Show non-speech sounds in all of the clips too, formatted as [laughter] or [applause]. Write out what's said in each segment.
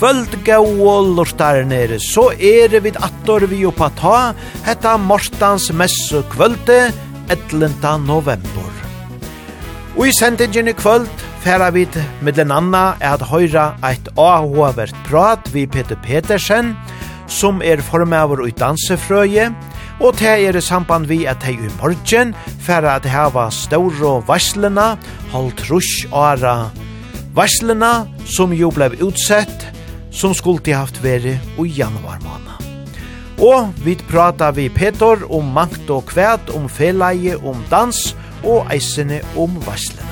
kvöld gau lortar nere, så er vi attor vi oppa ta, hetta Mortans messu kvölde, 11. november. Og i sendingen i kvöld færa vi med den anna er at høyra eit avhåvert prat vi Peter Petersen, som er formøver i dansefrøye, og te er i samband vi at hei i morgen færa at heva stauro varslena, holdt rush ara varslena, som jo blei utsett som skulle haft veri i januar måned. Og vi prata vi Peter om makt og kvæt, om feleie, om dans og eisene om varslene.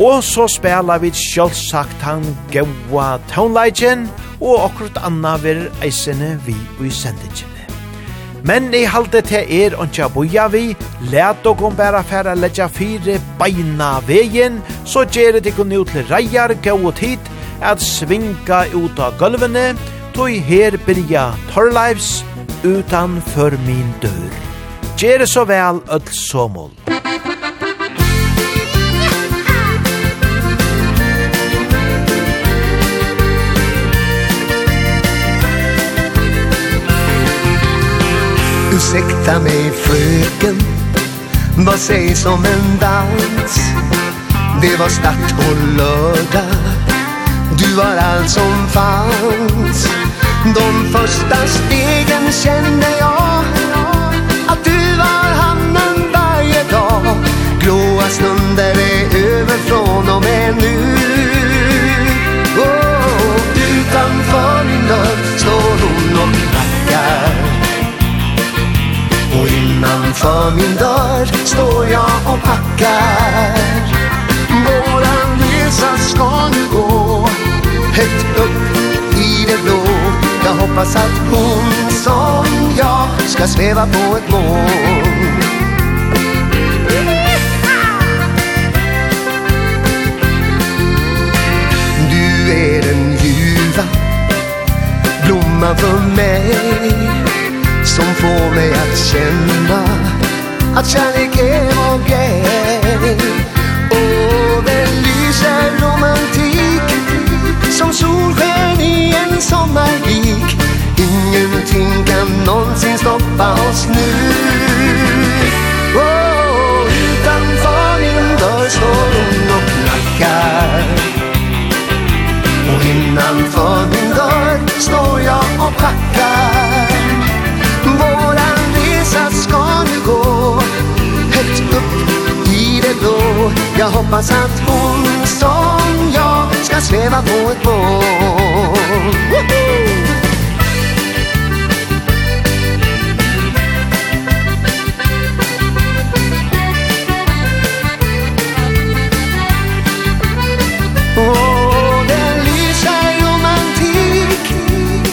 Og så spela vi sjølvsagt han gaua townleitjen og akkurat anna ver eisene vi i sendingen. Men i halde til er ontja boja vi, let og om bæra færa letja fire beina vegin, så gjerri det kun ut til reier, gau og tid, at svinga ut av gulvene, tog her byrja Torleivs utanfor min dør. Gjere så vel öll somol. Ursäkta mig fröken, vad sägs om en dans? Det var start och lördag Du var allt som fanns De första stegen kände jag Att du var hamnen varje dag. Gråa stunder är över från och med nu. Oh, Utanför din dörr står hon och knackar. Och innanför min dörr står jag och packar. Våran resa ska nu gå högt upp i det blå. Jag hoppas att hon som jag ska sväva på ett mål. Du är den ljuva blomman för mig Som får mig att känna att kärlek är vår grej. Och den lyser romantik som solsken i en sommarvik. Ingenting kan någonsin stoppa oss nu. Oh, Utanför min dörr står hon och knackar. Och innanför min dörr står jag och packar. Våran resa ska nu gå. Högt upp i det blå. Jag hoppas att hon som jag ska sväva på ett mål Och den lyser romantik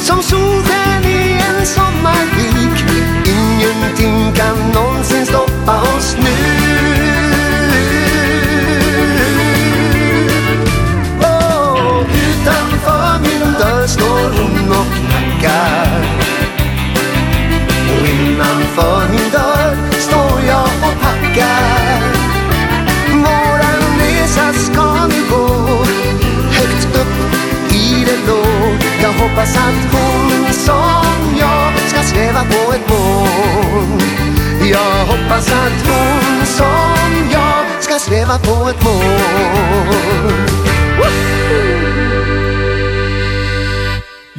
Som solen i en sommarvik. Ingenting kan någonsin stoppa oss nu. dörr står hon och knackar. Och innanför min dörr står jag och packar. Våran resa ska nu gå Högt upp i det blå. Jag hoppas att hon som jag ska sväva på ett mål. Jag hoppas att hon som jag ska sväva på ett mål.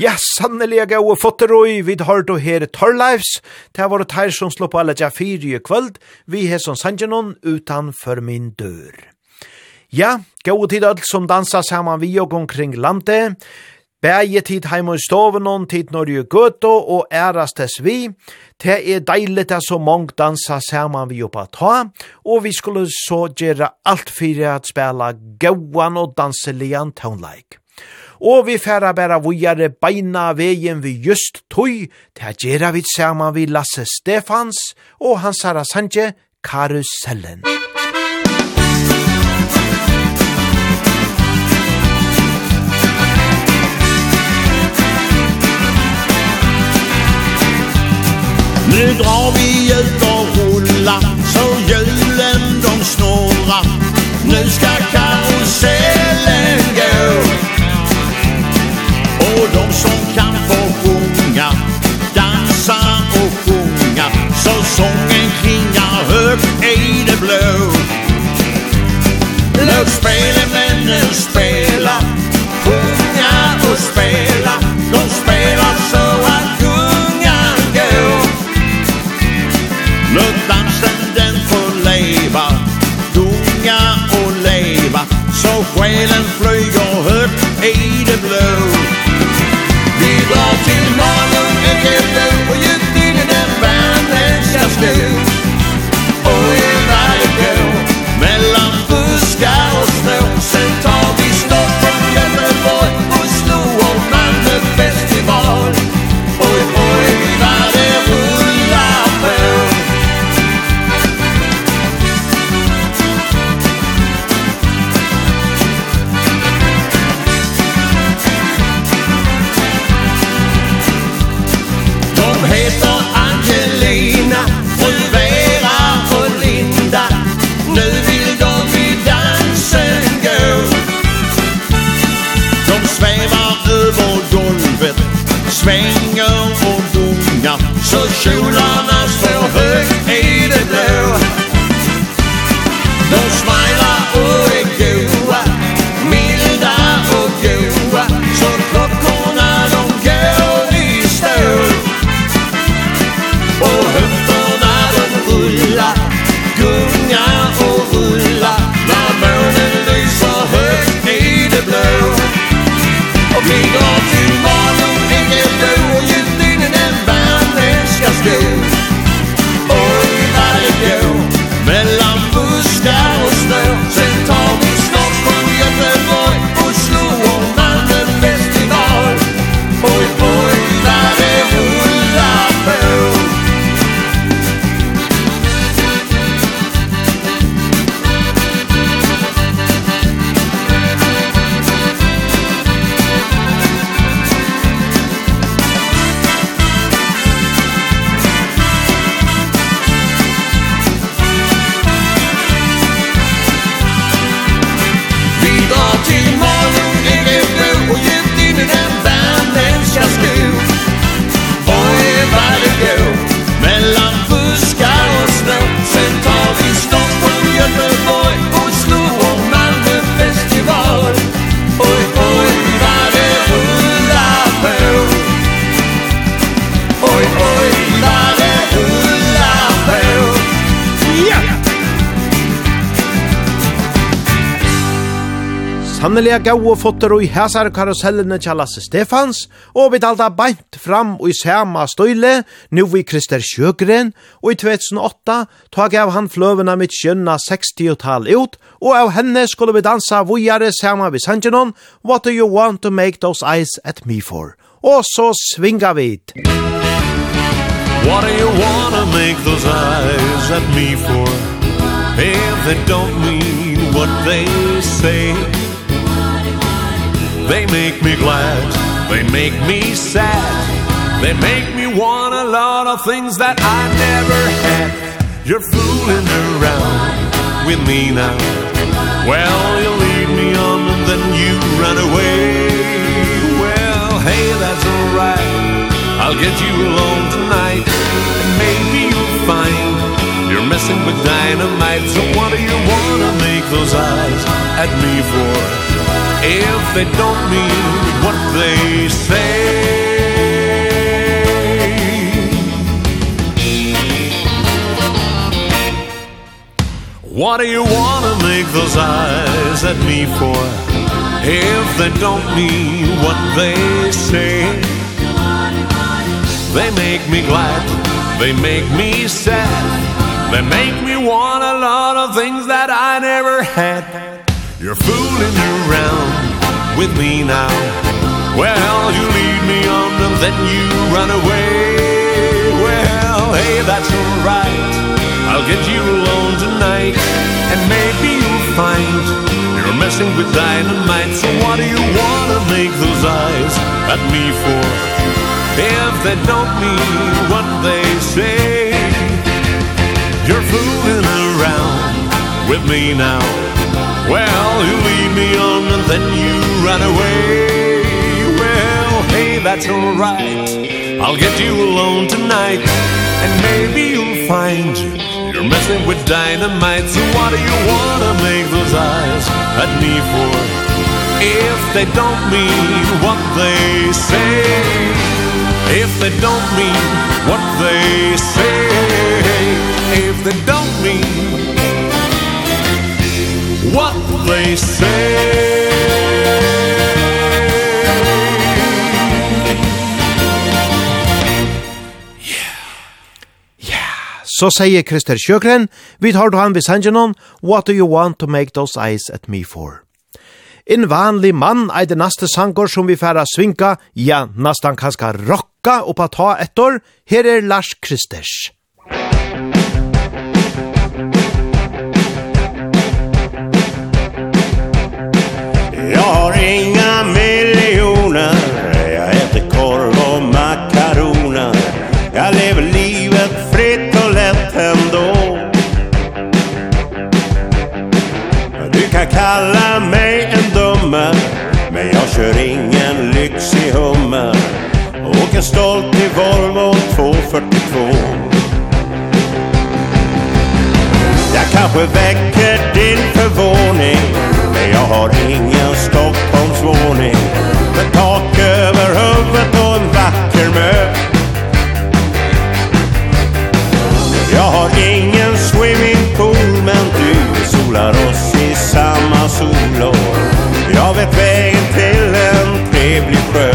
Ja, sannelig jeg og fotterøy, vi har då her Torleifs, det var det her som slå på alle jafiri i kvöld, vi har som sangenon utanfor min dør. Ja, gode tid alt som dansa saman vi og omkring landet, Bæje tid heima i stoven og tid Norge gøtå og ærast dess vi. Det er deilig det så mange dansa saman vi oppa ta, og vi skulle så gjøre alt fyrir at spela gauan og danselian tånleik og vi færa bæra vujare beina vegin vi just tøy, til gjerra vi saman vi Lasse Stefans og hans herra Sanje Karusellen. spela. Sjunga och spela. De spelar så att kungar går. Låt dansen den få leva. Sjunga och leva. Så själen flyger högt i det blå. Øyelig gau og fotter og i hæsar karusellene til Lasse Stefans, og vi dalda beint fram og i sama støyle, nu vi Krister Sjøgren, og i 2008 tog av han fløvene mitt skjønna 60-tal ut, og av henne skulle vi dansa vujare sama vi Sanjanon, What do you want to make those eyes at me for? Og så svinga vi it. What do you want to make those eyes at me for? If they don't mean what they say They make me glad. They make me sad. They make me want a lot of things that I never had. You're fooling around with me now. Well, you lead me on and then you run away. Well, hey, that's alright. I'll get you alone tonight. And maybe you'll find You're messing with dynamite. So what do you want to make those eyes at me for? if they don't mean what they say. What do you want to make those eyes at me for? If they don't mean what they say. They make me glad, they make me sad. They make me want a lot of things that I never had. You're fooling around with me now. Well, you lead me on and then you run away. Well, hey, that's alright. I'll get you alone tonight And maybe you'll find You're messing with dynamite. So what do you want to make those eyes at me for? If they don't mean what they say You're fooling around with me now. Well, you lead me on and then you run away. Well, hey, that's all right I'll get you alone tonight And maybe you'll find You're messing with dynamite So what do you wanna make those eyes at me for? If they don't mean what they say. If they don't mean what they say. If they don't mean what they say. Så sier Krister Sjøgren, vi tar han ved Sanjanon, What do you want to make those eyes at me for? En vanlig mann er det neste sanger som vi færa svinka, ja, nesten kanskje rocka oppa ta etter, her er Lars Kristers. kan kalla mig en dumme Men jag kör ingen lyxig hummer Och stolt i Volvo 242 Jag kanske väcker din förvåning Men jag har ingen Stockholmsvåning. Med tak över huvudet och en vacker mö. Jag har ingen swimmingpool Men du solar oss varma solår Jag vet vägen till en trevlig sjö.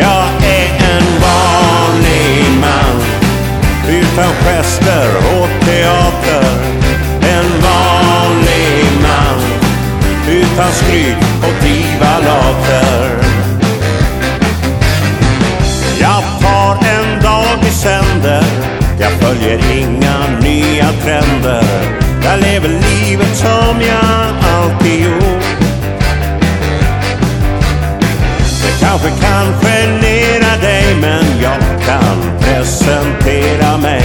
Jag är en vanlig man. Utan gester och teater. En vanlig man. Utan skryt och divalater Jag tar en dag i sänder. Jag följer inga nya trender. Jag lever livet som jag alltid gjort. Det kanske kan genera dig Men jag kan presentera mig.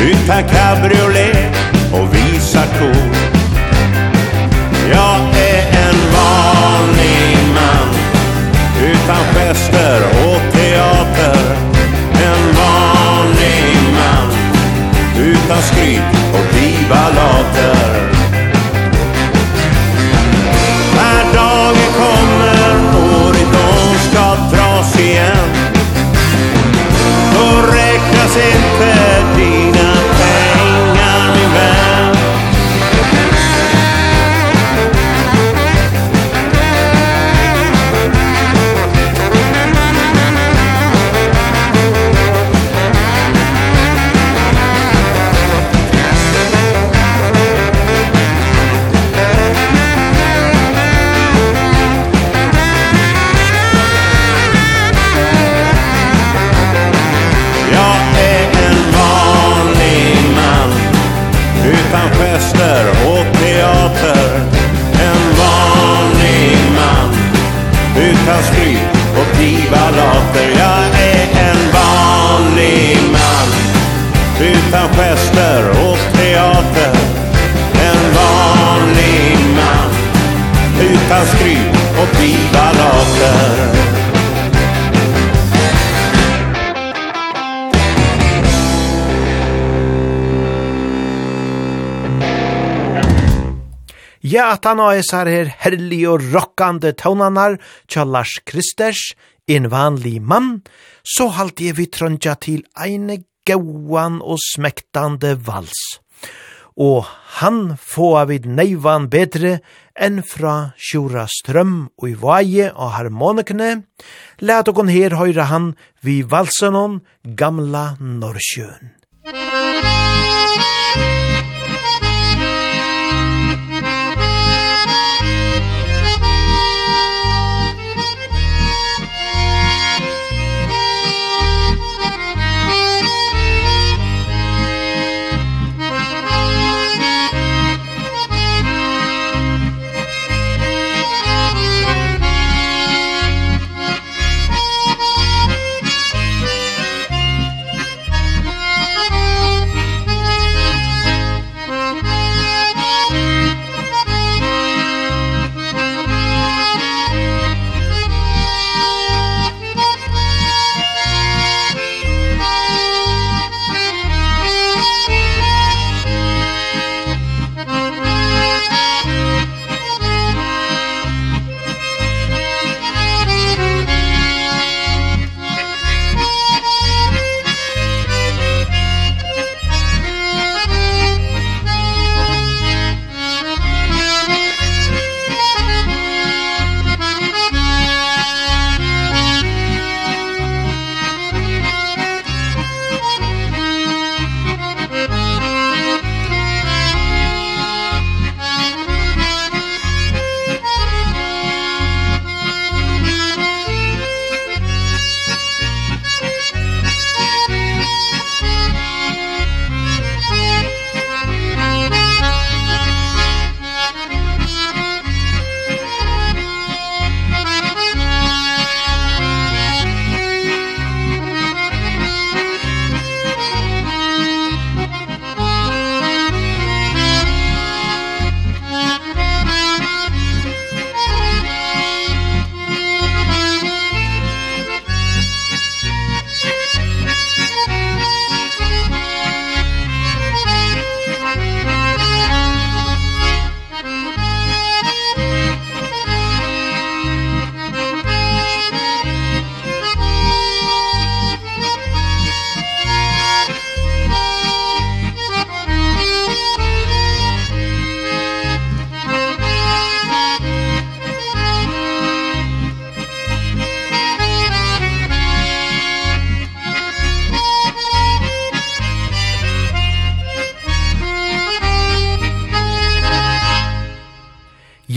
Utan cabriolet och visa kort. Jag är en vanlig man Utan gester och teater. utan skryt och later. och skry och privalater Jag är en vanlig man. Utan gester och teater. En vanlig man. Utan skry och privalater Ja, at han og esar her herlig og rockande tånanar tja Lars Kristers, en vanlig mann, så halte jeg vi trøndja til eine gauan og smektande vals. Og han får vid neivan bedre enn fra Sjura Strøm og i vaje og harmonikene. Læt okon her høyre han vi valsen gamla Norrsjøen. Musik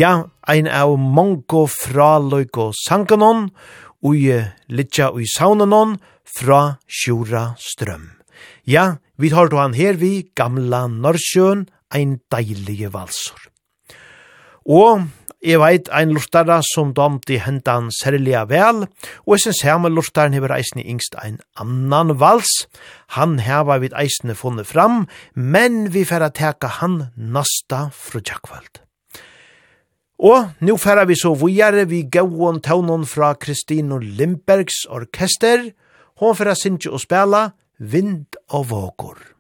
ja, ein av mongo fra loiko sankanon, ui litja ui saunanon fra sjura strøm. Ja, vi tar då han her vi, gamla Norsjøen, ein deilige valsor. Og jeg veit ein lortara som domte hentan særliga vel, og jeg synes her med lortaren hever eisne yngst ein annan vals. Han heva vid eisne funnet fram, men vi færa teka han nasta fru Jakvald. Og nu færa vi så vujare vi gauon taunon fra Kristino Limbergs orkester. Hon færa sinje og spela Vind og vågor.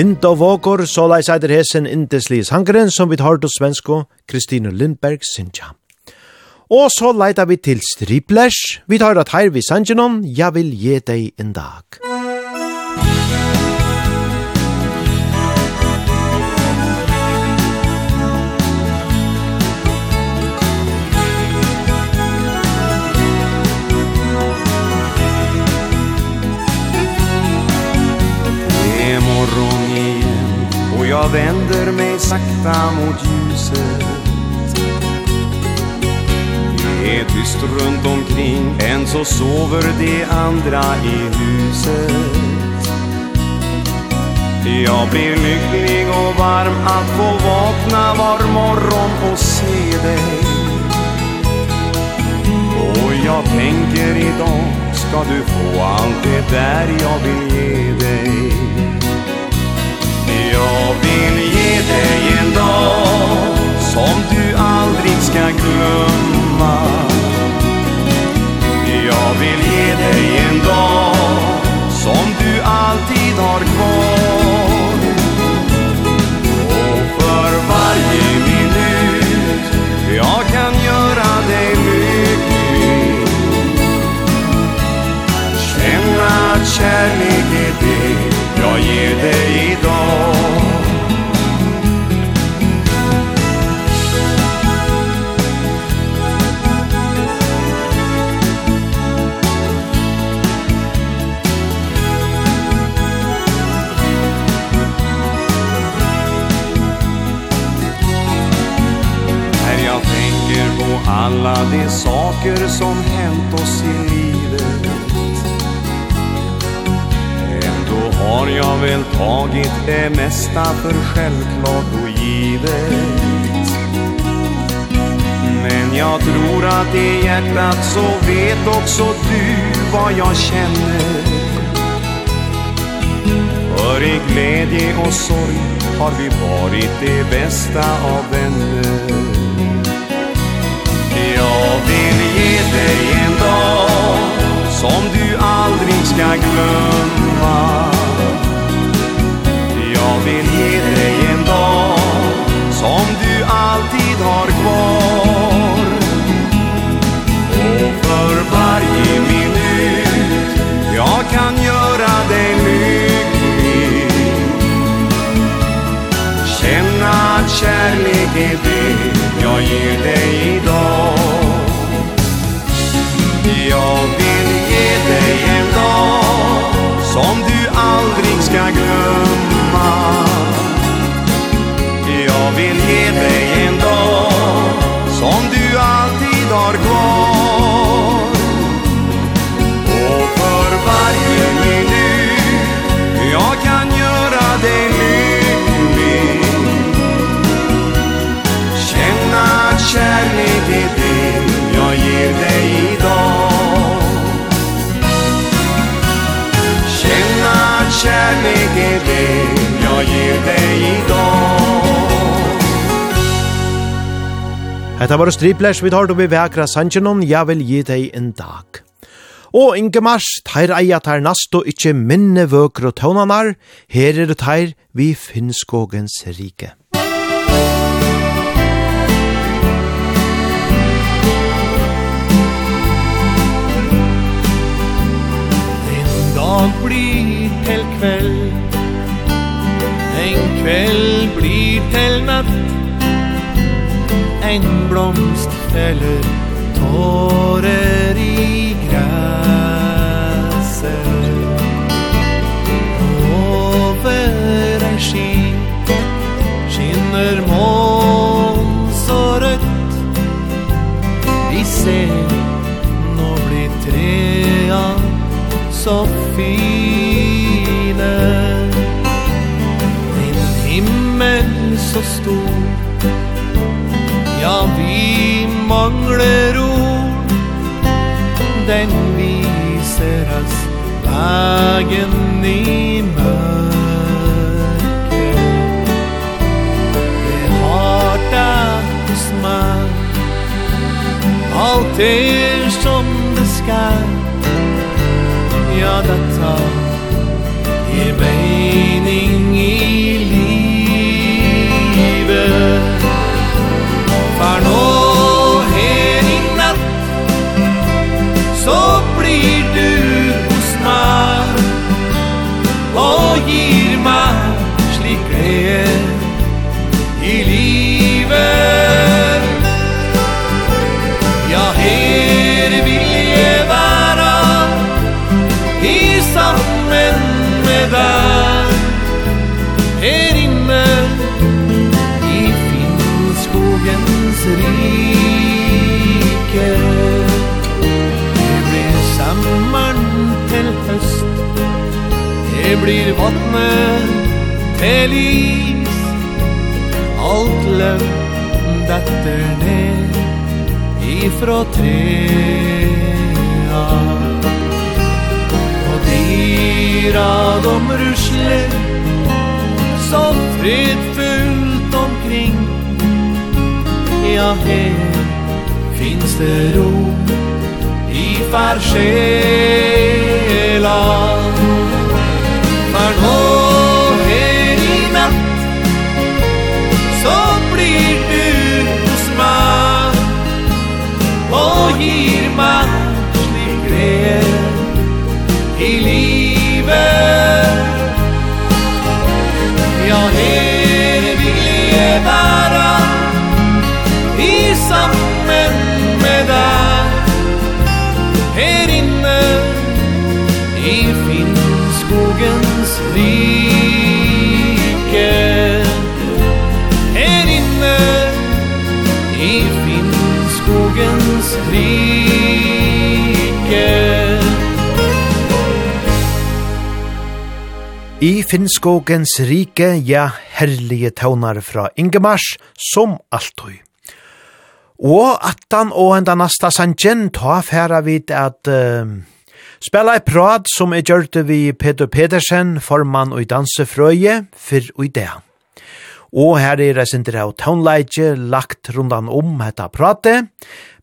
Vind og vågor, så leis eider hesen indeslis hangren som vi tar til svensko, Kristine Lindberg Sintja. Og så leida vi til striplers, vi tar at her vi sangenon, jeg vil gi deg en dag. Musikk jag vänder mig sakta mot ljuset. Det är tyst runt omkring. Än så sover de andra i huset. Jag blir lycklig och varm Att få vakna var morgon och se dig. Och jag tänker idag Ska du få allt det där jag vill ge dig? Jag vill ge dig en dag Som du aldrig ska glömma. Jag vill ge dig en dag Som du alltid har kvar. Och för varje minut Jag kan göra dig lycklig. Känna att kärlek är det Gud dig idag När jag tänker på alla de saker som hänt oss i livet har jag väl tagit det mesta för självklart och givet. Men jag tror att i hjärtat så vet också du vad jag känner. För i glädje och sorg har vi varit det bästa av vänner. Jag vill ge dig en dag som du aldrig ska glömma. Jag vill ge dig en dag Som du alltid har kvar. Och för varje minut Jag kan göra dig lycklig. Känna att kärlek är det Jag ger dig idag. Jag vill ge dig en dag Som du aldrig ska glömma. vill ge dig en dag Som du alltid har kvar. Och för varje minut Jag kan göra dig lycklig. Känna att kärlek är det Jag ger dig idag. Känna att kärlek är det Jag ger dig idag. Hetta var striplers við tar við vækra väkra sanchenon, jag vill ge dig en dag. Og Inge Mars, teir eia teir nasto ikkje minne vøkre tøvnanar, her er teir vi Finnskogens rike. En dag blir til kveld, en kveld blir til natt, en blomst eller tårer i græset. Over en sky skinner mån så rødt. Vi ser, nå blir trean så fine En himmel så stor Ja, vi mangler ord Den viser oss Lagen i mørket. Det hartas man Alt er som det skal. Ja, det tar I mening Så blir vattnet til is. Alt løv detter ned ifra trea. Og dyra dom rusler så fredfullt omkring. Ja, her finns det ro i färsken I Finnskogens rike, ja, herlige tøvnar fra Ingemars, som alltid. Og attan og enda nasta sanjen, ta færa vid at uh, spela i prat som er gjørte vi Peter Pedersen, formann og dansefrøye, for og i det. Og her er det sinter av tøvnleidje, lagt rundan om hetta prate,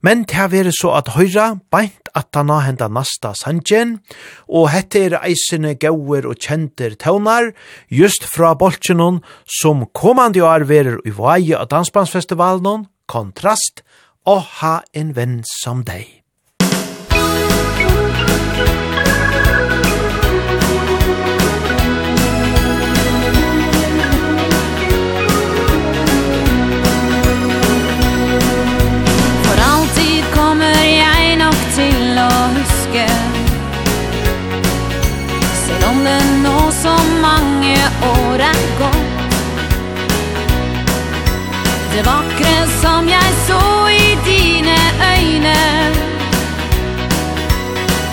Men det har vært så at høyra, beint at han har hendet nasta sanjen, og hette er eisene gauer og kjenter tøvnar, just fra bolsjenon som kommande år verer i vaje av Dansbandsfestivalen, kontrast, og ha en venn som deg. mennesker Selv om det nå så mange år er gått. Det vakre som jeg så i dine øyne.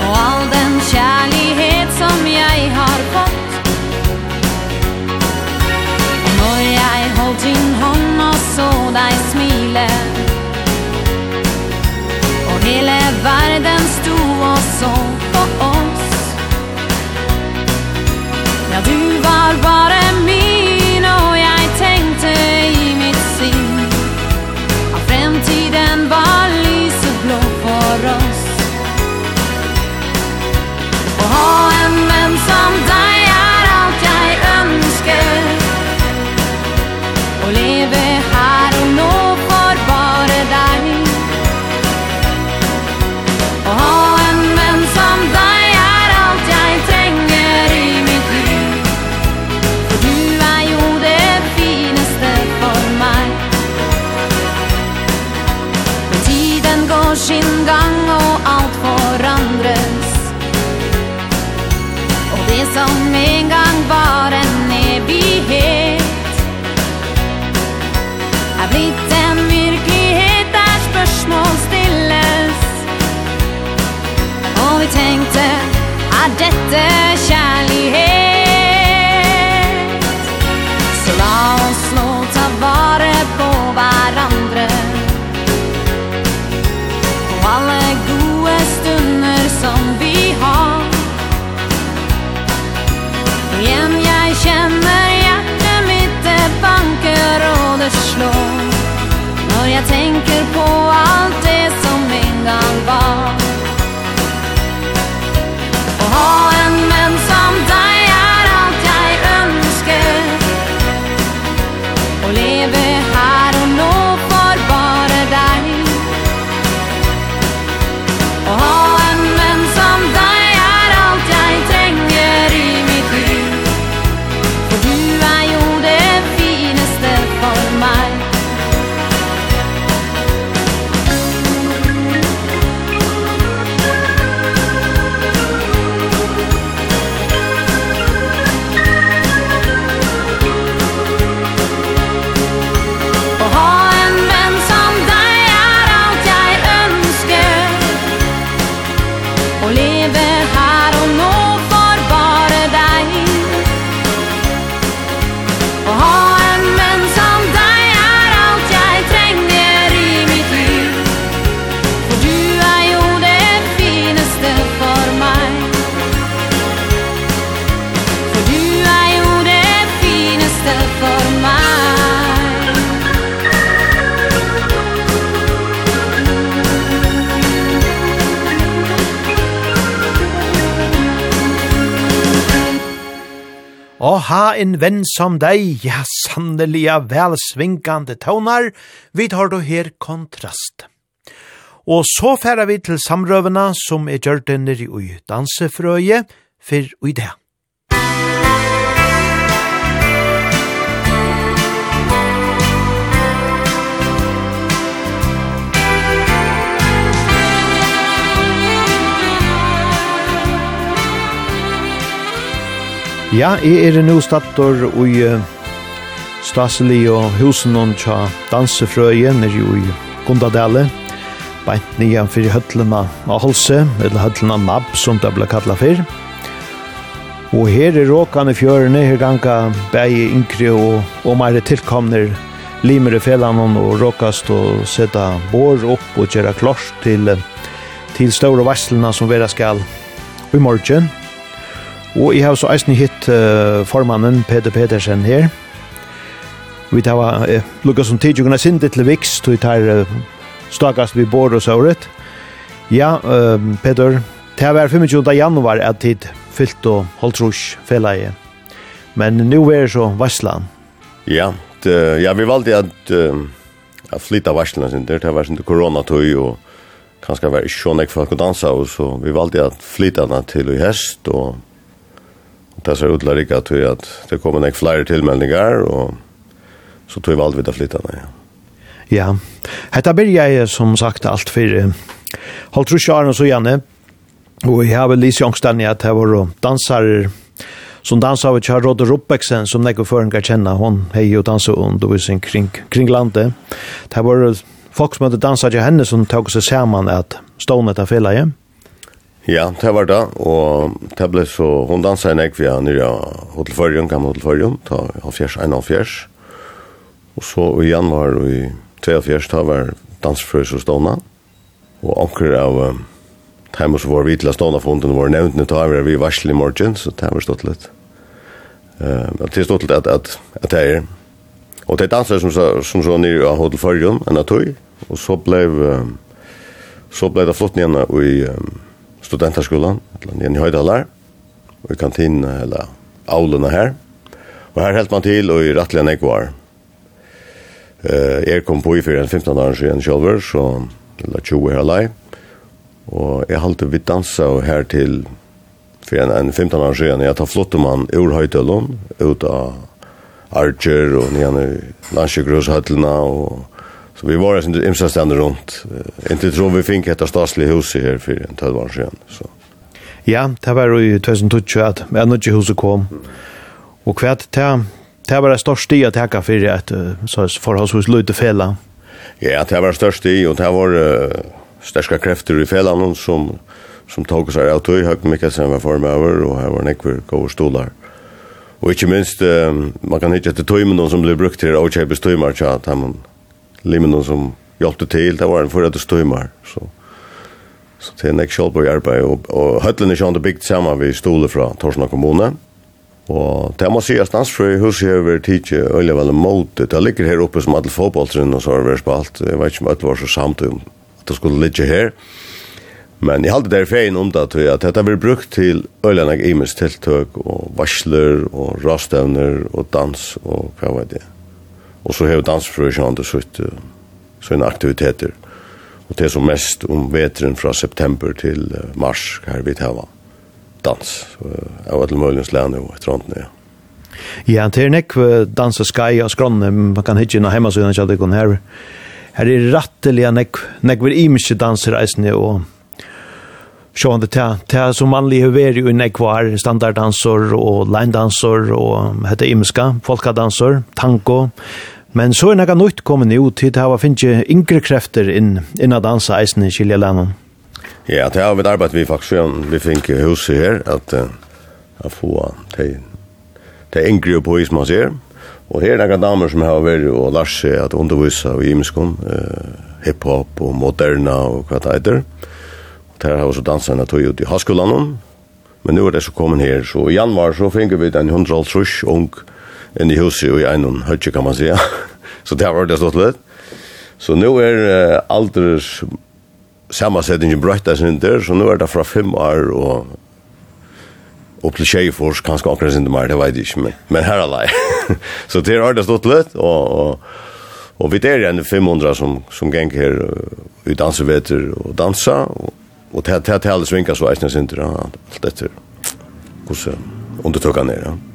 Og all den kjærlighet som jeg har fått. Og når jeg holdt din hånd og så deg smile Hele verden sto og så på oss. Ja, du var bare ha en venn som deg, ja, sanneliga velsvinkande tånar, vi tar då her kontrast. Og så færer vi til samrøvene som er gjørt denne i dansefrøye, for i det. Ja, jeg er nå stator i Staseli og husen og tja dansefrøye nere i Gundadale, beint nian fyrir høllena av Holse, eller høllena Nab, som det ble kallet for. Og her er råkane fjørene, her ganga bægi yngre og, og meire tilkomner limer i og råkast og setta bår opp og gjøre klart til, til ståre varslena som vera skal i morgen. Og jeg har så eisen hitt uh, formannen Peter Petersen her. Vi tar uh, eh, lukka som tid, jo kunne sinde til Viks, tog vi tar uh, stakast vi bor og såret. Ja, uh, Peter, det var 25. januar at tid fyllt og holdt rus felleie. Men nu er det så varslan. Ja, det, ja vi valgte at, uh, at flytta varslan sin der, det var sin koronatøy og kanskje var ikke sånn jeg folk å dansa, og så vi valgte at flytta den til i hest, og det ser ut til Rikka at det kommer nek flere tilmeldinger, og så tog vi alt vidt å ned. Ja. ja, dette blir jeg som sagt alt for holdt trus og så gjerne, og jeg har vel lyst jongsten i at jeg var dansarer, som dansar av Kjær Råde Ruppeksen, som nekko føringar kjenna, hon hei jo dansa undervisning kring, kring landet. Det var folk som hadde dansa til henne som tog seg saman at stående til fellet, Ja, det var det, og det ble så, hun danset en ekv via nye hotelførjen, gamle hotelførjen, ta halvfjers, en halvfjers, og så i januar og i 23, ta var dansfrøys og stående, og anker av um, time som var vitla til stående for hunden var nevnt, nu tar vi varsel i morgen, så det var stått litt. Uh, det er stått litt at, at, at det er, og det er danset som, som så nere av hotelførjen, enn av tog, og så ble, um, så ble det flott igjen i, um, studenterskolan, eller i Høydalar, og i kantin, eller aulene her. Og her helt man til, og i rettelig enn var. Eh, jeg kom på i fyrir en 15 år siden sjølver, så, la 20 her lei. Og jeg halte vidt dansa og her til, fyrir en, en 15 år siden, jeg tar flottemann ur høytølun, ut av Archer og nyan i landsjøgrøshøtlene og Så vi var ju inte ständer runt. Inte tror vi fick ett stadsligt hus här för en tolv år. Så. Ja, det var ju 2020 att men inte huset kom. Och kvart, det det var det största i att hacka för att så förhållsvis lite fela. Ja, det var det största i och det var uh, största krafter i fällan som som tog sig av tog högt mycket som var form över och här var nekver går stolar. Och inte minst um, man kan hitta till tömmen som blev brukt till och köpes tömmar så att man limen som hjelpte til, det var en forrette støymer, så... Så det er nek sjálf og arbeid, og, og høtlen er sjálf bygd sammen ved stole fra Torsna kommune. Og det må sies, Stansfrøy huset har vært tidlig øyelig veldig måte. Det ligger her oppe som alle fotballtrinn og så har vært spalt. Jeg vet ikke om det var så samt om at det skulle ligge her. Men jeg halte der er fein om det, at dette blir brukt til øyla nek imes tiltøk og varsler og rastevner og dans og hva vet jeg. Og så har dansfrøsjande sitt sina aktiviteter. Og det som mest om vetren fra september til mars her vi tar dans. Jeg var til Møllens lærne og et rand ja. Ja, det er nekv dans og skai og skronne, man kan hitje inna hemmasøyna kjall det kon her. Her er rattelig nekv, nekv er imiske danser eisne og sjående til, til som vanlig har vært jo nekv var standarddansor og linedansor og hette imiska, folkedansor, tango, Men så er nekka nytt kommet ut til det hava finnje yngre krefter inn, inn at dansa eisen i Kilja Lennon. Ja, det har vi arbeidt vi faktisk, vi finnje huset her, at uh, få de, de yngre på is man ser. Og her er nekka damer som har vært og lær seg at undervisa i imeskon, uh, hiphop og moderna og hva det heter. Og der har vi så dansa tog ut i Haskulanon. Men nu er det så kommet her, så i januar så finnje vi den 100 trus ung inn i huset og i en høytje, kan man säga. [laughs] så det har vært det stått litt. Så nå er uh, alders sammansättningen brøyta sin der, så nå er det fra fem år og upp til Tjejfors, kanskje akkurat sin mer, det vet jeg ikke, men, men her er det. [laughs] så det har det stått litt, og, og, og vi er igjen 500 som, som geng her i danseveter og dansa, og, og til alle svinkas og eisne sinter, alt etter hvordan undertøkene er. Ja.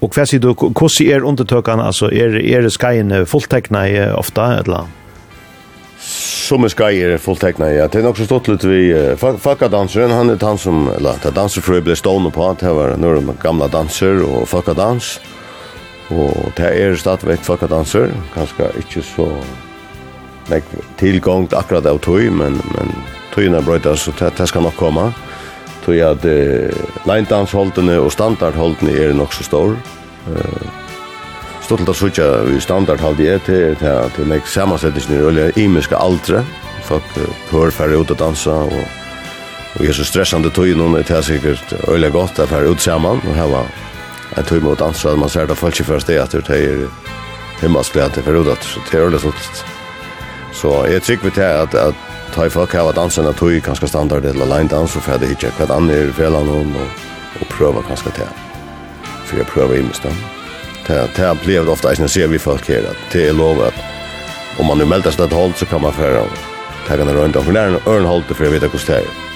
Och vad säger du, hur är undertökarna? Alltså, är, är skajen fullteckna ofta? Eller? Som är skajer fullteckna, ja. Det är också så stått lite vi, uh, Fakadansaren. Han är han som, eller det dansarfrö blev stående på. Det var några gamla danser och Fakadans. Och det är stadigvæk Fakadansar. Ganska inte så tillgångt akkurat av tog, men, men togna bröjtas så det, det ska nog komma. Ja tog line dance holdene og standard holdene er nok så stor. Stortelt av sutja vi standardhalde er til til nek samansettingsni i olja imiske aldre. Folk hør færre ut og dansa og og er så stressande tog noen er til sikkert olja godt at færre ut saman og heva en tog mot dansa at man ser det folk ikke først det at det er himmelsklig at det færre ut at det er olja suttist. Så jeg trygg vi til at, at ta i folk hava dansen at tog ganske standard eller line dans for ferdig hitje hva andre er velan hon og, og prøva ganske til for jeg prøver i mest det har blivit ofta eisen ser vi folk her at det er lov at om man nu melder seg et hold så kan man færa og tagga den rundt om for nær en ørnhold for jeg vet hvordan det er.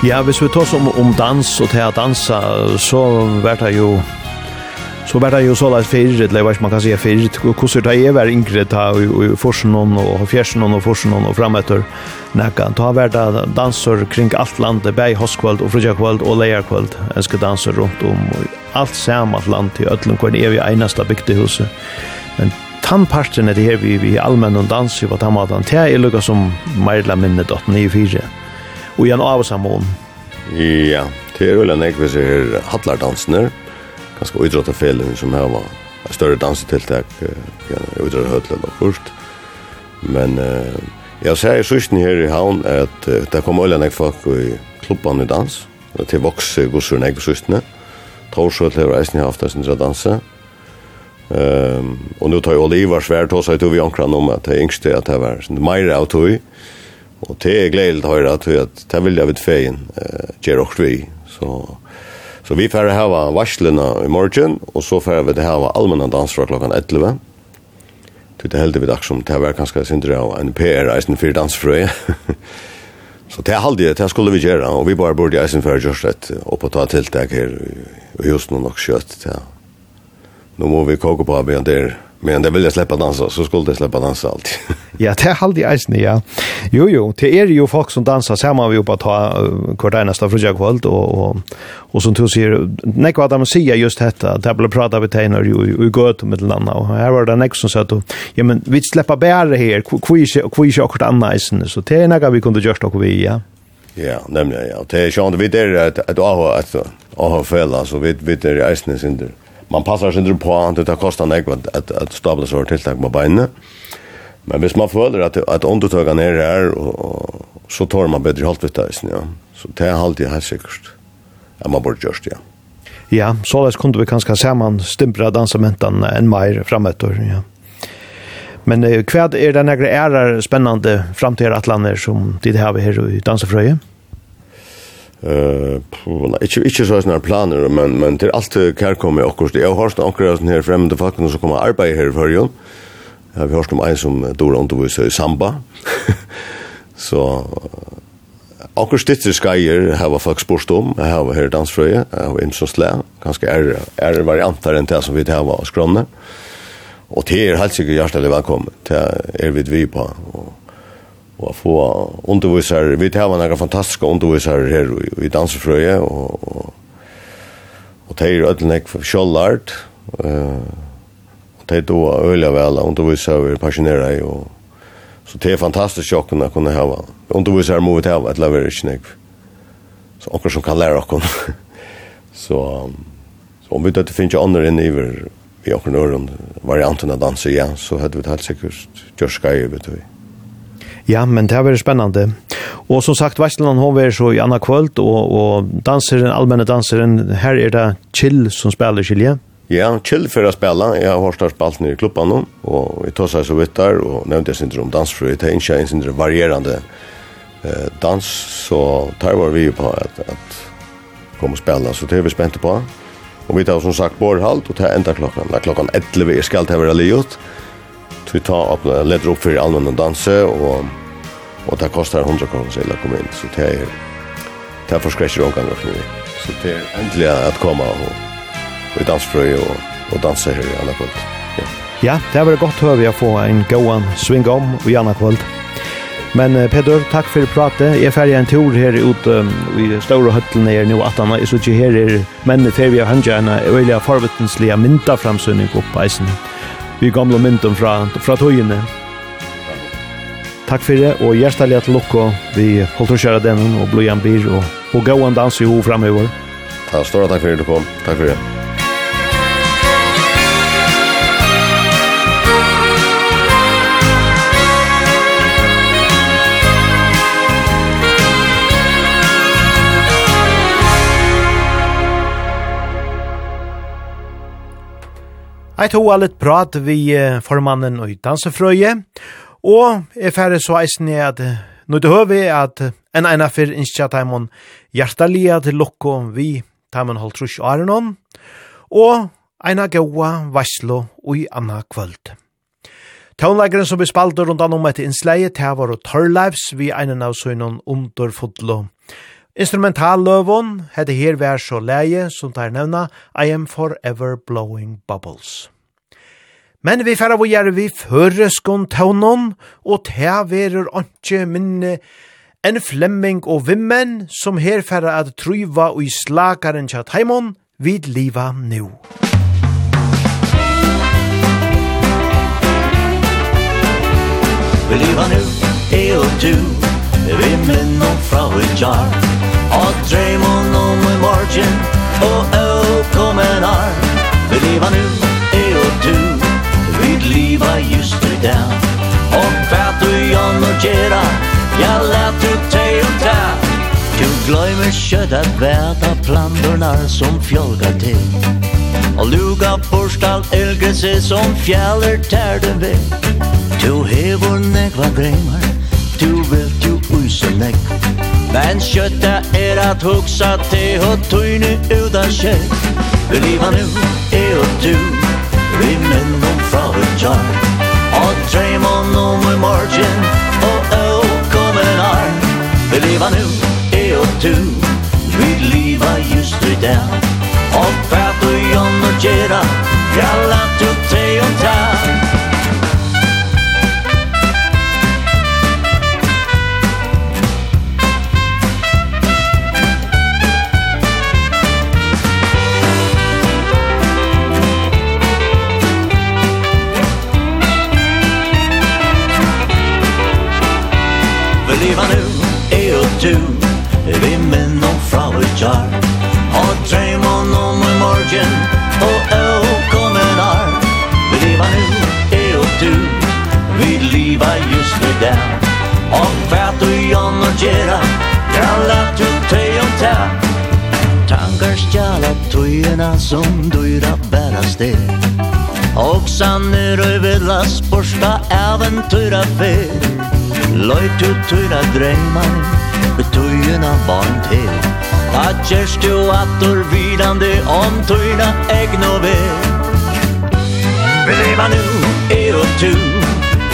Ja, hvis vi tar om, om dans og til å dansa, så var det jo så var det jo så lett fyrir, eller hva man kan si fyrir, hvordan det er var yngre ta i forsen og fjersen og forsen og frametter nekka. Ta var det danser kring alt landet, bei hoskvöld og frugjakvöld og leierkvold, en skal danse rundt om, alt samme land til Øtlund, hvor er vi eneste bygdehuset. Men tannparten er det her vi, vi allmenn og danser på tannmaten, det er lukka som Marla minnet 894 og igjen av oss Ja, det er veldig nekve som er hattlardansene, ganske uidrott av felen som her var større dansetiltak, uidrott av høtlet og kurs. Men uh, jeg ser i systen her i havn at uh, det kom veldig nek folk i klubban i dans, og til vokse gosser i sørstene. Torsøt har eisen haft en sin danse, Ehm um, och nu tar ju Oliver svär hos så att vi ankrar om att det yngste att det var mer av tog Och det är gledelig att höra att det vill jag vid feien eh, gjør også vi. Så, så vi får ha varslene i morgon och så får vi ha allmänna fra klokken 11. Det er heldig vid dags som det var ganske syndra av en PR-reisen for dansfrøy. så det är heldig, det skulle vi göra och vi bare burde i eisen för just rätt opp og ta tilltag här just nu nog kött. Ja. Nå må vi koka på att det där Men det vill jag släppa dansa så skulle det släppa dansa allt. ja, det är alltid isen ja. Jo jo, det är ju folk som dansar samman vi uppe att ta kort ena stav för kvalt och och och som tror sig nej vad de säger just detta att det blir prata med tenar ju och gå ut med landa och här var det nästa som sa att ja men vi släppa bättre här kvish kvish och kort ena så det är några vi kunde just och vi ja. Ja, nämligen ja. Det är ju vi där att att ha att ha fälla så vi vi där isen synder man passar sig inte på att det kostar nek att, att, att stabla sig tilltag med benen. Men hvis man føler at, at undertøkene er her, og, og, så tar man bedre halvvittøysen, ja. Så det er alltid helt sikkert. Ja, man borde gjørst, ja. Ja, så lest kunne vi kanskje sammen stimpra dansamenten enn mer fremetter, ja. Men eh, hva er det nægre ærer spennende framtida atlander som de har her i dansefrøyet? Eh, uh, ikke ikke så sånne planer, men men til alt kær kommer akkurat. Jeg har hørt akkurat sånn her fremmede folkene som kommer arbeid her i Førjon. Jeg har hørt om en som dår underviser i samba. [laughs] så akkurat stitter skeier har folk spurt om. Jeg har hørt dansfrøye, jeg har innsatt slæ. Ganske er, er varianter enn det som vi har av skrønner. Og til er helt sikkert hjertelig velkommen. Til er vi vi på. Og och få undervisar. Vi har noen fantastiska undervisar här i dansfröje och och og det er ödlnek för Schollart eh og det då öliga väl undervisare passionerade og så det är fantastiskt å kunna kunne ha undervisar må vi ta att lever i snäck så också som kan lære kon [laughs] så så om vi tar til finns ju andra än över vi akkurat nøren varianter av danser, ja, så hade vi helt säkert just ska vet du Ja, men det har vært spennende. Og som sagt, Vestland hon var så i Anna Kvöld, og, og danseren, allmenne danseren, her er det Chill som spiller Kjellje. Ja, Chill för att spela. Jag har startat spalt ned i klubban nu. Och vi tar sig så vitt där. Och nevnte jeg syndrom dansfru. det är inte en syndrom varierande eh, dans, så tar var vi på att, att komma och spela. så det är vi spente på. Och vi tar som sagt bårhalt, Och det er enda klockan. det är klokken 11 i skal til å være livet, Vi tar opp, leder opp for allmenn og danse, og, og det koster 100 kroner selv å komme inn. Så det er, det er for skrekker omgang og knivig. Så det er endelig at komme og, og dansfrøy og, og danse her i andre kvöld. Ja. ja, det var godt høy å få en gåan sving om i andre kvöld. Men uh, Peter, takk for pratet. Jeg er ferdig en tur her ute um, i Ståre Høttelen her nå at han er så ikke her er mennene til vi har hengjørende og jeg har forvittenslige mynda framsynning oppe på eisen hit vi gamla mynden fra, fra tøyene. Takk for det, og hjertelig til lukko vi holdt å kjøre denne, og blod igjen bir, og, og gå en dans i ho fremover. Ja, stora takk for det, du kom. Takk for det. Eit hoa litt prat vi formannen og dansefrøye, og jeg færre så eisen i at nå det vi at en ena fyr innskja taimon hjertalia til lukko vi taimon holdt trus arenon, og eina gaua varslo og i anna kvöld. Tånleggeren som vi spalte rundt an om etter innsleie, det var Torleivs, vi egnen av søgnen under fotlo Instrumentalløvån hette her vær så leie som tar nevna I am forever blowing bubbles. Men vi færa vi gjør vi føreskon tøvnån, og ta verur anki minne en flemming og vimmen som her færa at tryva og i slakaren tja taimon vid liva nu. Vi liva nu, e og du, vi minnum fra vi jar, Og drøymon om i morgen Og øvkommen er Vi liva nu, e og du Vi liva just i dag. Og fæt du jan og gjerra Ja, let du teg og ta Du gløymer kött att väta Plantorna som fjolgar till Og luga borstal elgrese Som fjäller tär den vei Du hevor nekva greimar du vilt du uysa nek Men skötta er at hugsa te og tøyne uda kjell Vi liva nu, e og du, vi menn om fra vi tar Og dreimon om i morgen, og å kommer ar Vi liva nu, e og du, vi liva just i dag Og fæt og jon og gjerra, ja ta. Tankar stjala tøyina som dyra bærast steg Og sanner og vilja sporsta eventyra fyr Løyt ut tøyra dreymar Med barn til. Da kjerst jo ator vidande om tøyna egno ver. Vi leva nu, er og tu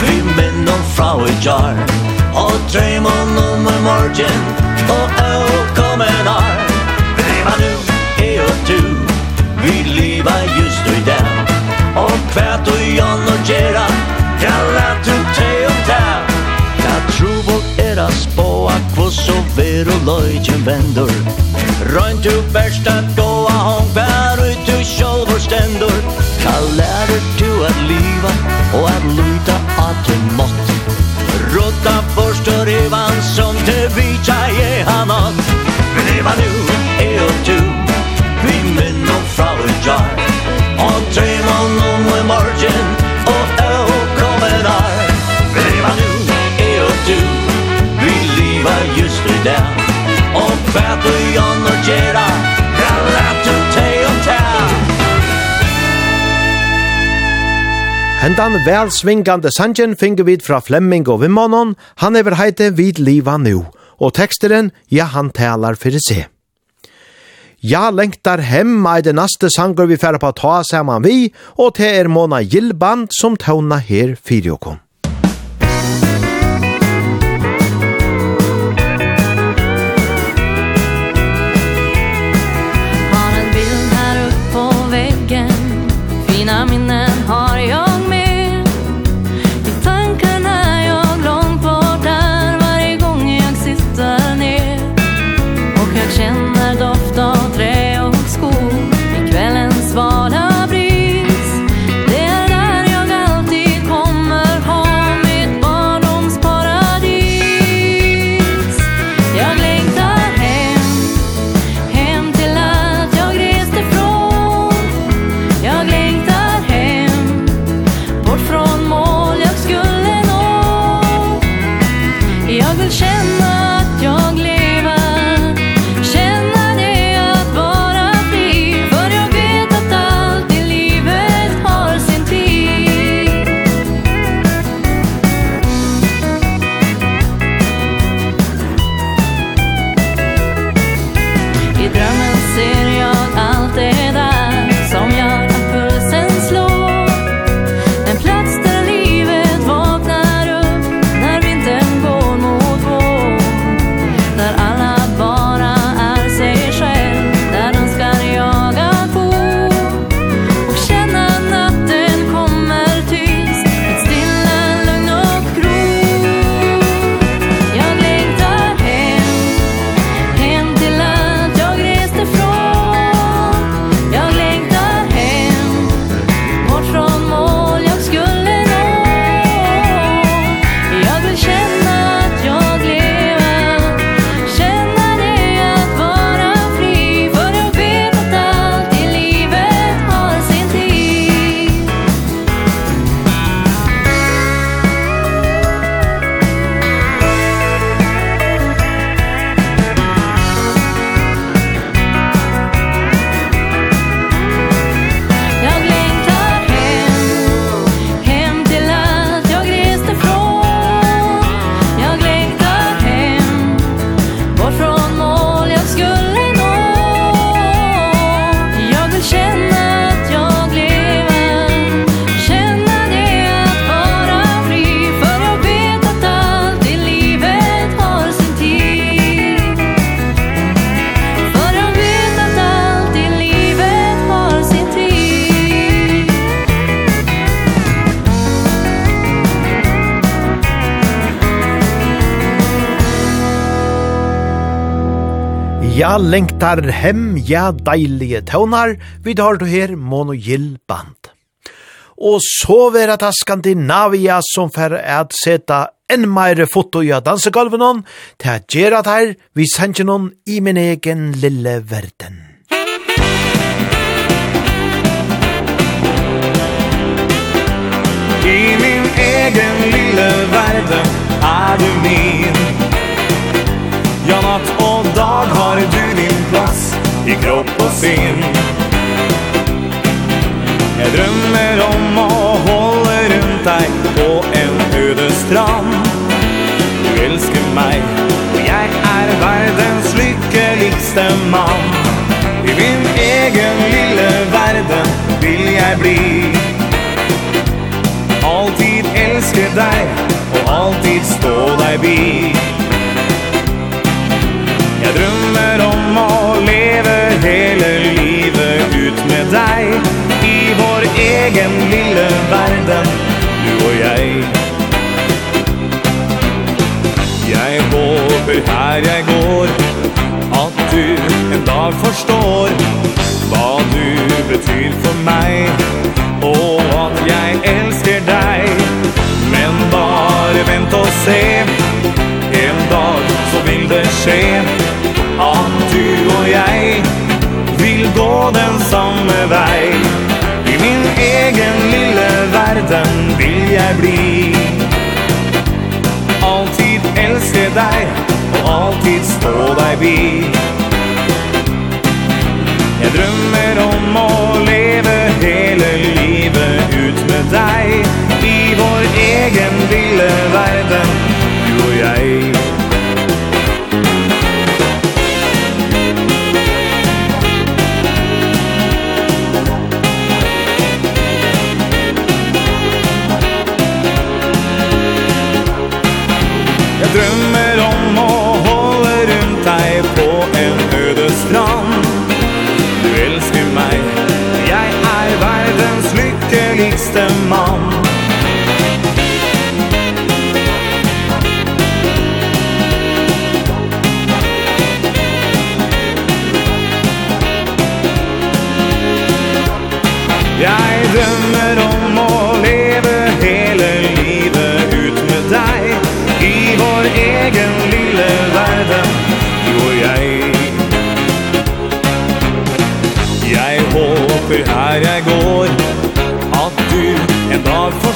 Vi menn og fra i jar Og dreymon om en morgen Og øy vi liva just i dag. Og kvært og jan og gjerra Kallar du te og ta Ta trubor er a spåa Kvoss og ver og løytjen vendor Røynt du verst at gåa Hong bær ut du sjolv og Ka Kallar du at liva Og at luta at du mått. Råtta forstår og revan Som te vitsa je han åt. Men det nu. Hendan vel svingande sanjen finger vid fra Flemming og Vimmanon, han er heite vid liva nu, og teksteren, ja han talar fyrir seg. Ja lengtar hem i det naste sangur vi færre på ta saman vi, og te er Mona Gillband som tåna her fyriokon. Ja, lengtar hem, ja, deilige tøvnar, vi tar du her mono gill band. Og så vera ta Skandinavia som fer at seta enn meire foto i dansegolven hon, til at gjerra her, vi sender noen i min egen lille verden. I min egen lille verden er du min Ja, natt och dag har du din plass i kropp og sinn. Jag drömmer om å holde runt dig på en øde strand. Du elsker mig och jag är världens lykkeligste man. I min egen lille världen vill jag bli. Alltid älskar dig och alltid stå deg vid. egen lille verden Du og jeg. Jeg håper her jeg går At du en dag forstår Hva du betyr for meg Og at jeg elsker deg. Men bare vent og se En dag så vil det skje At du og jeg Vil gå den samme vei egen lille verden vil jeg bli. Altid elske deg og alltid stå deg bi Jeg drømmer om å leve hele livet ut med deg. I vår egen lille verden, du og jeg.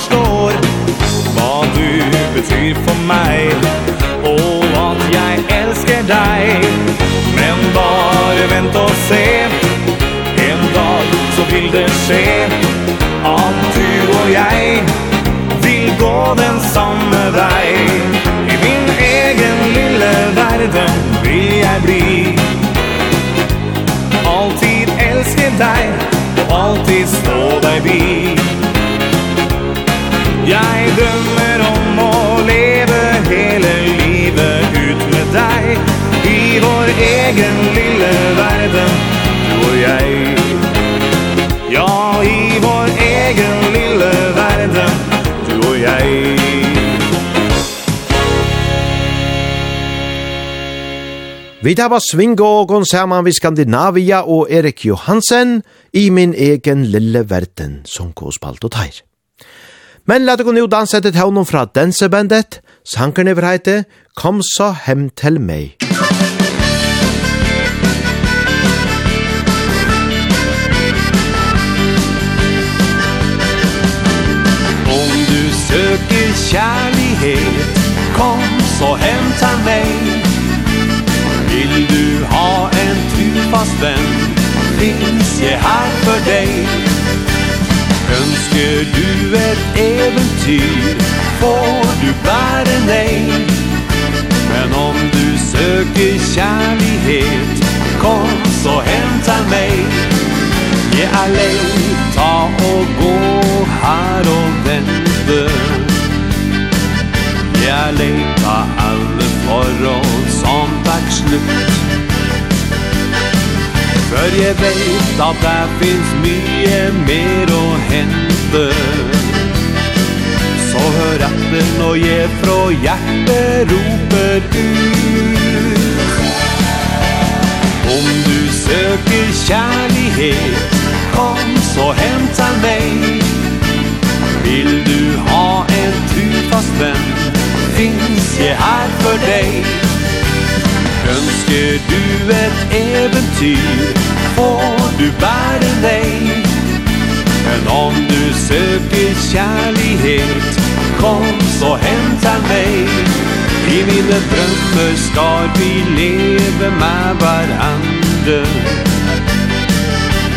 forstår Hva du betyr for meg Og at jeg elsker deg Men bare vent og se. En dag så vil det skje At du og jeg Vil gå den samme vei I min egen lille verden Vil jeg bli. Alltid elske deg Og alltid stå deg vid. Jeg drømmer om å leve hele livet ut med deg. I vår egen lille verden, du og jeg. Ja, i vår egen lille verden, du og jeg. Vi tar var svingågon saman vi Skandinavia og Erik Johansen i min egen lille verden som går spalt og teir. Men lad gå nu danse etter tøvnum fra dansebandet, sankeren over heite, Kom så hem til meg. Om du søker kjærlighet, kom så hem til meg. Vill du ha en trufast vän, finns jag här för dig. Ønsker du ett äventyr Får du bare nej. Men om du söker kärlighet Kom så hämta mig. Jeg er lei Ta og gå her og vente Jeg leita alle forhold som vart slutt För jag vet att det finns mye mer å hente. Så hör ratten och ge fra hjertet roper ut. Om du söker kärlighet Kom så hämta mig Vill du ha en trufast vän Finns jag här för dig Ønsker du ett äventyr Får du bära dig Men om du söker kärlighet Kom så hämta mig I mina drömmar ska vi leva med varandra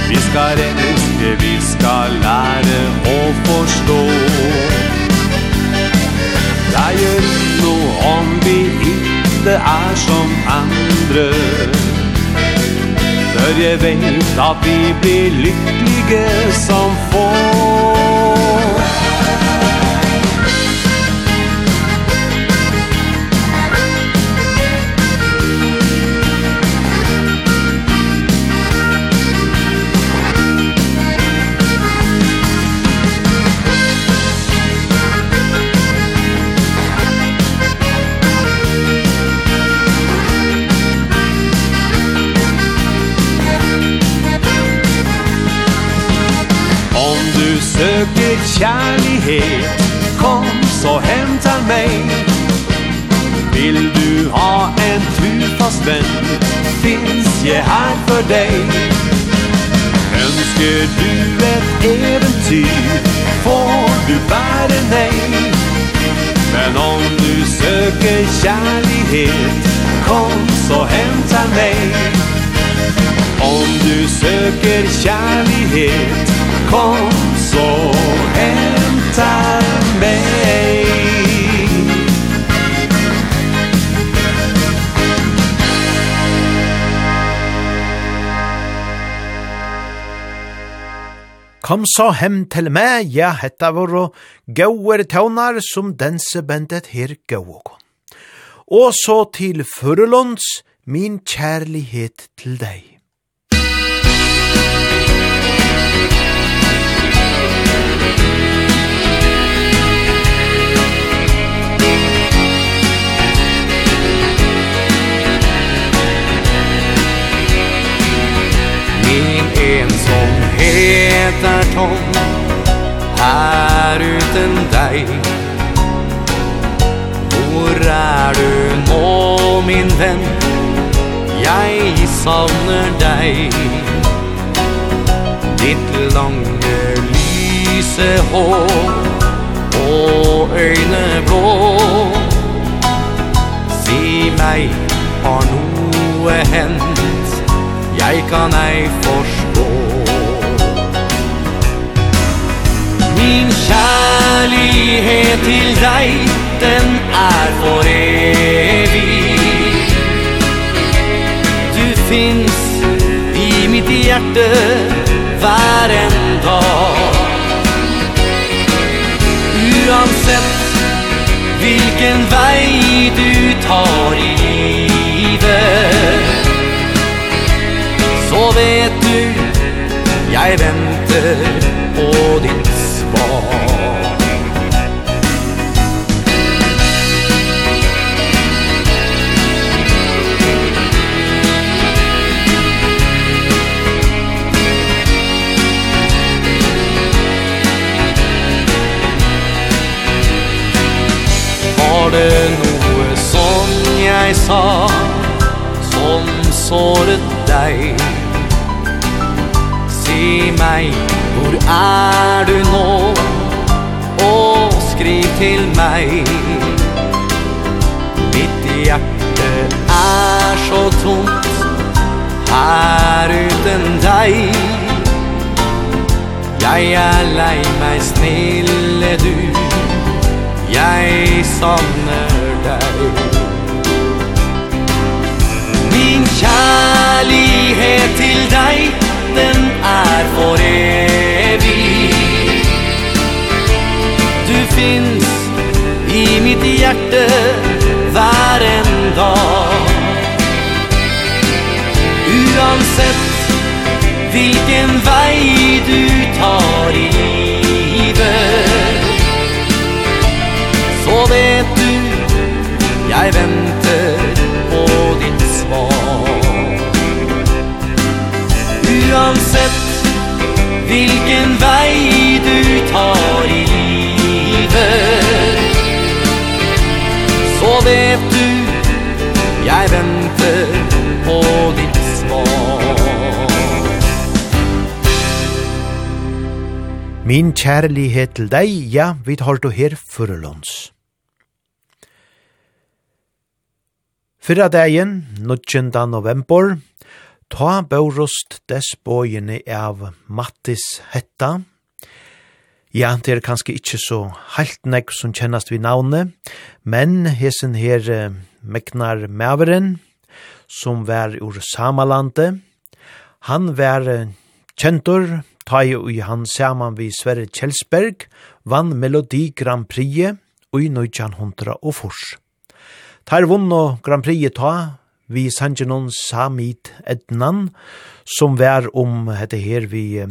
Vi ska älska, vi ska lära och förstå Det gjør noe om vi ikke er som andre. Før jeg vet at vi blir lykkelige som får. väntar mig. Vill du ha en trufast vän Finns jag här för dig. Önskar du ett äventyr Får du bära nej Men om du söker kärlighet Kom så hämta mig. Om du söker kärlighet Kom så hämta mig Kom så hem til meg, ja, hetta våre gauer tøvnar som dansebandet her gauokon. Og så til Førelunds, min kjærlighet til deg. en som heter Tom Här uten dig Hvor er du nå, min venn? Jeg savner deg Ditt lange lyse hår Og øyne blå Si meg, har noe hent? Jeg kan ei forstå Kjærlighet til deg, den er for evig. Du finnes i mitt hjerte hver en dag. Uansett hvilken vei du tar i livet Så vet du, jeg venter på ditt jeg sa Som såret deg. Si meg, hvor er du nå? Og skriv til meg. Mitt hjerte er så tomt Her uten deg. Jeg er lei meg, snille du. Jeg savner kjærlighet till dig Den är för evig. Du finns i mitt hjerte Hver en dag. Uansett vilken väg du tar i livet Så vet du, jag venter uansett vilken vei du tar i livet Så vet du, jeg venter på ditt svar Min kjærlighet til deg, ja, vi tar du här förelåns. Fyrra dagen, 19. november, Ta børost des bøyene av Mattis Hetta. Ja, det er kanskje ikke så helt nek som kjennast vi navnet, men hesen her Meknar Mæveren, som var ur Samalande, han var kjentur, ta i han saman vi Sverre Kjelsberg, vann Melodi Grand Prix i 1900 og fors. Tar vunn Grand Prix ta, vi sangenon Samit Ednan, som var om hette her vi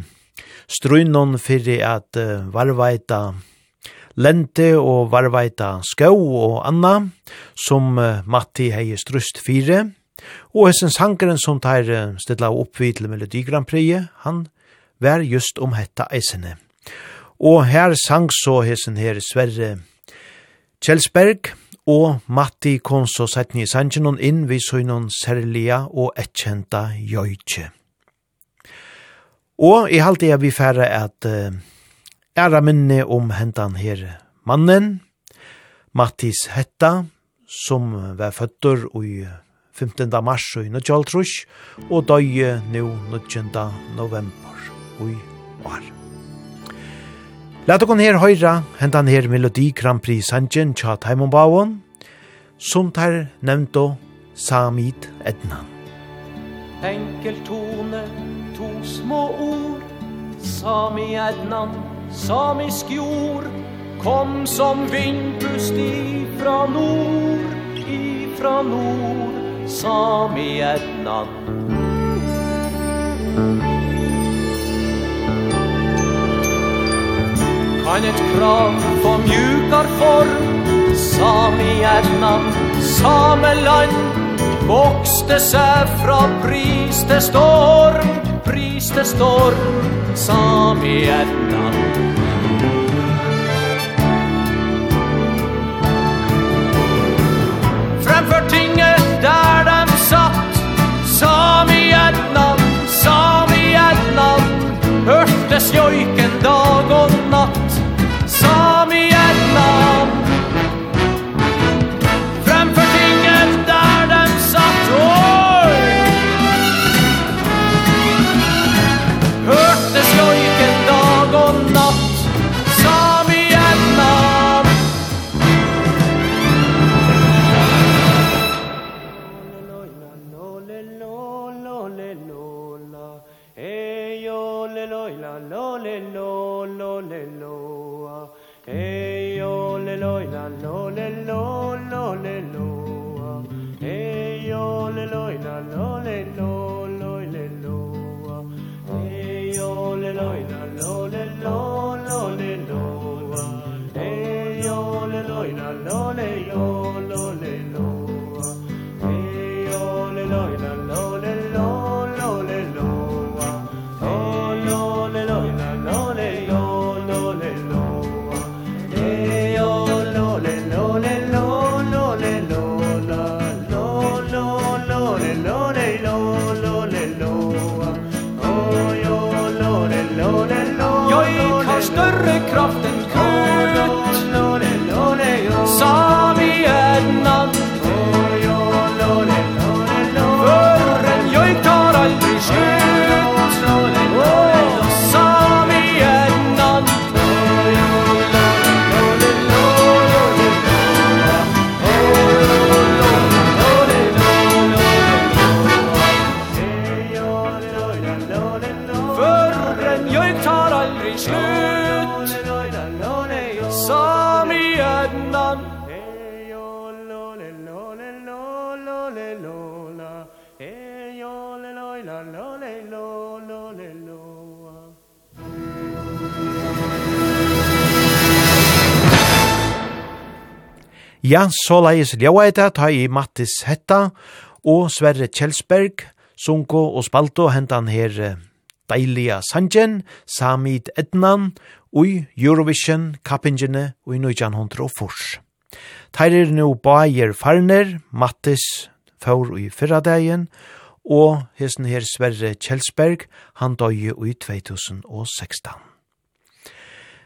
strunon fyrir at varvaita lente og varvaita skau og anna, som Matti hei strust fire, og hessen sangeren som tar uh, stedla vid til Melodi Grand Prix, han var just om hetta eisene. Og her sang så hessen her Sverre Kjelsberg, og Matti kom så sett ni sangen inn vi så noen særlige og etkjenta jøytje. Og i halte jeg vi færre at uh, æra minne om hentan her mannen, Mattis Hetta, som var føtter i 15. mars i Nødjaltrush, og døye nå 19. november i år. Lat okon her høyra hendan her Melodi Grand Prix Sanjen tja Taimon Bawon, som tar nevnto Samit Ednan. Enkel tone, to små ord, Sami Ednan, samisk jord, kom som vindpust ifra nord, ifra nord, Sami Ednan. Sami Ednan. Kan ett krav få mjukar form. Samehjärnan, sameland Vokste seg fra pris storm Pris storm, storm, samehjärnan Framför tinget där dem satt Samehjärnan, samehjärnan Hørtes joiken dag og natt loi la lo le lo loi le lo. Le yo le loi la lo le lo lo le lo. Le yo le loi la lo le lo lo Ja, så leis ljøa etter ta i Mattis Hetta og Sverre Kjelsberg, Sunko og Spalto hentan her deilige sanjen, Samid Ednan, ui Eurovision kappingene ui nøyjan hundra og fors. Teir er nu Bayer Farner, Mattis Faur ui fyrradegjen, og hesten her Sverre Kjelsberg, han døye ui 2016.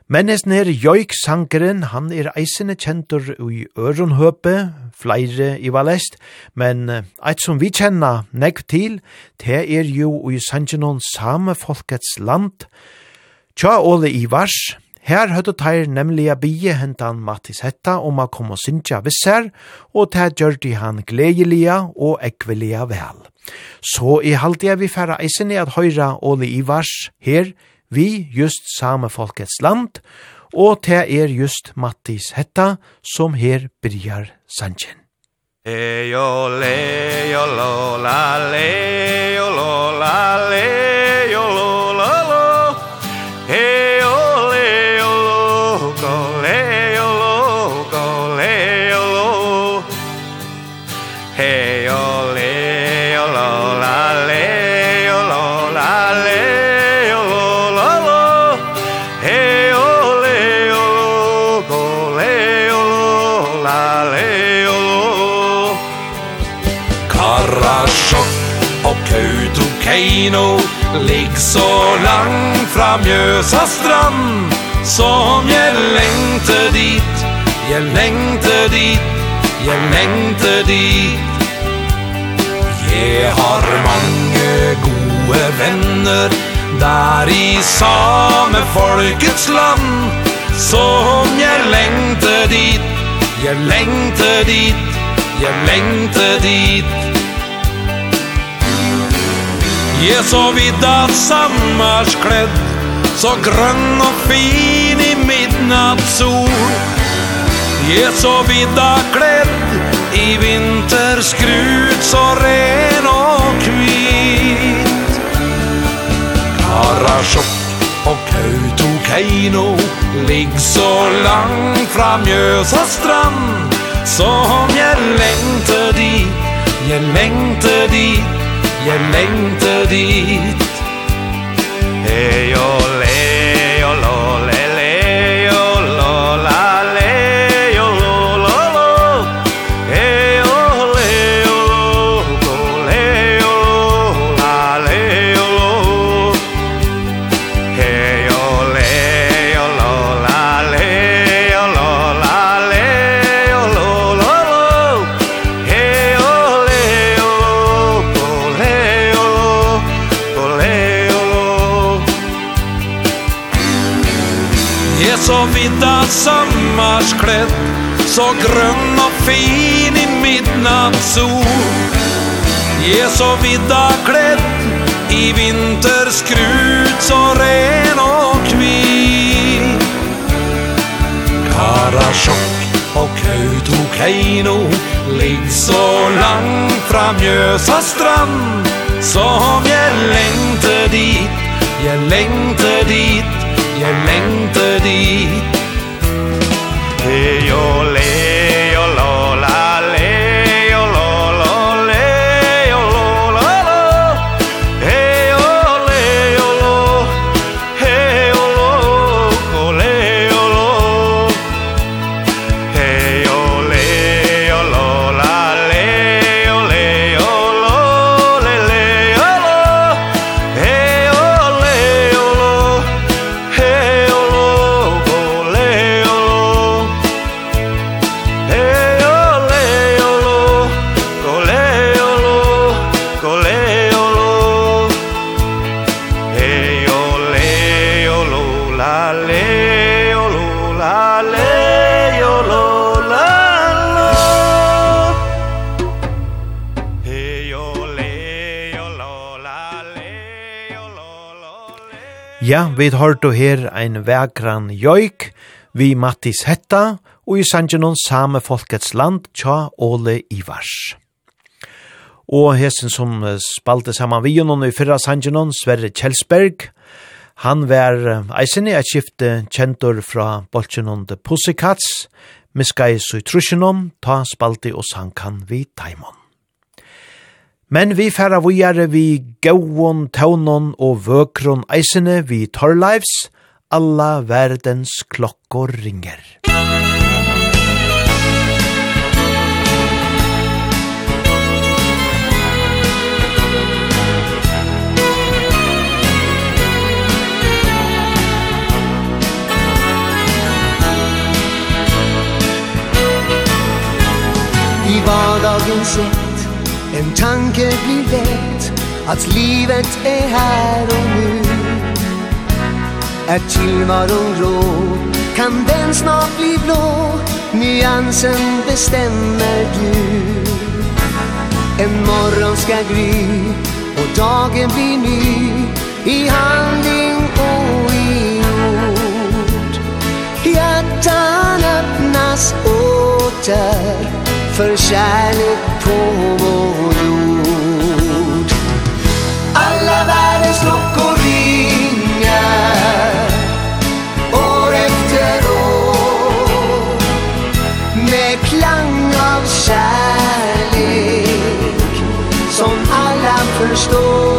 Mennesken er joik Sankeren, han er eisende kjentur i Øronhøpe, flere i Valest, men eit som vi kjenner nekv til, det er jo i sangenon same folkets land. Tja Ole Ivars, her høyde teir nemlig a bie hentan Mattis Hetta om a kom og synsja visser, og det gjør de han gledelige og ekvelige vel. Så i halvdia vi færre eisende at høyra Ole Ivars her, vi just same folkets land, og te er just Mattis hetta som her byrjar sanjen. Eyo le yo lo la le yo lo la le Mjøsa strand Som jeg lengte dit. Jeg lengte dit Jeg lengte dit. Jeg har mange gode venner Der i same folkets land. Som jeg lengte dit Jeg lengte dit Jeg lengte dit. Jeg så vidda sammarsklädd Så grønn og fin i midnattssol Jeg så vidda kledd i vinterskrut Så ren og kvit Karasjokk og Kautokeino Ligg så langt fra Mjøsa strand. Som jeg lengte dit Jeg lengte dit Jeg lengte dit. Hei og så grønn og fin i midnattssol Jeg så vidda kledd i vinterskrut så ren og kvi Karasjokk og Kautokeino ligg så langt fra Mjøsa strand. Som jeg lengte dit, jeg lengte dit, jeg lengte dit. Det gjør vi hørte her ein vekran joik, vi Mattis Hetta, og i sangenon Same Folkets Land, tja Ole Ivars. Og hesen som spalte saman vi og i fyrra sangenon, Sverre Kjelsberg, han var eisen i et skifte kjentor fra Bolsjenon de Pussikats, miskais i trusjenon, ta spalte og sankan vi Taimon. Men vi færa vujare vi gauon, taunon og vøkron eisene vi torlivs, alla verdens klokkor ringer. I vardagen sett En tanke blir väckt Att livet är här och nu. Är tillvaron grå Kan den snart bli blå. Nyansen bestämmer du. En morgon ska gry Och dagen blir ny. I handling och i ord. Hjärtan öppnas åter För kärlek på vår jord Alla världens klockor ringer År efter år Med klang av kärlek Som alla förstår.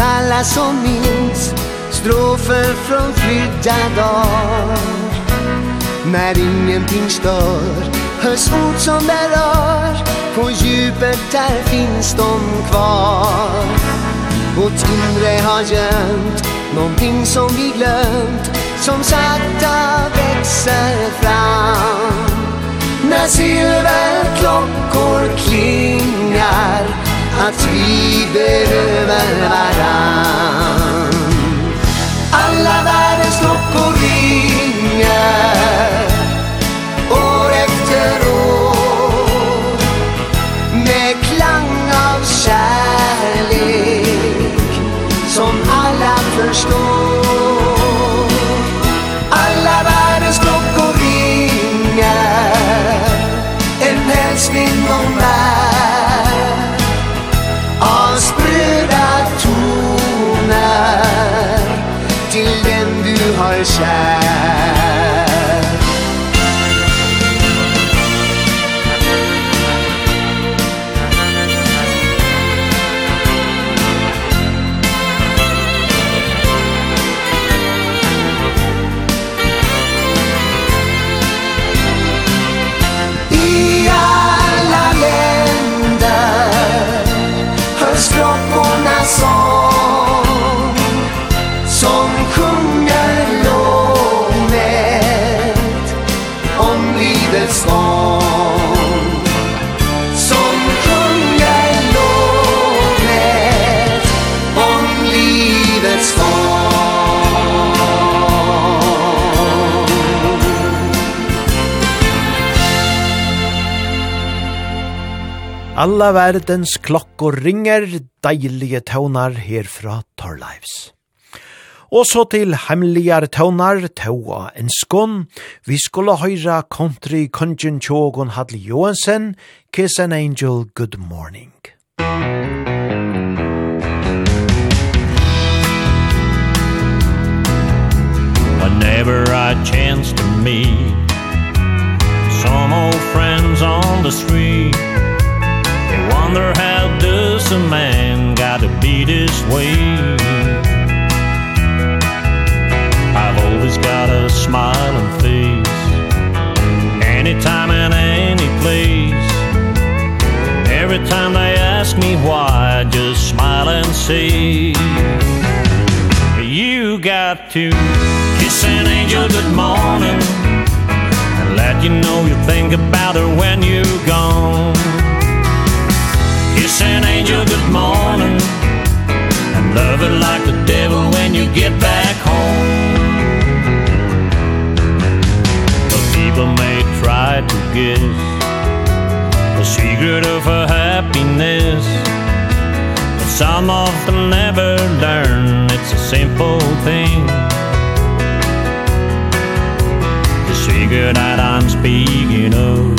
alla som minns Strofer från flydda dag När ingenting stör Hörs ord som berör. På djupet där finns de kvar. Vårt inre har gömt Någonting som vi glömt. Som sakta växer fram. När silverklockor klingar att vi behöver varann. Alla världens klockor ringer År efter år. Med klang av kärlek Som alla förstår. kärlek Alla verdens klokkor ringer, deilige tøvnar herfra Torlives. Og så til heimligar tøvnar, tøva en skån. Vi skulle høyra country kongen tjågon Hadli Johansen, Kiss an Angel, Good Morning. Whenever I chance to meet Some old friends on the street wonder how does a man gotta be this way. I've always got a smiling face Anytime and any place. Every time they ask me why I just smile and say You got to kiss an angel good morning And let you know you think about her when you're gone an angel good morning. And love it like the devil when you get back home. But people may try to guess The secret of her happiness But some them never learn. It's a simple thing. The secret that I'm speaking of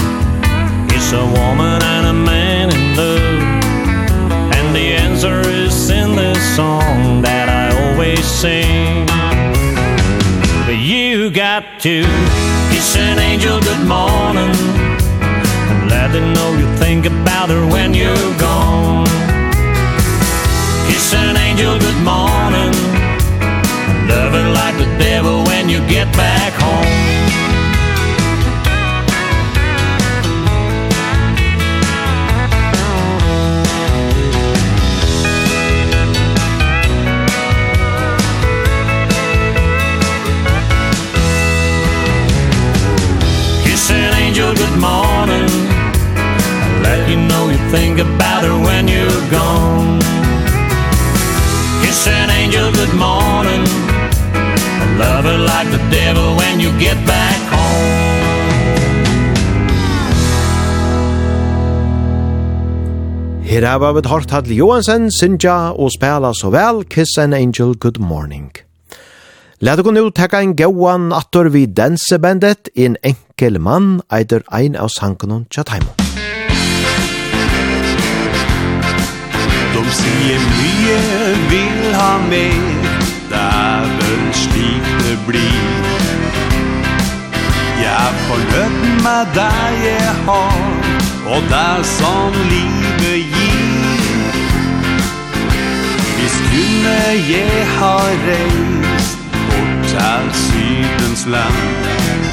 It's a woman and a man. song that I always sing. But you got to kiss an angel good morning And let her know you think about her when you're gone. Kiss an angel good morning And love her like the devil when you get back. Think about her when you're gone Kiss an angel good morning And love her like the devil when you get back home Her er vi hørt Hadley Johansen, Sinja og spela så vel Kiss an Angel Good Morning. Lad dere nå tekka en gauan attor vi dansebandet, en enkel mann eider ein av sangen og. De sier mye vil ha mer Dæven slik det blir. Jeg forløp med deg jeg har Og det som livet gir. Hvis kunne jeg ha reist Bort til sydens land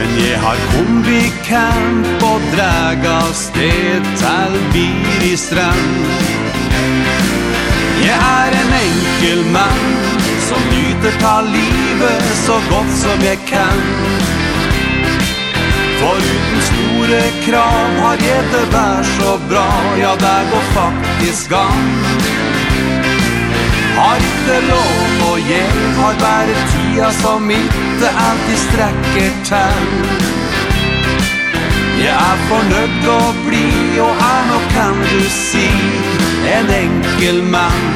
Men jeg har kommet i kamp og drag av sted til bir i strand. Jeg er en enkel mann som nyter ta livet så godt som jeg kan. For uten store krav har jeg det vær så bra, ja det går faktisk gang har ikke lov Og jeg har bare tida som ikke alltid strekker til Jeg er fornøyd å bli Og er nok kan du si En enkel mann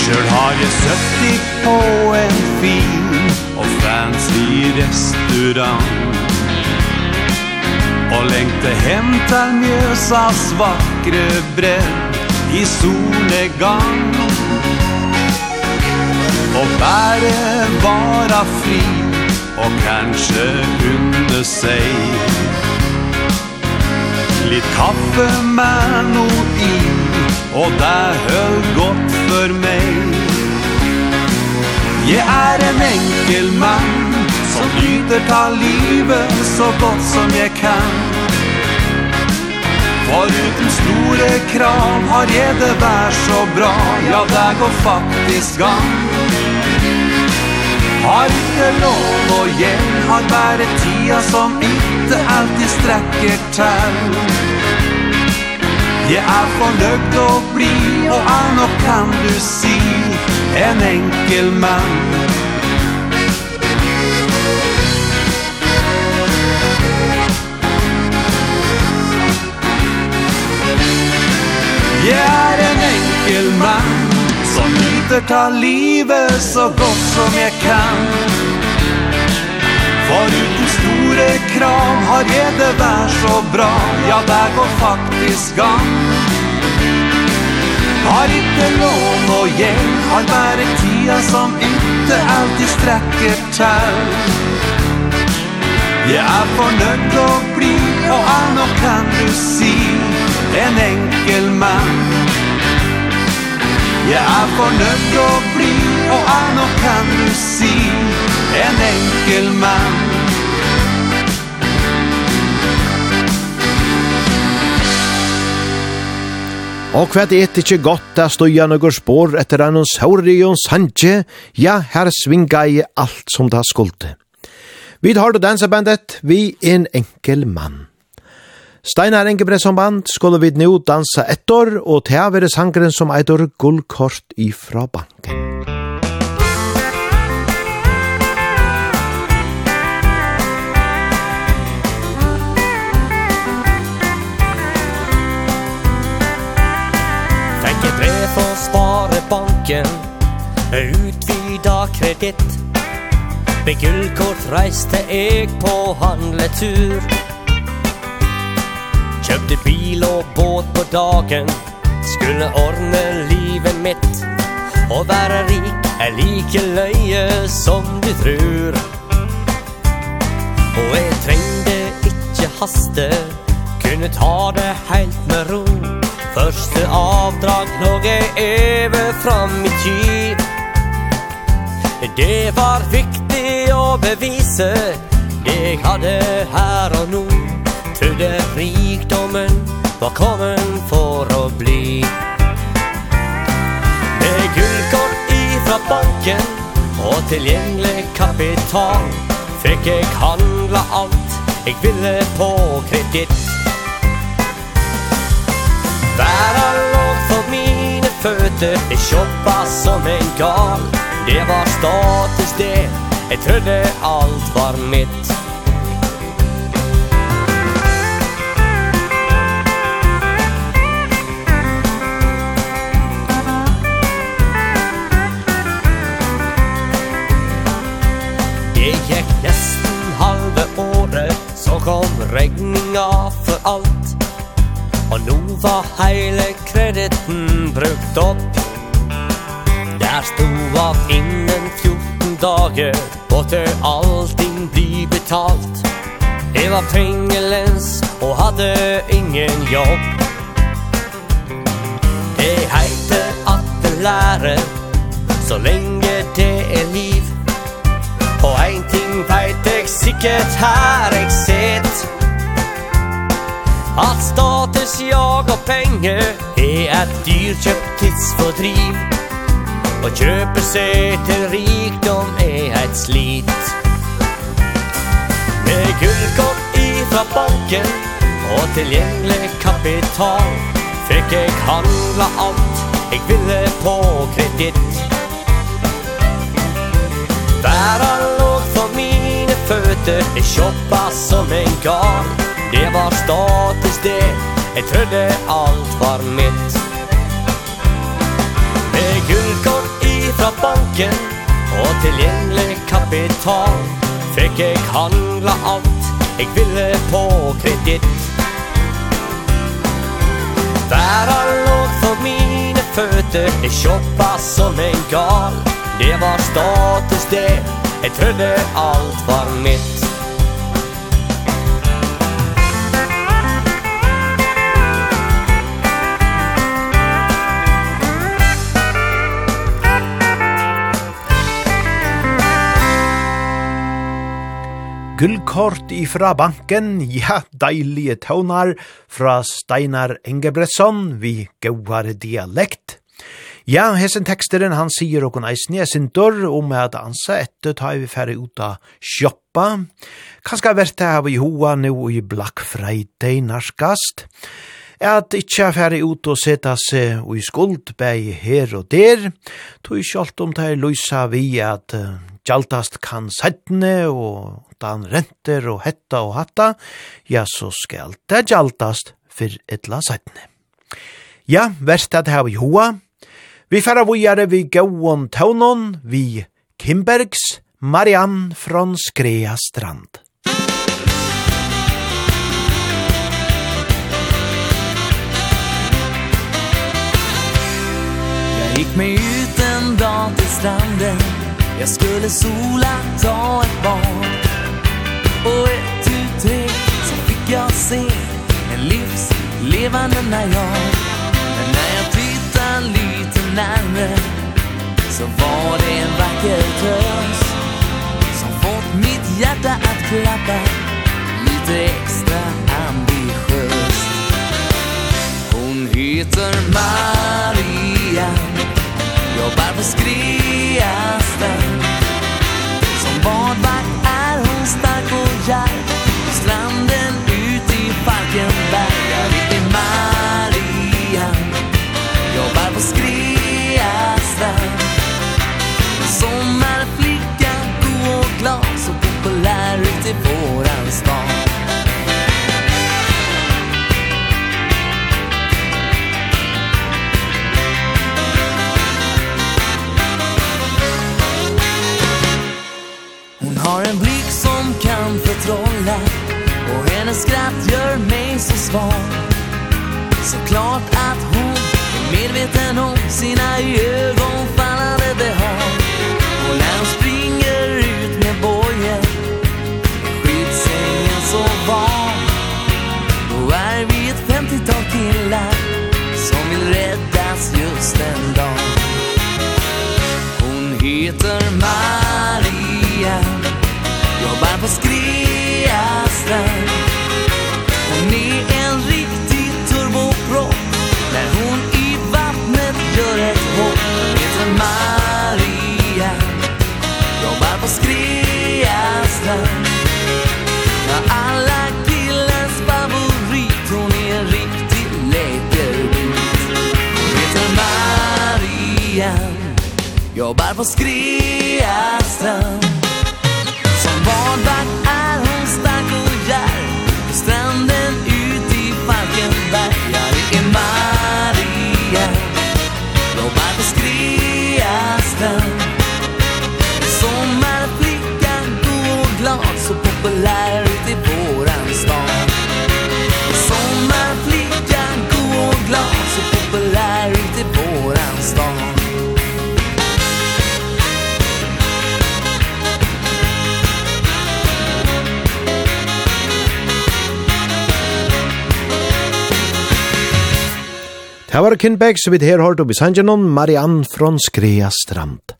Sjøl har jeg søtt på en fin fancy restaurant. Og längte hem til Mjösas vackre bredd i solnedgang. Og bare vara fri och kanske unna seg Litt kaffe med no i och det höll gott för mig Jeg er en enkel mann Som nyter ta livet så godt som jeg kan. For uten store krav har jeg det vær så bra. Ja, det går faktisk gang. Har ikke lov og hjem Har bare tida som ikke alltid strekker til Jeg er fornøyd å bli, og er nok kan du si? En enkel mann. Jeg er en enkel mann Som nyter ta livet så godt som jeg kan. Foruten julekram Har jeg det vær så bra? Ja, der går faktisk gang. Har ikke lån og gjeld Har bare tida som ikke alltid strekker til Jeg er fornøyd å bli Og er nok kan du si En enkel mann. Jeg er fornøyd å bli Og er nok kan du si En enkel mann. Og hva det ikke godt å stå igjen og spår etter en sauri og sanje, ja, her svinga i alt som det skulte. Vi har det dansebandet, vi en enkel mann. Steinar Engebre som band skulle vi nå dansa ett år, og til å være sangren som eitor gullkort ifra banken. från Sparebanken. Utvida kredit. Med gullkort reiste eg på handletur. Kjøpte bil og båt på dagen. Skulle ordne livet mitt. Å være rik er like løye som du tror. Og jeg trengde ikke haste. Kunne ta det helt med ro. Første avdrag nog er over fra mitt liv Det var viktig å bevise Det jeg hadde her og nå Trodde rikdommen var kommen for å bli. Med gullkort ifra banken Og tilgjengelig kapital Fikk jeg handla alt Jeg ville på kreditt Där har lågt fått mina fötter. Är tjoppa som en gal. Det var status det, jag trodde allt var mitt. Det gick nästan halva året. Så kom regninga för allt Og nå var heile krediten brukt opp. Der stod at innen 14 dager Måtte allting bli betalt. Jeg var pengelens og hadde ingen jobb. Det heiter at det lærer Så lenge det er liv. Og ein ting veit jeg sikkert her jeg sitt Att status, jag och pengar är ett dyrköpt tidsfördriv. Och köper sig till rikdom är ett slit. Med guldkort ifrån banken och tillgänglig kapital Fick jag handla allt jag ville på kredit. Världen låg för mina fötter, jag shoppa som en gal. Det var status det. Jeg trodde allt var mitt. Med guldkort ifra banken Og tilgjengelig kapital Fikk jeg handla alt Jeg ville på kredit Væra låg for mine føtter. Jeg shoppa som en gal. Det var status det. Jeg trodde allt var mitt. gullkort ifra banken, ja, deilige tøvnar fra Steinar Engebrettsson, vi gauar dialekt. Ja, hessen teksteren han sier okon eisen jeg sintor om at ansa etter ta vi færre ut av sjoppa. Kanska vært det her vi hoa nu i Black Friday narskast. At ikkje færre ut og seta seg i skuld bei her og der, tog sjalt om det er løysa vi at gjaldast kan sættne, og dan renter og hetta og hatta, ja, så skal det gjaldast for etla sættne. Ja, verst at her vi hoa. Vi færa vujare vi gauon taunon, vi Kimbergs Marianne från Skrea strand. Jag gick mig ut en dag till stranden Jag skulle sola, ta ett barn Och ett tu tre. Så fick jag se En livs levande när jag Men när jag tittar lite närmare Så var det en vacker tröst Som fått mitt hjärta att klappa Lite extra ambitiöst. Hon heter Maria. Jobbar på Skriasta i våran stad. Hon har en blick som kan förtrolla Och hennes skratt gör mig så svag. Så klart att hon är medveten om sina ögonfall. räddas just den dag. Hon heter Maria Jobbar på Skreastrand Jobbar på Skrea strand Det var Kinbeck, så vidt her hørt opp i Sanjanon, Marianne från Skrea Strand.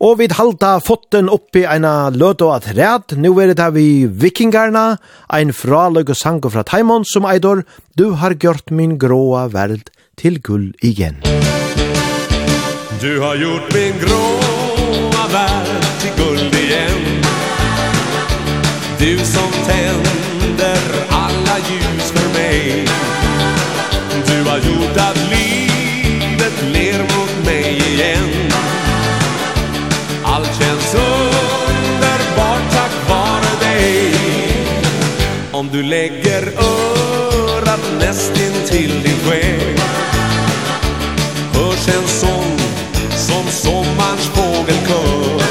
Og vi halta fotten oppi eina løt og at ræd, nu er det vi vikingarna, ein fraløg og sang fra Taimon som eidor, du har gjort min gråa verd til gull igen. Du har gjort min gråa verd til gull igen Du som tänder alla ljus för mig Du har gjort att igen. Allt känns underbart tack vare dig. Om du lägger örat nästin till din själ. Hörs en sång som sommarns fågelkör.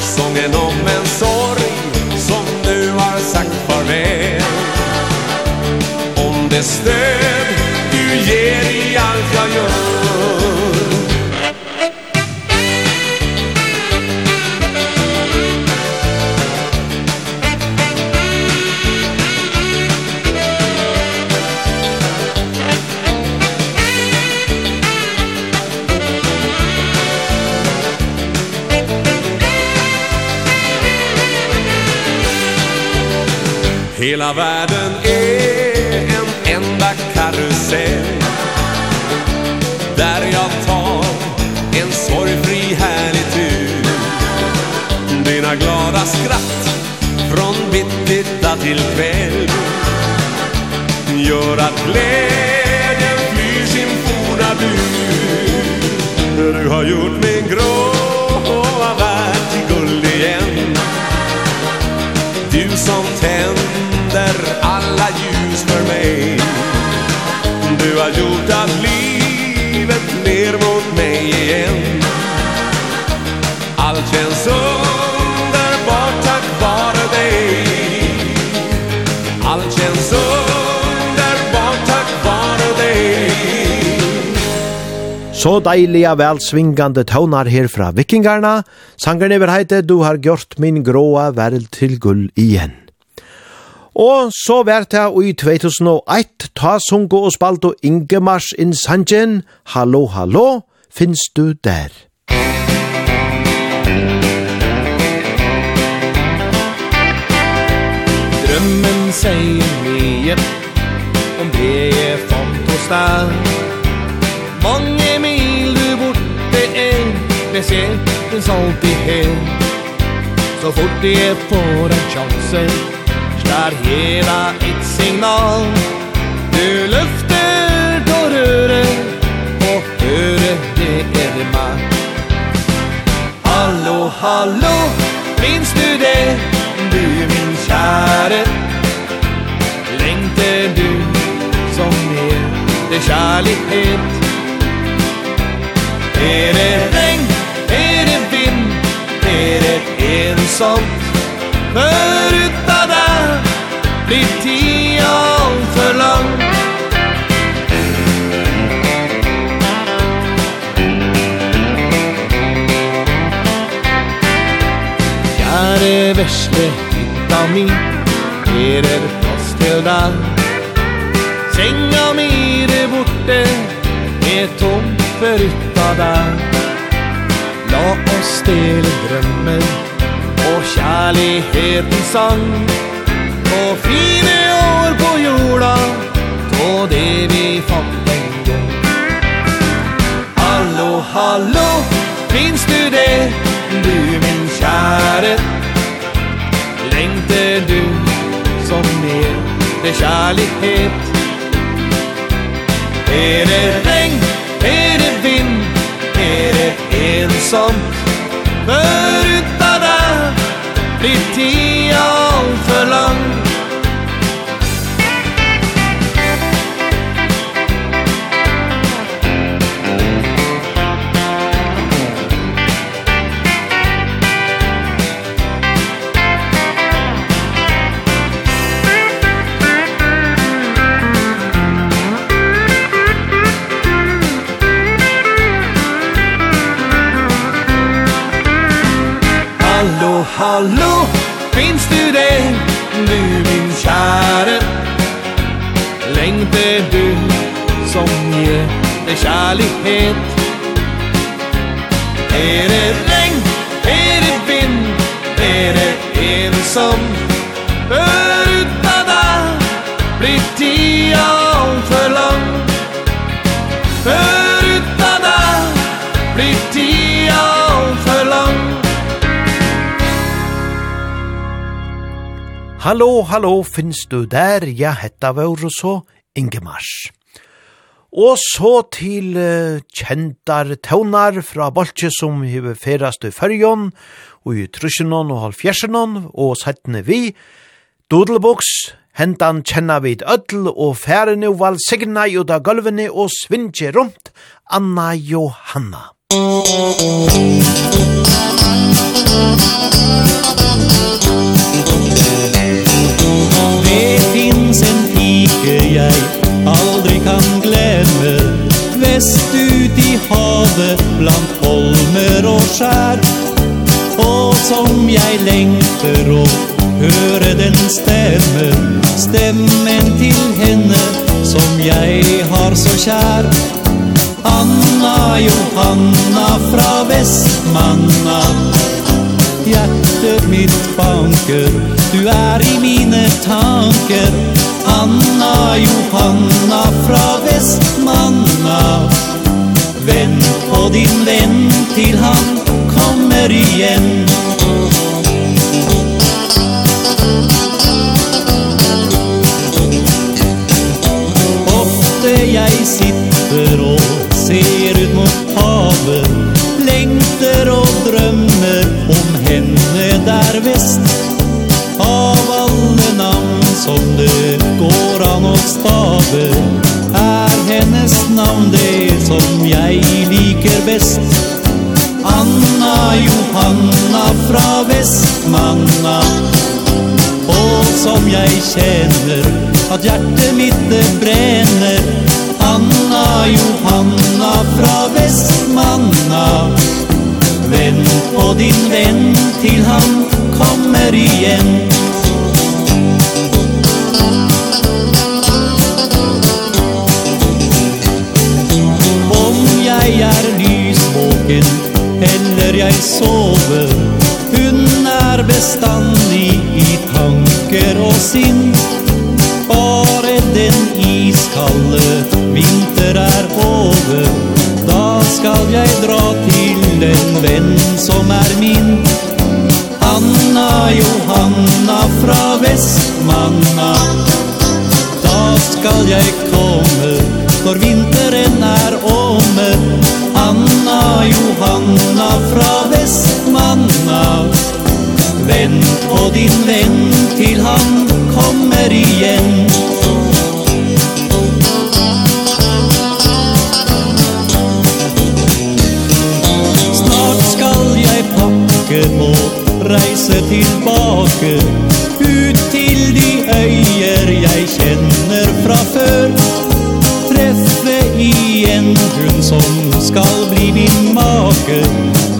Sången om en sorg som nu har sagt farväl. Om det stöd Hela världen är en enda karusell. Där jag tar en sorgfri härlig tur. Dina glada skratt från bittitta till kväll Gör att glädjen flyr sin forna bur Du har gjort mig grå gjort att livet ler mot mig igen Allt känns underbart tack vare dig Allt känns underbart tack vare dig Så deiliga välsvingande tonar här fra vikingarna. Sangerne vil heite Du har gjort min gråa värld till gull igen. Og så vært jeg i 2001 ta sungo og spalto Ingemars Insangen, Hallo, hallo, finnes du der? Drømmen sier mye om det jeg fant hos deg Mange mil du borte er, det ser den alltid her Så fort jeg får en sjanse är hela ett signal. Du løfter då röret Og röret det er det man. Hallo, hallå, minns du det? Du min kjære. Längtar du som mer det kärlighet Är det regn, är det vind, är det ensamt Förut blir tiden for lang. Kjære vesle hytta mi Her er plass til deg. Senga mi er borte Er tom for utta deg La oss dele drømmen Og kjærlighetens sang fine år på jorda Då det vi fant en gång. Hallå, hallå, finns du det? Du min kjære Längter du som mer Det kärlighet Är det regn, är det vind Är det ensamt För utan det blir tiden allt för långt Hallo, finns du det? Du min kjære Längte du som ger dig kärlighet? Är det regn, är det vind, är det ensam Hallo, hallo, finnes du der? Ja, hetta var og så Ingemars. Og så til uh, kjentar tøvnar fra Bolche som hever ferast i fyrjon, og i trusjenon og Halfjersenon, og settene vi, Dodelboks, hentan kjenna vid ødel, og færene og valsigna jo da gulvene og svinje rundt, Anna Johanna. Musik havet blant holmer og skjær. Og som jeg lengter å høre den stemmen Stemmen til henne som jeg har så kjær. Anna Johanna fra Vestmanna. Hjertet mitt banker, du er i mine tanker. Anna Johanna fra Vestmanna på din vän till han kommer igen. Ofte jeg sitter og ser ut mot havet Lengter og drømmer om henne der vest Av alle navn som det går an å stave Er hennes navn det som jeg best Anna Johanna fra Västmanna Och som jag känner att hjertet mitt det bränner Anna Johanna fra Västmanna Vent på din vän till han kommer igen jeg sover Hun er bestandig i tanker og sinn. Bare den iskalle vinter er over Da skal jeg dra til en venn som er min. Anna Johanna fra Vestmanna. Da skal jeg komme når vinteren er åmer Johanna fra Vestmanna. Vent på din venn til han kommer igjen Snart skal jeg pakke og reise tilbake. Ut til de øyer jeg kjenner fra før. Treffe igjen hun som skal bli min make.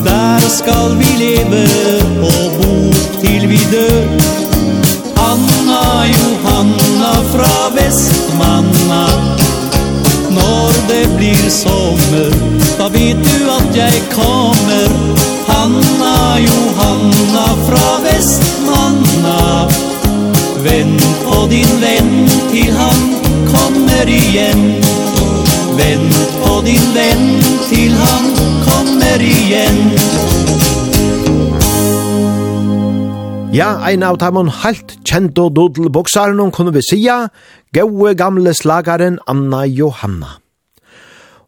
Der skal vi leve og bo til vi dør. Anna Johanna fra Vestmanna. Når det blir sommer Da vet du at jeg kommer. Anna Johanna fra Vestmanna. Vent på din venn til han kommer igjen vent på din vän till han kommer igen Ja, ein av dem halt kjent og dodelboksaren hun kunne vi sija, gaue gamle slagaren Anna Johanna.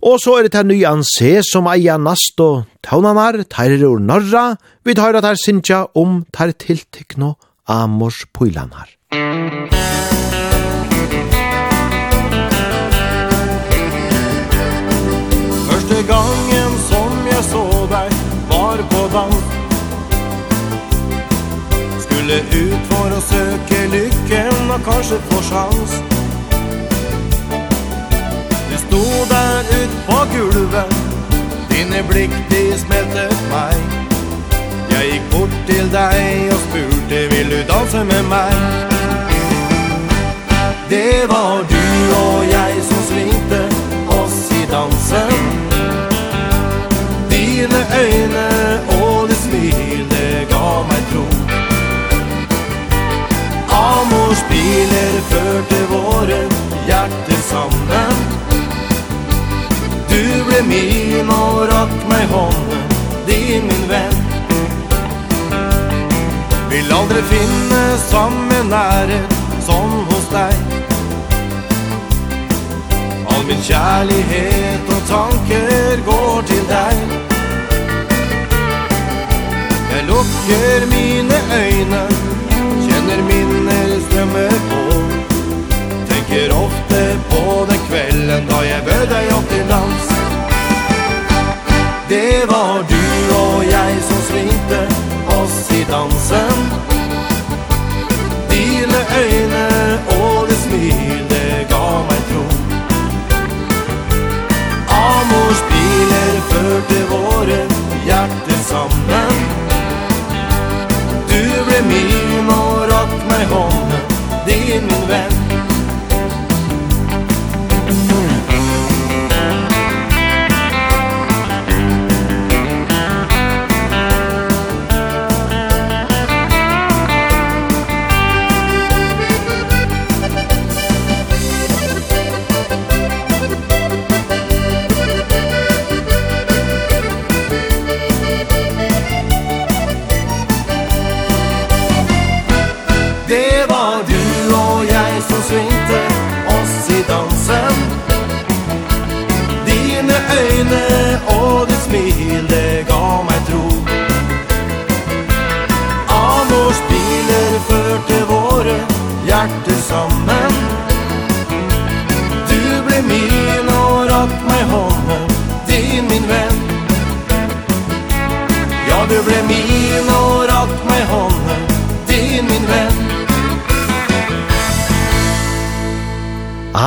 Og så er det til nyan se som eia nast og taunanar, teirer ur norra, vi tar at her sinja om tar tiltikno amors poilanar. Musikk gangen som jeg så deg var på dans. Skulle ut for å søke lykken og kanskje få sjans. Du sto der ut på gulvet Dine blikk de smeltet meg. Jeg gikk bort til deg og spurte Vil du danse med meg? Det var du og jeg som svingte oss i dansen dine øyne og ditt smil, det gav meg tro. Amors biler førte våre hjerter sammen. Du ble min og rakk meg hånden, din min venn. Vil aldri finne samme nære som hos deg. All min kjærlighet og tanker går til deg lukker mine øyne Kjenner minner strømme på. Tenker ofte på den kvelden Da jeg bød deg opp til dans. Det var du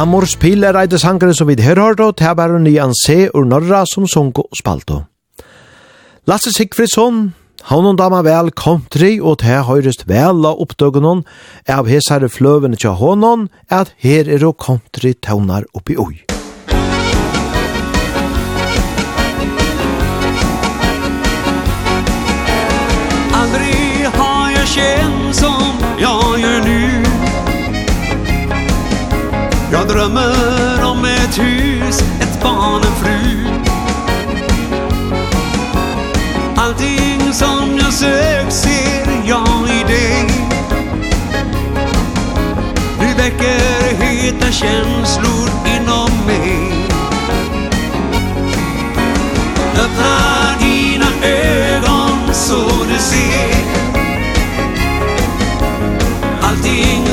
Amors pil er eit sangare som vi her hørte, til var nyan an se ur norra som sunko og spalto. Lasse Sigfridsson, han og dama vel country, og til høyrest vel av oppdøgnen av hesare fløvene til hånden, at her er og country tøvnar oppi oi. Aldri har jeg kjent som jeg gjør nu Jag drömmer om ett hus, ett barn, en fru. Allting som jag sökt ser jag i dig. Du väcker heta känslor.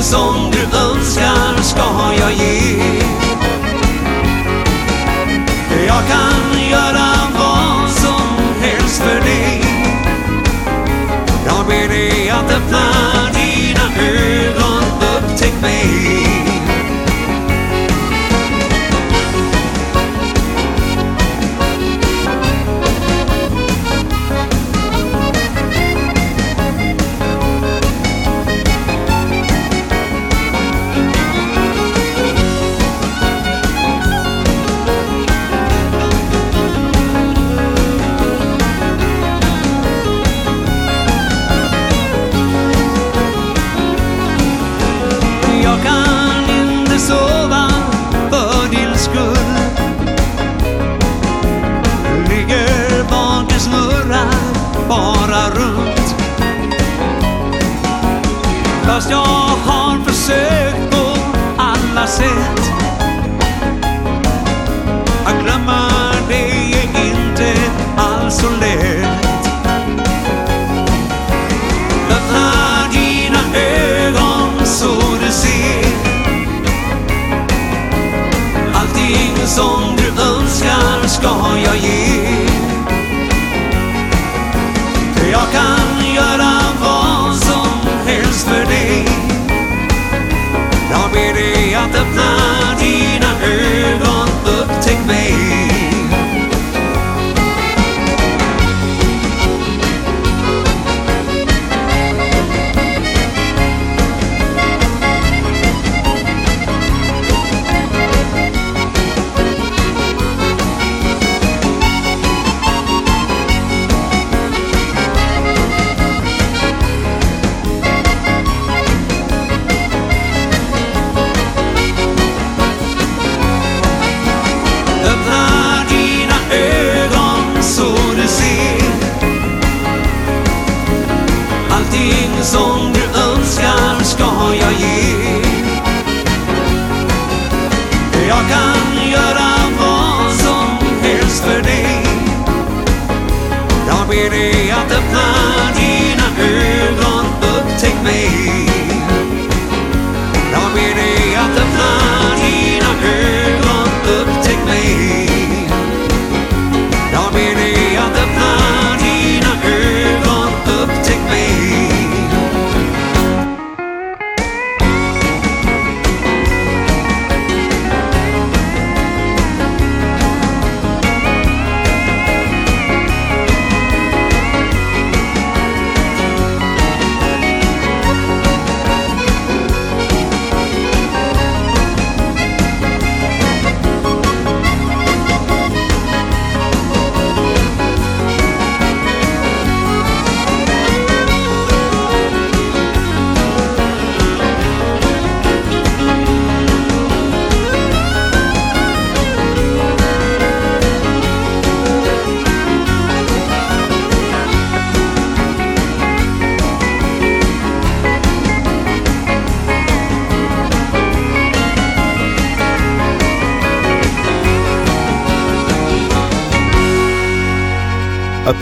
som du önskar ska jag ge. Jag kan göra vad som helst för dig. Jag ber dig att öppna dina ögon. Upptäck mig.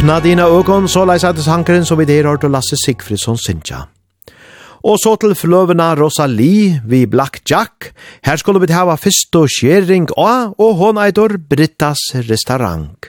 Opna dina økon, så leis at sankeren som vi der har til Lasse Sigfridsson Sintja. Og så til fløvena Rosalie vi Black Jack. Her skulle vi hava fyrst og skjering av, og hon eitor Brittas restaurant.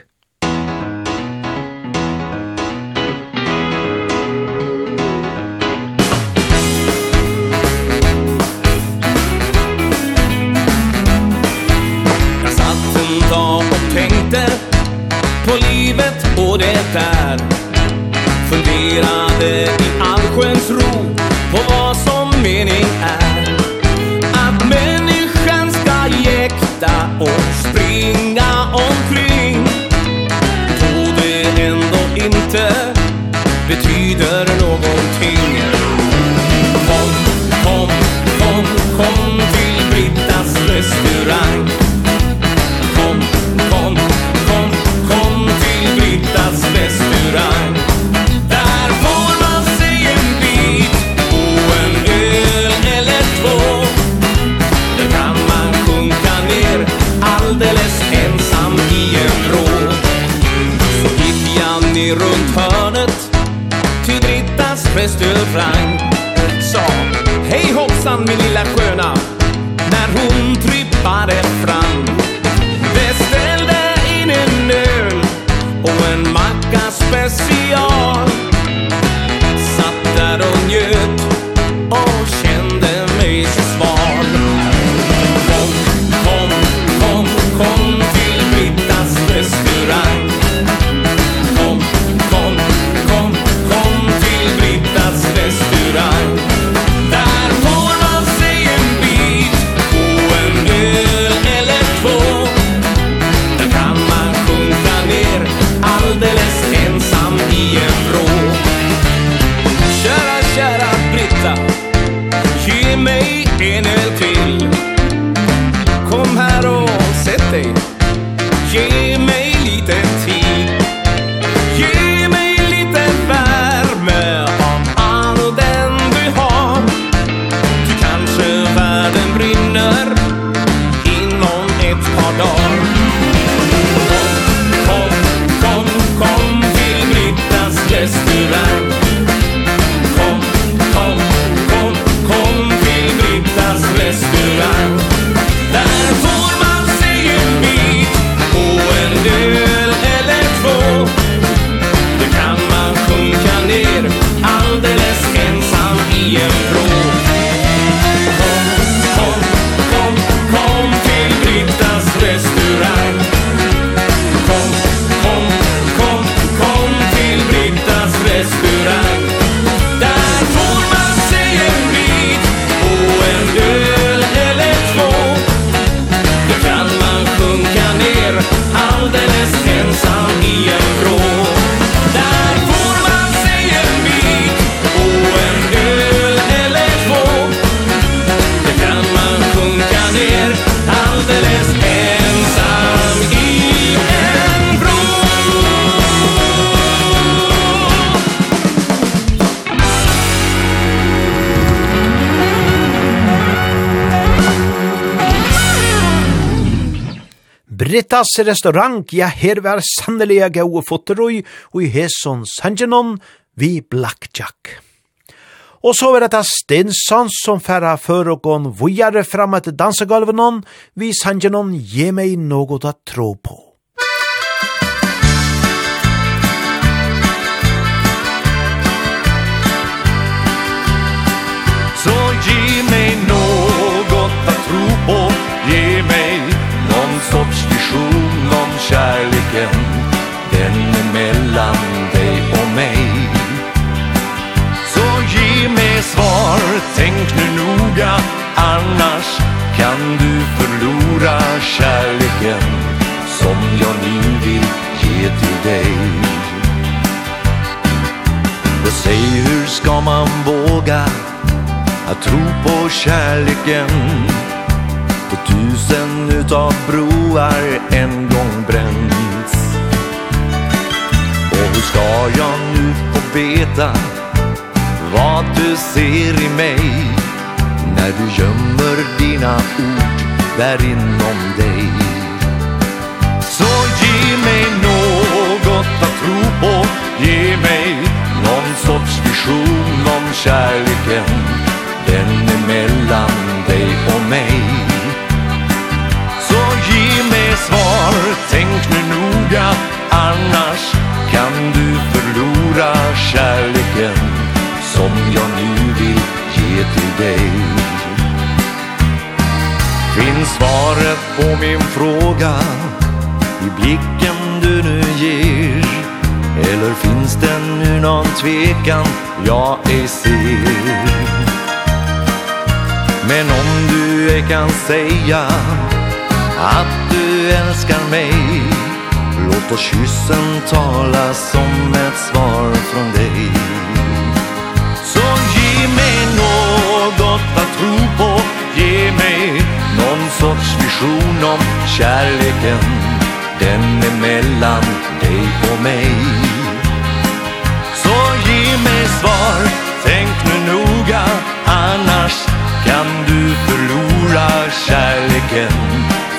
Kassas restaurant, ja, her var sannelig gau fotterøy, og i Heson sangenon, vi blackjack. Og så var det Stinsson som færa før og gån vujare fram etter dansegolven vi sangenon, ge meg nogot å tro på. tanken Den är mellan dig och mig. Så ge mig svar, tänk nu noga Annars kan du förlora kärleken Som jag nu vill ge till dig. Och säg hur ska man våga Att tro på kärleken? På tusen utav broar en gång bränd. Hur ska jag nu få veta Vad du ser i mig? När du gömmer dina ord Där inom dig. Så ge mig något att tro på. Ge mig någon sorts vision om kärleken. Den är mellan dig och mig. Så ge mig svar, tänk nu noga Annars kan du förlora kärleken som jag nu vill ge till dig? Finns svaret på min fråga i blicken du nu ger? Eller finns det nu någon tvekan jag ej ser? Men om du ej kan säga att du älskar mig Låt oss kyssen tala som ett svar från dig. Så ge mig något att tro på. Ge mig någon sorts vision om kärleken. Den är mellan dig och mig. Så ge mig svar, tänk nu noga. Annars kan du förlora kärleken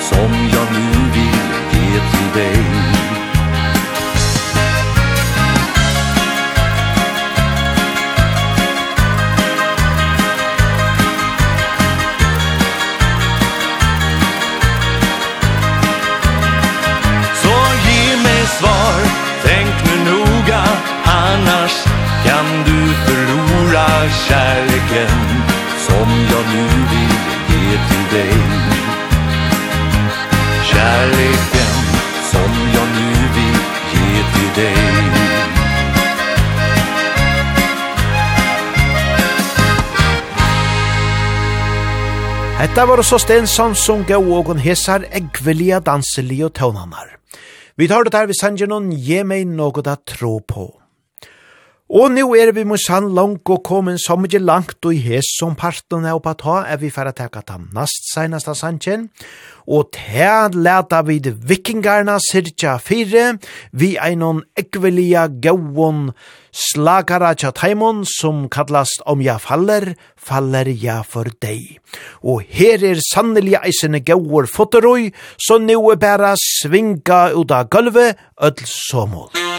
Som jag nu vill ge till dig. Hetta var så Stensson som gav og hesar eggvilja danselige tøvnanar. Vi tar det her vi sanger noen, je meg noe da tro på. Og nu er vi mot sann langt og kommet som ikke langt og i hes som parten er oppa ta, er vi færre teka tam nast seneste sannsjen, og til leta vi de vikingarna cirka fire, vi einon ekvelia gauon slagara tja taimon som kallast om ja faller, faller ja for deg. Og her er sannelig eisene gauor fotoroi, så nu er bæra svinga ut av gulvet, öll somål.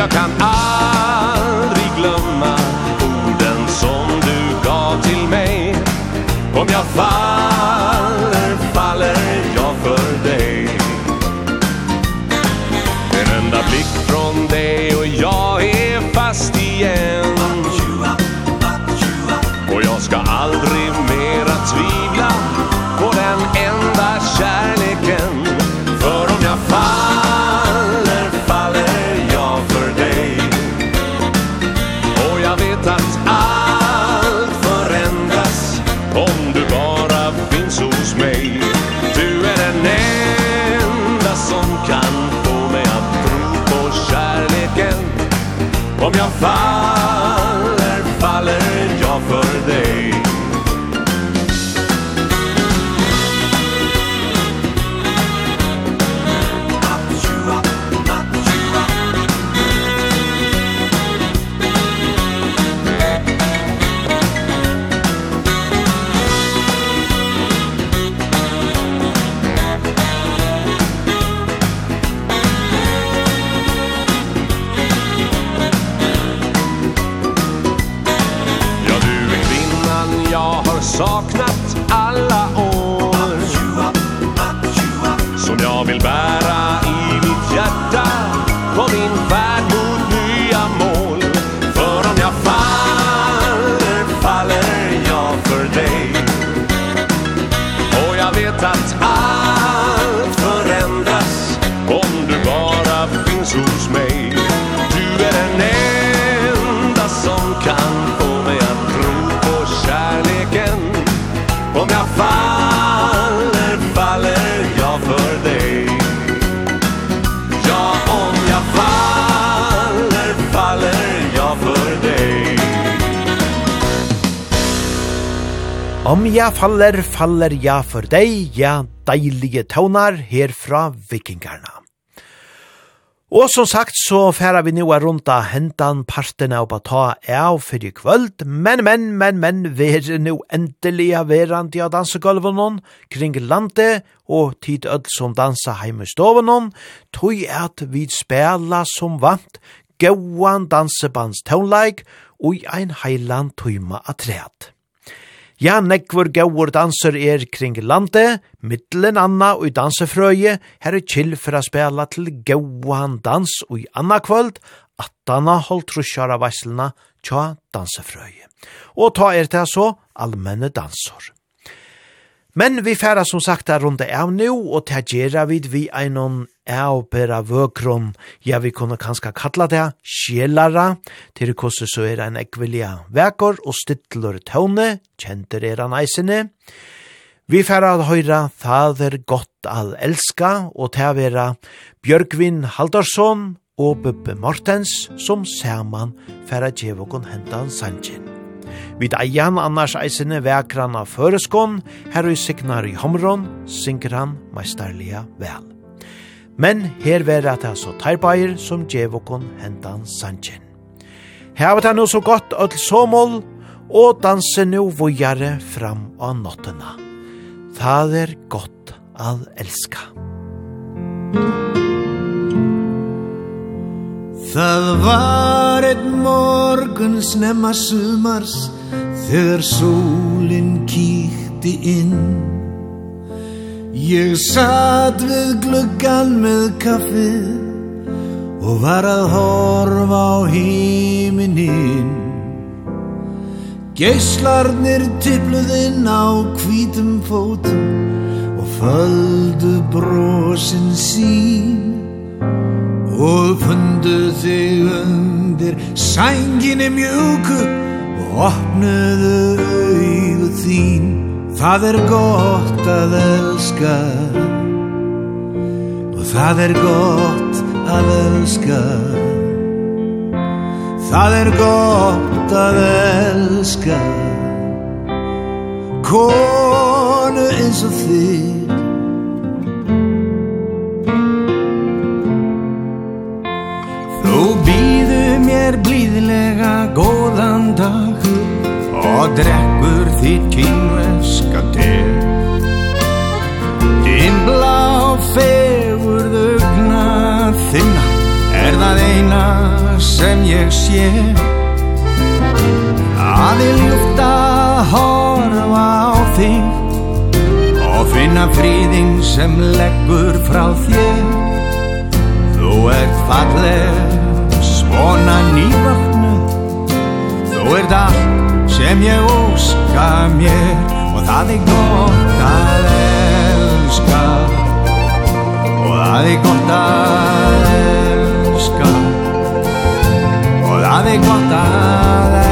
jag kan Om jag fann Om jeg faller, faller jeg for deg, ja, deilige tøvnar herfra vikingarna. Og som sagt så færa vi noa rundt av hentan partene og bare ta av for i kvöld, men, men, men, men, vi er no endelig av verand av dansegolven kring landet og tid ødel som dansa heim i stoven hon, tog at vi spela som vant gauan dansebandstøvnleik og i ein heiland tøyma atreat. Ja, nekvur gaur danser er kring landet, middelen anna og i dansefrøye, her er chill for å spela til gauan dans og i anna kvöld, attana holdt trusjara veislena tja dansefrøye. Og ta er det så allmenne dansor. Men vi færa som sagt er runde av nu, og ta gjerra vid vi einon avbera vøkron, ja vi kunne kanska kalla det, sjelara, til kosse så er en ekvilja vekor og stittlur tåne, kjenter er han eisene. Vi færa at høyra, það er godt al elska, og til vera Bjørgvin Haldarsson og Bubbe Mortens, som saman færa djevokon hentan sanjen. Vi eian annars eisene vekran av føreskån, her og signar i homron, synker han meisterlia vel men her vera ta så tærbair som djevokon hendan sanjen. Her var det nå så godt öll somål, og danse nå vujare fram av nottena. Það er godt að elska. Það var et morgun snemma sumars, þegar sólin kíkti inn. Ég satt við gluggan með kaffi Og var að horfa á himinin. Geislarnir tipluðinn á hvítum fótum Og földu brosin sín Og fundu þig undir sænginni mjúku Og opnuðu auðu þín. Það er gott að elska. Og það er gott að elska. Það er gott að elska. Konu eins og þig. Þú býðu mér blíðlega góðan dag Og drekkur þitt kynver elska dig Din blá fegurðugna þinna Er það eina sem ég sé. Það er ljúft að horfa á þig Og finna fríðing sem leggur frá þér. Þú ert falleg svona nývöknu Þú ert allt sem ég óska mér. Og það er gott að elska. Og það er gott að elska. Og það er gott að elska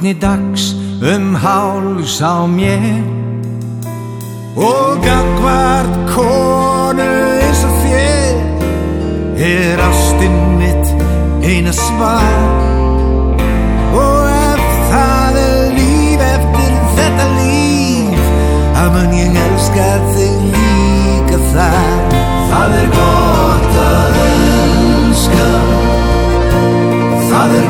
Magni dags um háls á mér. Og gangvart konu eins og þér Er ástinn mitt eina svar. Og ef það er líf eftir þetta líf Að mun ég elskar þig líka þar. Það er gott að elska. Það er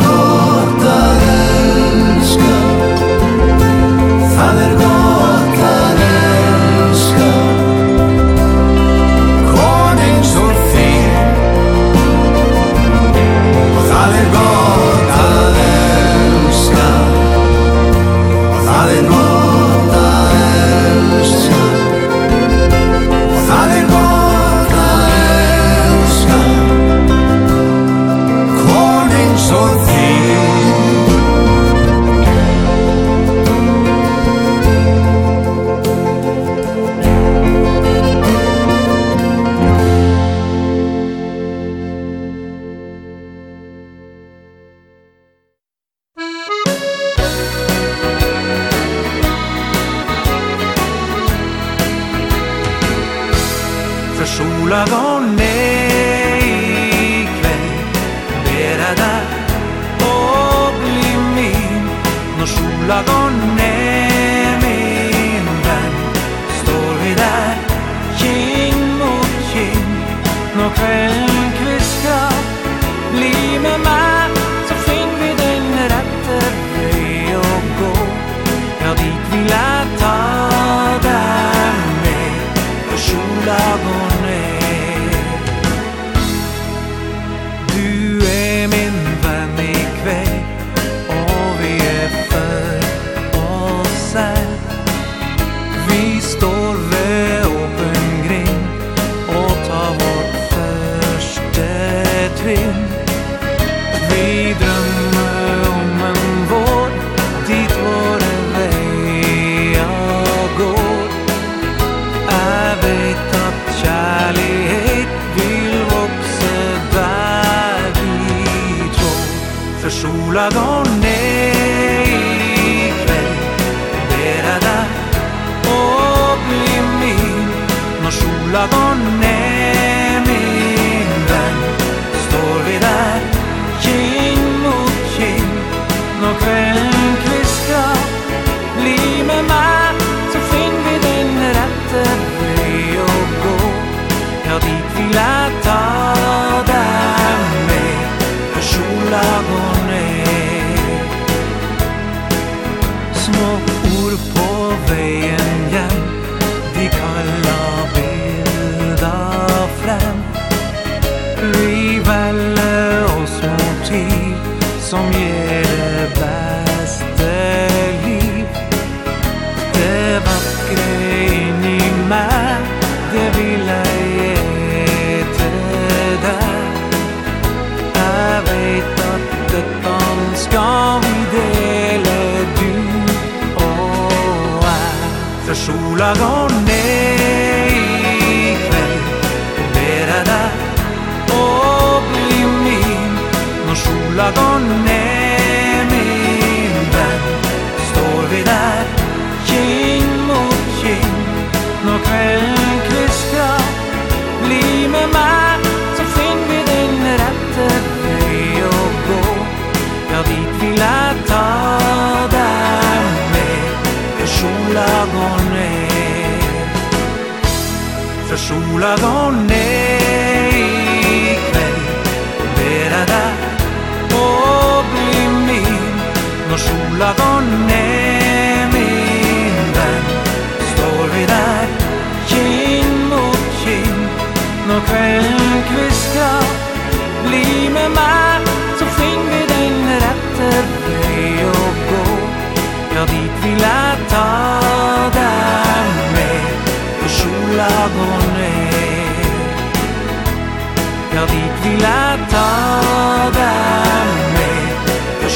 för sola går ner ikväll och bära där och bli min. När sola går ner min vän. Står vi där king mot king. När kvällen sola går ner ikväll Bära där och bli min. Når sola går ner min vän Står vi där kin mot kin Når kvällen kviskar Bli med mig fing vi den ratte io go gå. Ja, dit vill ta dig med lagone Jag vet vill att ta dem med För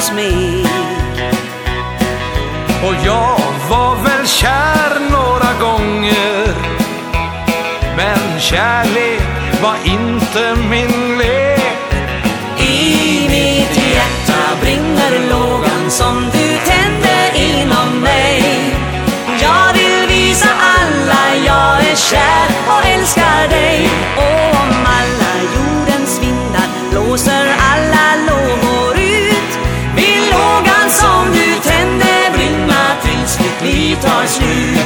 smeg Och jag var väl kär några gånger Men kärlek var inte min lek. I mitt hjärta brinner lågan som du tände inom mig. Jag vill visa alla jag är kär och älskar dig. Och tar slut.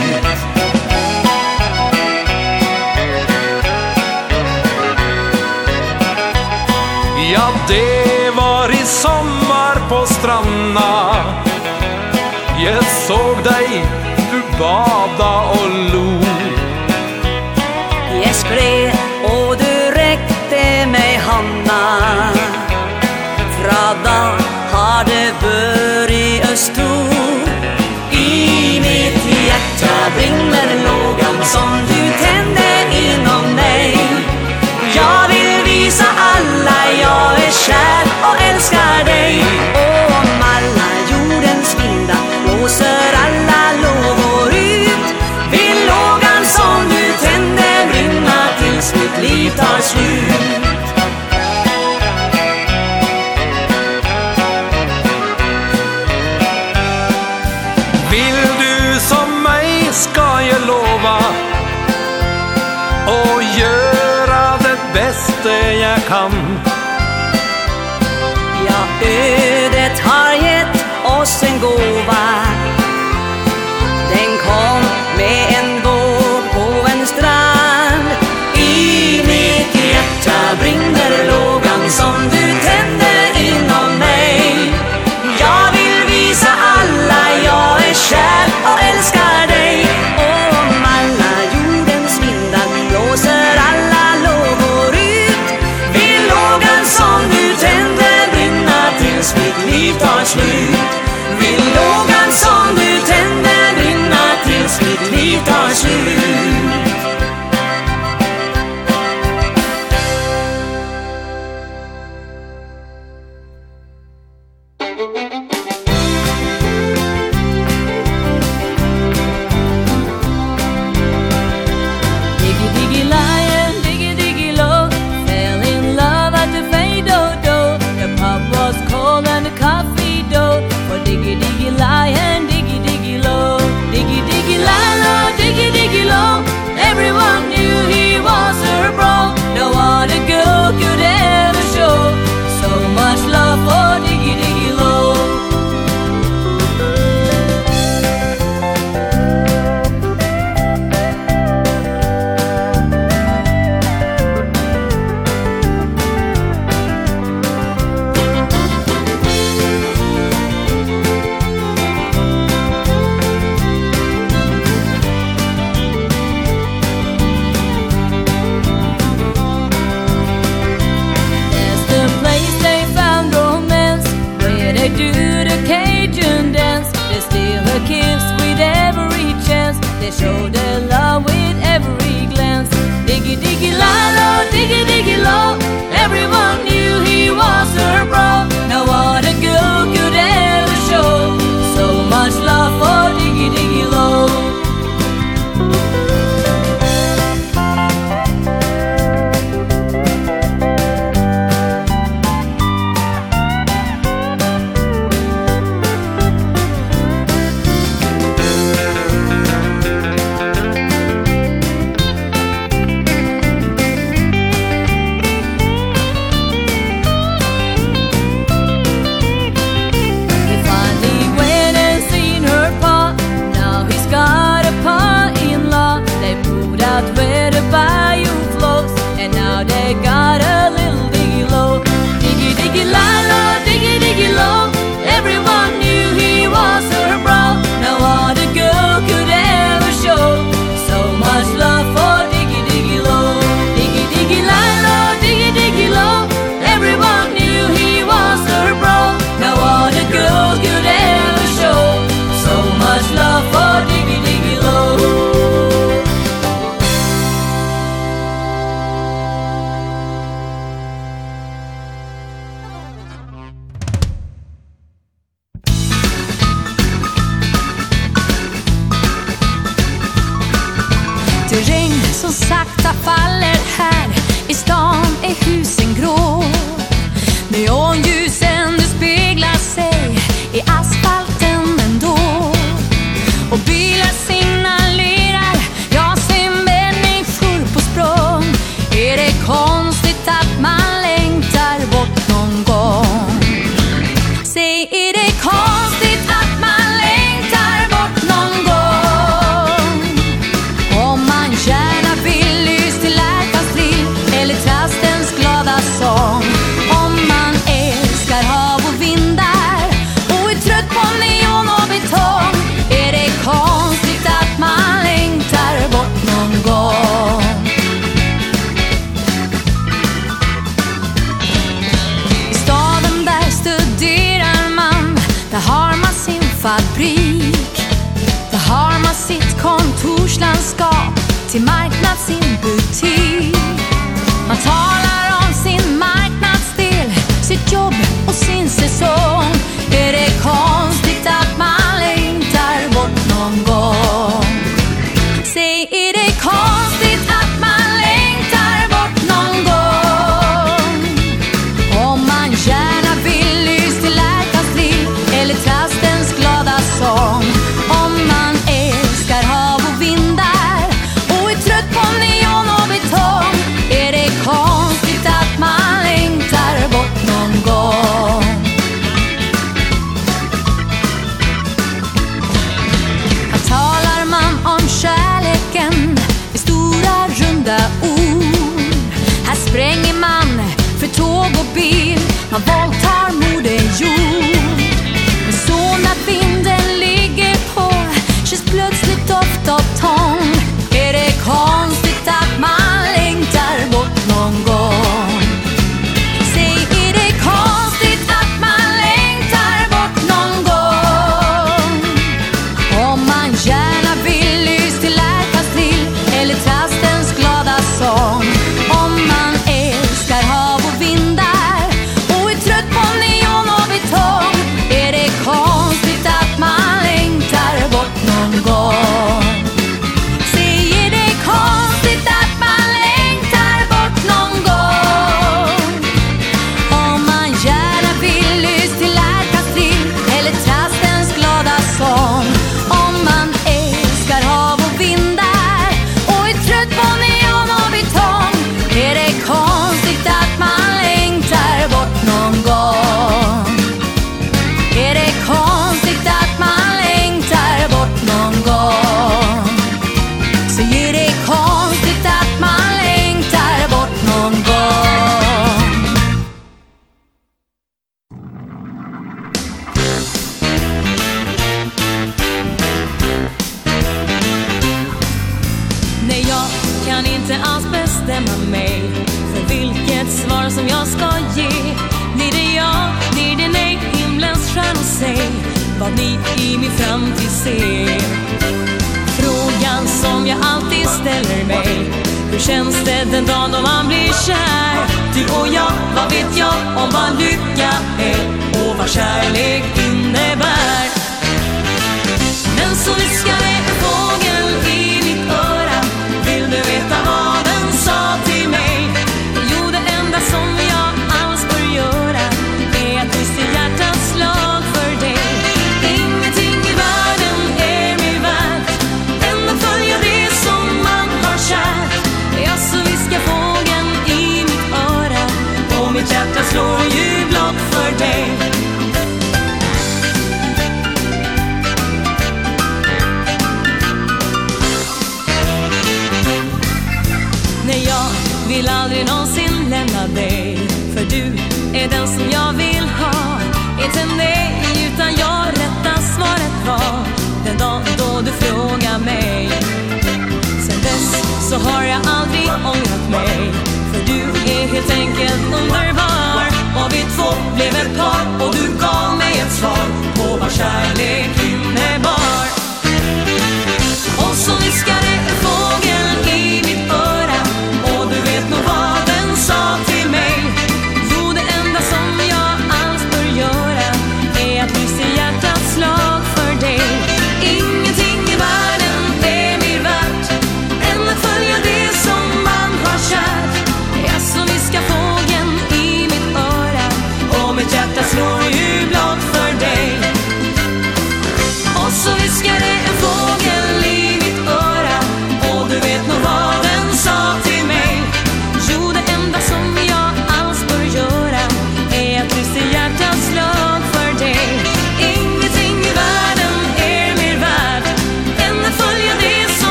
Ja, det var i sommar på stranda. kamp Ja, ödet har gett oss en gåva. do the Cajun dance They steal her kiss with every chance. They show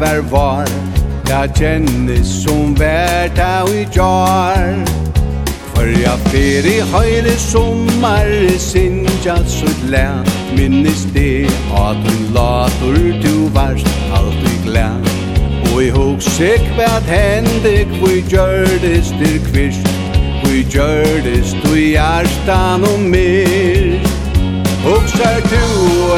var var Ta kjennes som värt av i jar. For jag fer i höjre sommar Sinja så glä Minnes det at hun later du varst Alltid glä Og i hok sik vad hendik Kvui gjørdes til kvist. Kvui gjørdes du i hjärtan og mer. Hoksar du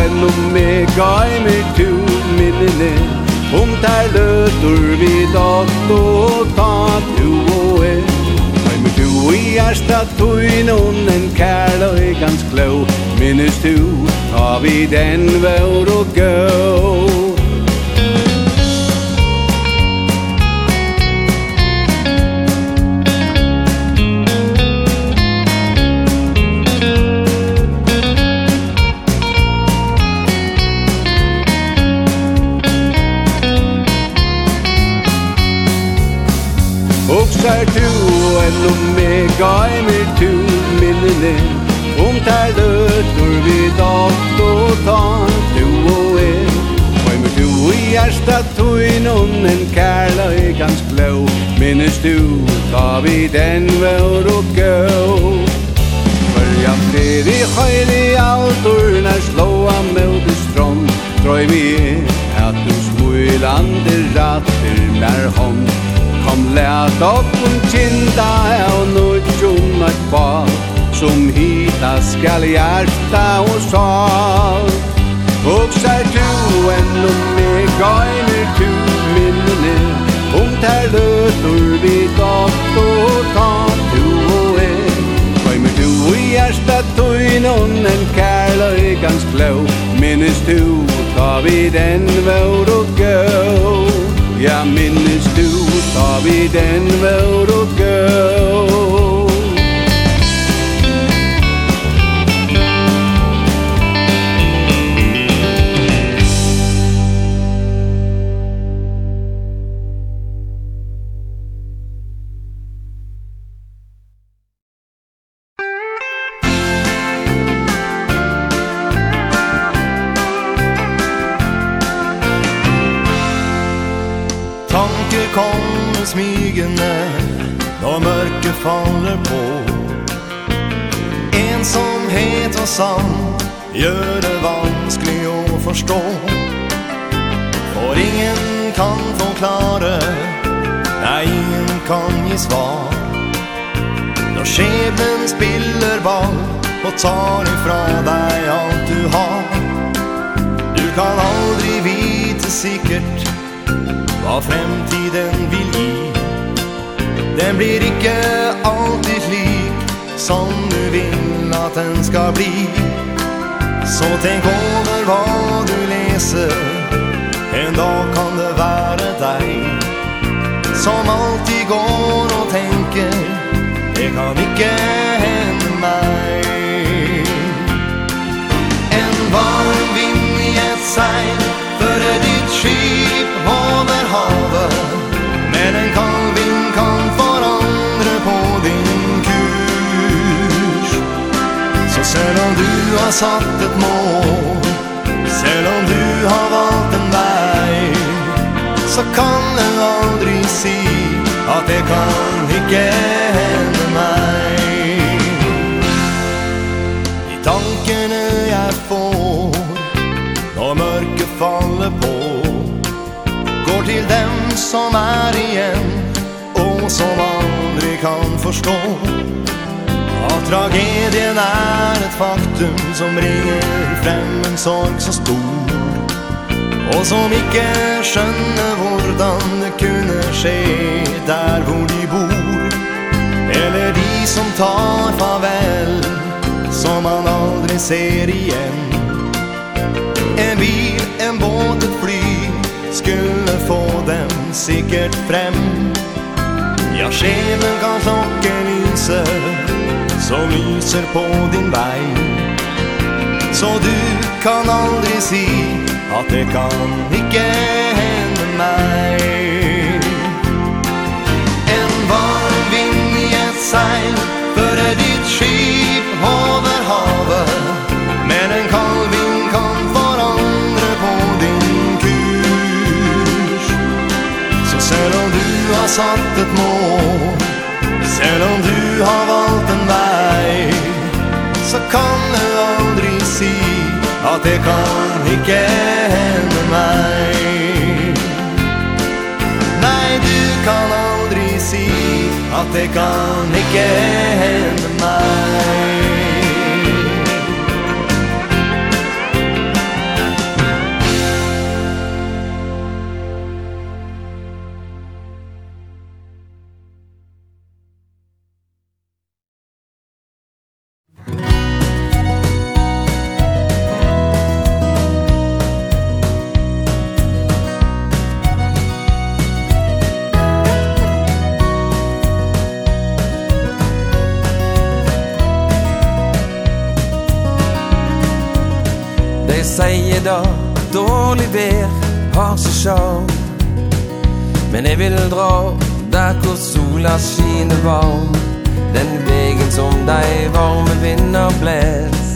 en omega i mig du minnene Om tei løtur vi dalt og ta tu og e Nei, men tu i ersta tuin on en kærl og gans klå Minnes tu, ta vi den vår og gøy funnen kærløykans blå Minnes du, da vi den vår og gå For jeg blir i høyre i altor Når slåa i strån Trøy vi at du smulande ratter mer hånd Kom let opp om kinda og nudjum et bad Som hita skal hjerta og sal Og sær enn om meg gainer tu minnene Om ter løtur vi datt og ta tu og e Kaimer tu i ersta tøynon en kærla i gans kløv Minnes tu ta vi den vår og gøv Ja minnes du ta vi den vår og gøv tar ifra deg alt du har. Du kan aldri vite sikkert hva fremtiden vil gi. Den blir ikke alltid slik som du vil at den skal bli. Så tenk over hva du leser. En dag kan det være deg Som alltid går og tenker. Det kan ikke hende meg. satt ett mål. Sen om du har valgt en vei Så kan du aldrig si At det kan ikke hende meg. I tankene jeg får Når mørket faller på Går til dem som er igjen Og som aldri kan forstå tragedien er et faktum som ringer frem en sorg så stor. Og som ikke skjønner hvordan det kunne skje der hvor de bor. Eller de som tar farvel som man aldri ser igjen. En bil, en båt, et fly skulle få dem sikkert frem. Ja, skjebnen kan slokke lyset som lyser på din vei. Så du kan aldri si at det kan ikke hende meg. En varm vind i et seil fører ditt skip over havet. Men en kald vind kan forandre på din kurs. Så selv om du har satt et mål Selv om du har valgt en vei så kan du aldri si At det kan ikke hende meg. Nei, du kan aldri si At det kan ikke hende meg. dag Dårlig vær har så sjal Men jeg vil dra Der hvor sola skiner varm. Den vegen som deg varme vinner blæs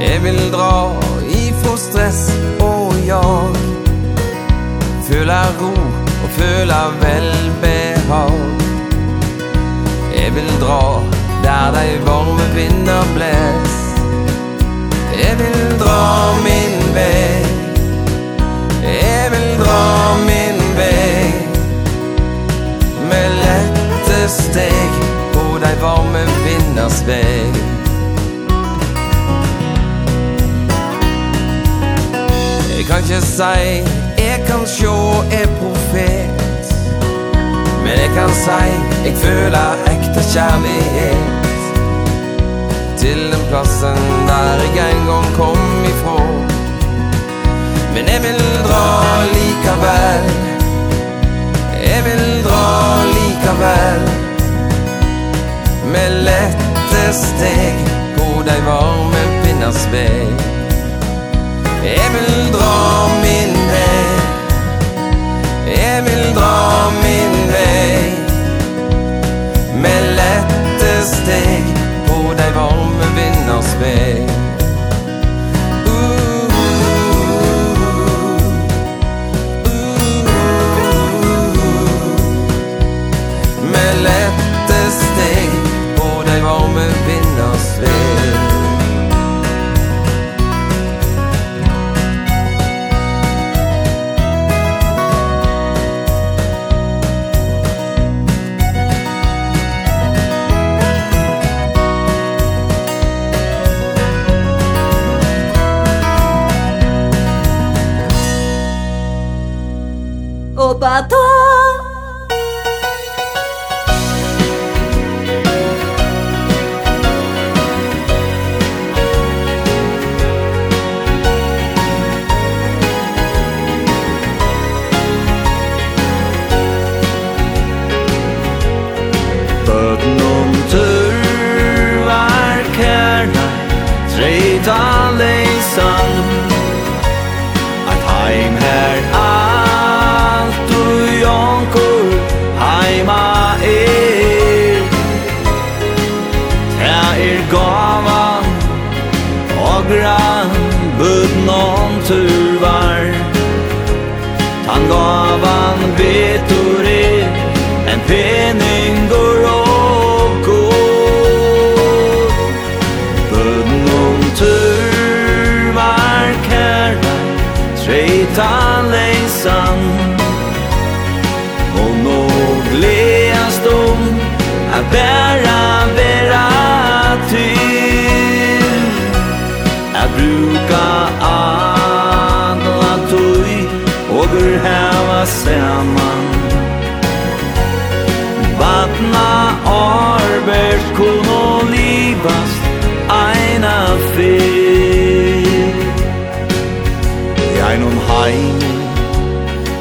Jeg vil dra ifra stress og jag. Føla ro og føla velbehag. Jeg vil dra der de varme vinner blæs Jeg vil dra min vei. Jeg vil dra min vei. Med lette steg På dei varme vinders vei Jeg kan ikke si Jeg kan sjå jeg profet. Men jeg kan si Jeg føler ekte kjærlighet. Til den plassen der jeg en gang kom ifrån Men jeg vil dra lika Jeg vil dra lika Med lette steg På dig varme pinnars vei. Jeg vil dra min vei. Jeg vil dra min vei. Med lette steg oss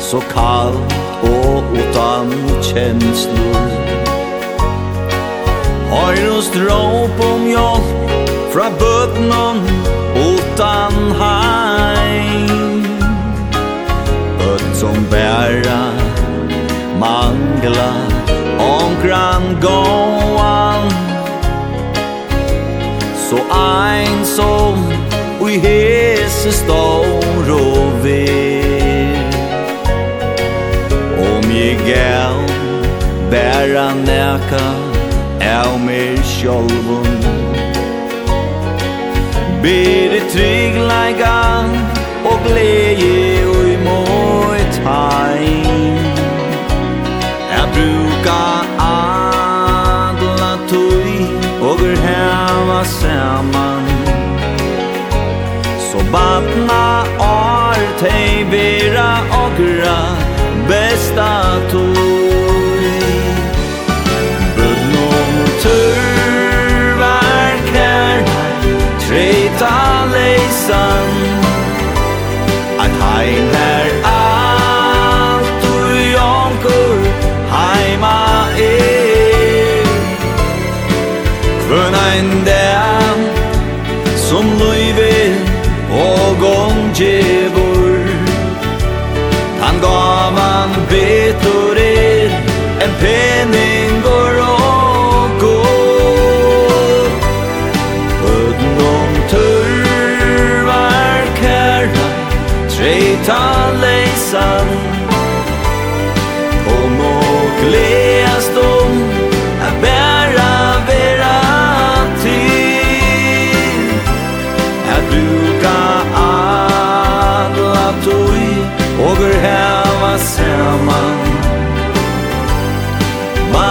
Så kall og utan känslor. Høyr og stråp om hjelp Fra bøtnen utan heim? Bøtt som bæra Mangla Omkran gåan. Så ein som Ui hese stål gal Bæra næka av mig sjolvun Bere tryggleikan og gleje ui i måit heim. Jeg bruka adla tui og er heva saman. Så batna ar tei vera og besta tui Bødn om tørvar kær Treita leisan Ein heim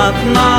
att man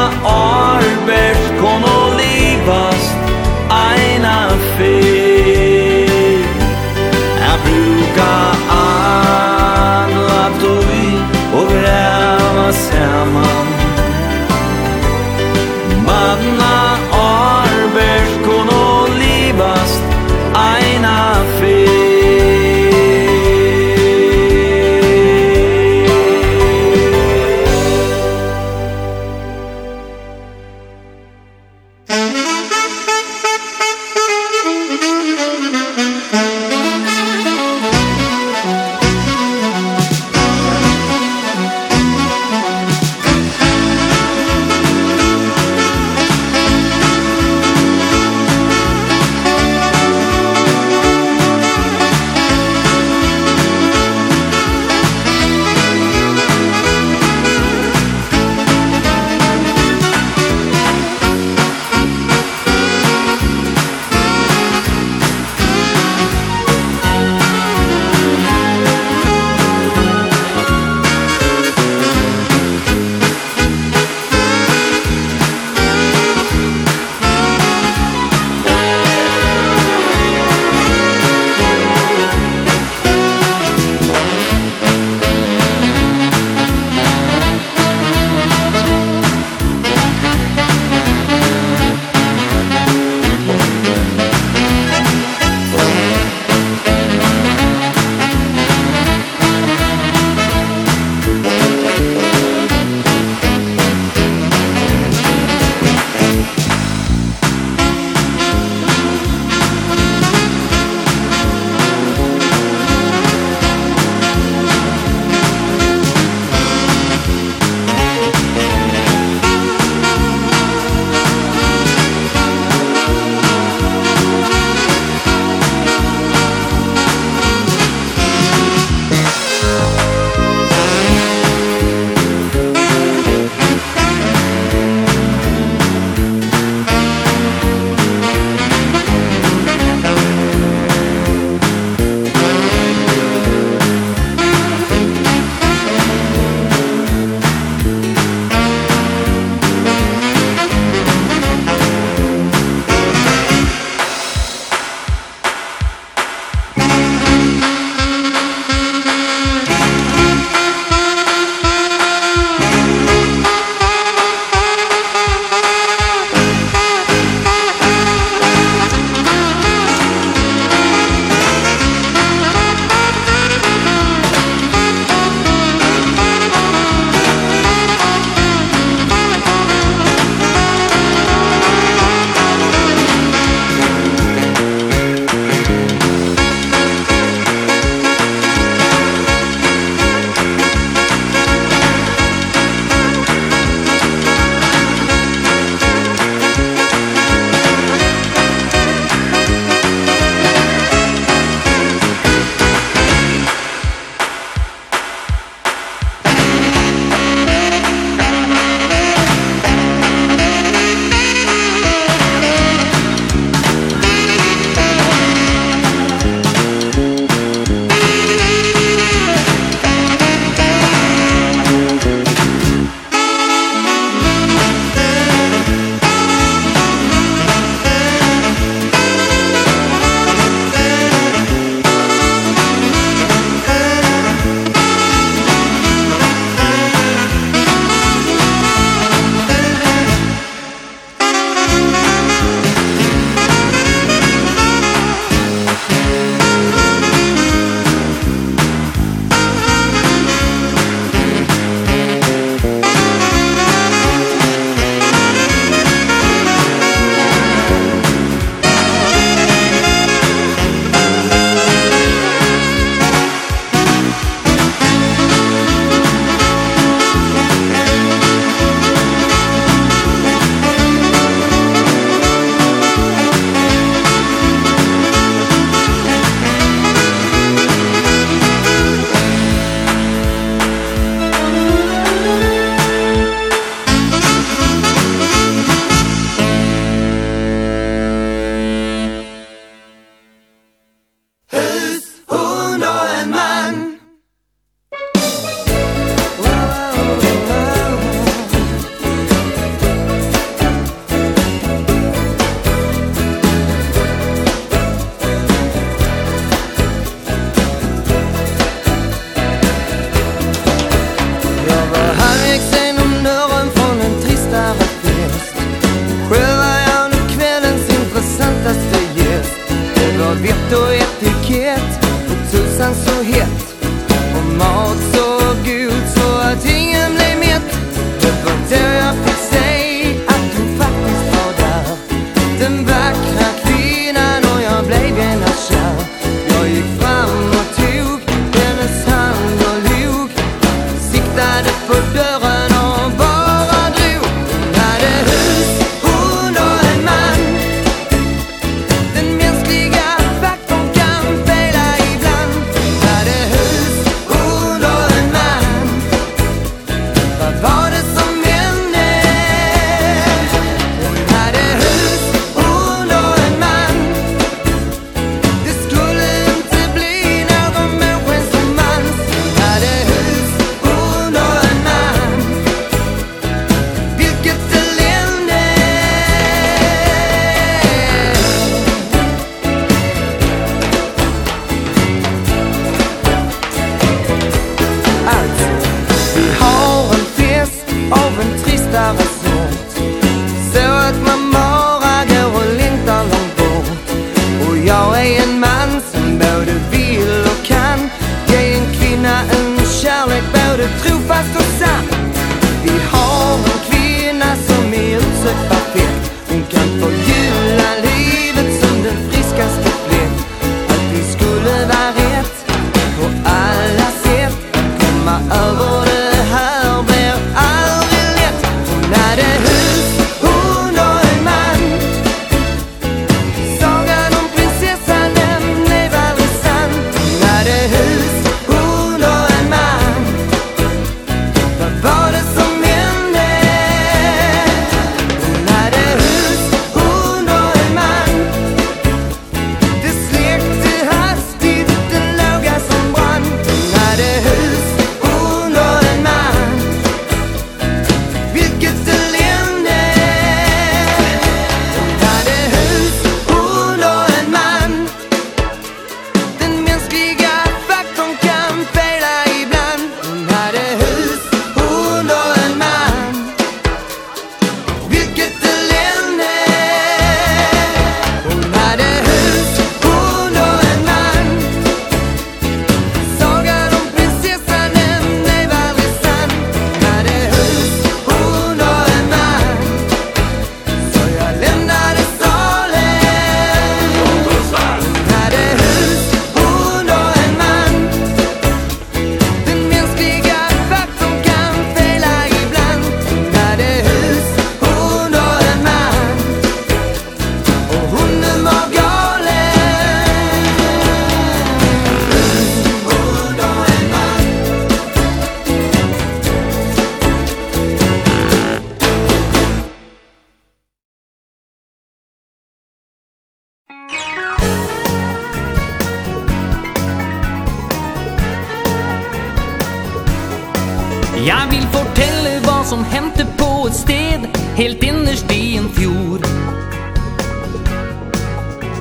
Jag vill fortelle vad som hände på ett sted Helt innerst i en fjord.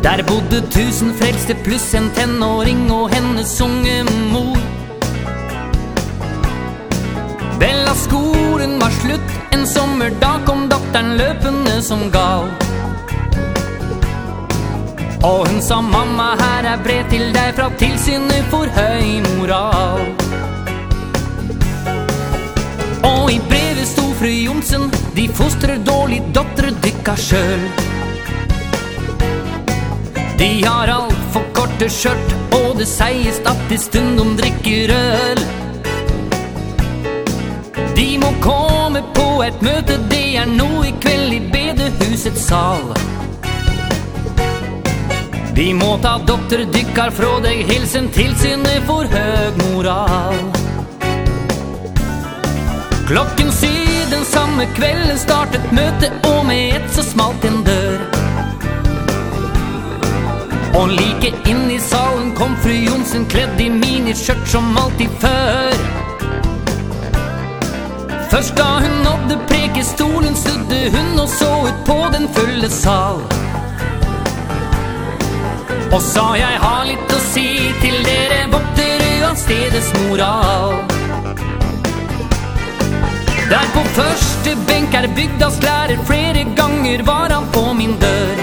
Där bodde tusen frelste pluss en tenåring och hennes unge mor. Vel av skolen var slut En sommerdag kom doktorn løpende som gal. Og hun sa mamma her er brev til deg fra tilsynet for høy moral. fru Jonsen De fostrer dårlig dotter dykka sjøl. De har alt for korte skjørt Og det sies at de stund om drikker øl. De må komme på et møte Det er nå i kveld i bedehusets sal. De må ta dotter dykkar fra deg Hilsen til sinne for høg moral. Klokken syv med kvelden startet møte Og med ett så smalt en dør. Og like inn i salen kom fru Jonsen Kledd i miniskjørt som alltid før. Først da hun nådde prekestolen Snudde hun og så ut på den fulle sal. Og sa jeg har litt å si til dere Vokter stedets moral. Der på første benk er bygdaslærer Flere ganger var han på min dør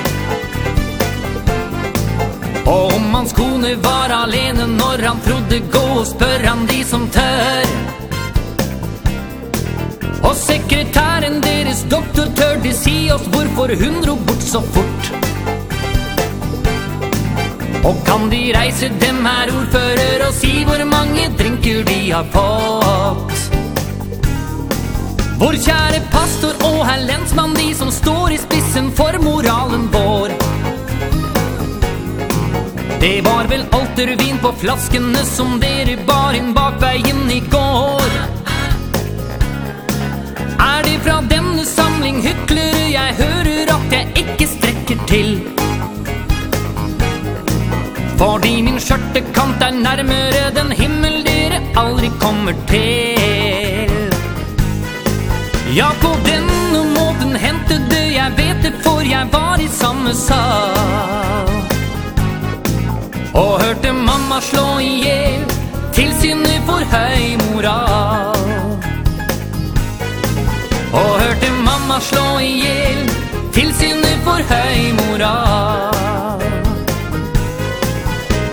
Og om hans kone var alene Når han trodde gå og spør han de som tør. Og sekretæren deres doktor tør De si oss hvorfor hun dro bort så fort. Og kan de reise dem her ordfører Og si hvor mange drinker de har fått? Vår kjære pastor og herr lensmann De som står i spissen for moralen vår. Det var vel altervin på flaskene Som dere bar inn bak veien i går. Er det fra denne samling hyklere Jeg hører at jeg ikke strekker til? Fordi min skjørtekant er nærmere den himmel dere aldri kommer til. Ja, på denne måten hendte det. Jeg vet det, for jeg var i samme sal. Og hørte mamma slå ihjel Til sinne for høy moral Og hørte mamma slå ihjel Til sinne for høy moral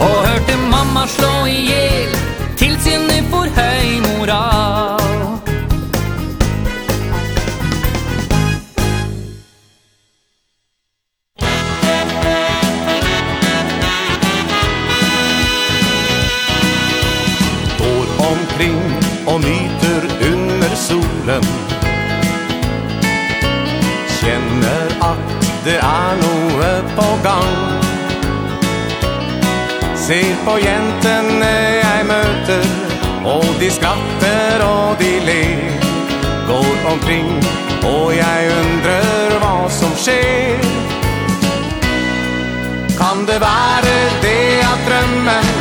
Og hørte mamma slå ihjel Ser på jentene jeg møter Og de skratter og de ler. Går omkring og jeg undrer hva som skjer. Kan det være det at drømmen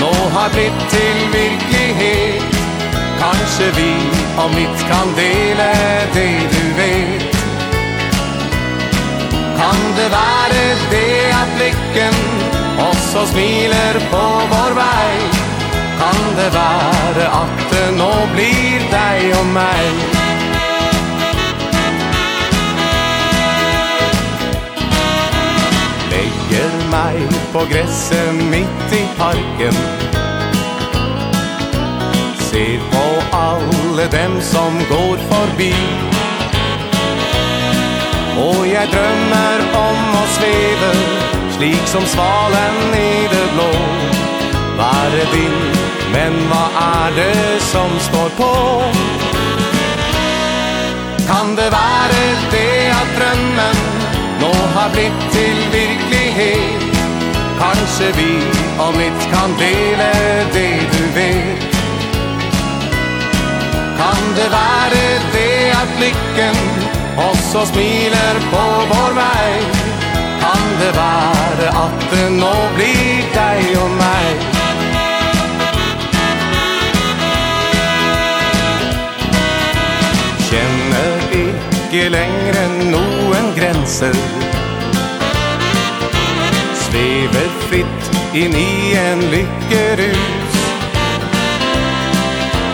Nå har blitt til virkelighet? Kanskje vi om mitt kan dele det du vet. Kan det være det at lykken så smiler på vår vei. Kan det være at det nå blir deg og meg? Legger meg på gresset midt i parken. Ser på alle dem som går forbi. Och jag drömmer om å sveve Slik som svalen i det blå. Varje vind Men vad är det som står på? Kan det være det at drømmen Nå har blitt til virkelighet? Kanskje vi om litt kan dele det du vet. Kan det være det at lykken Og så smiler på vår vei Kan det være at det nå blir deg og meg. Kjenner ikke lengre noen grenser. Svever fritt inn i en lykkerus.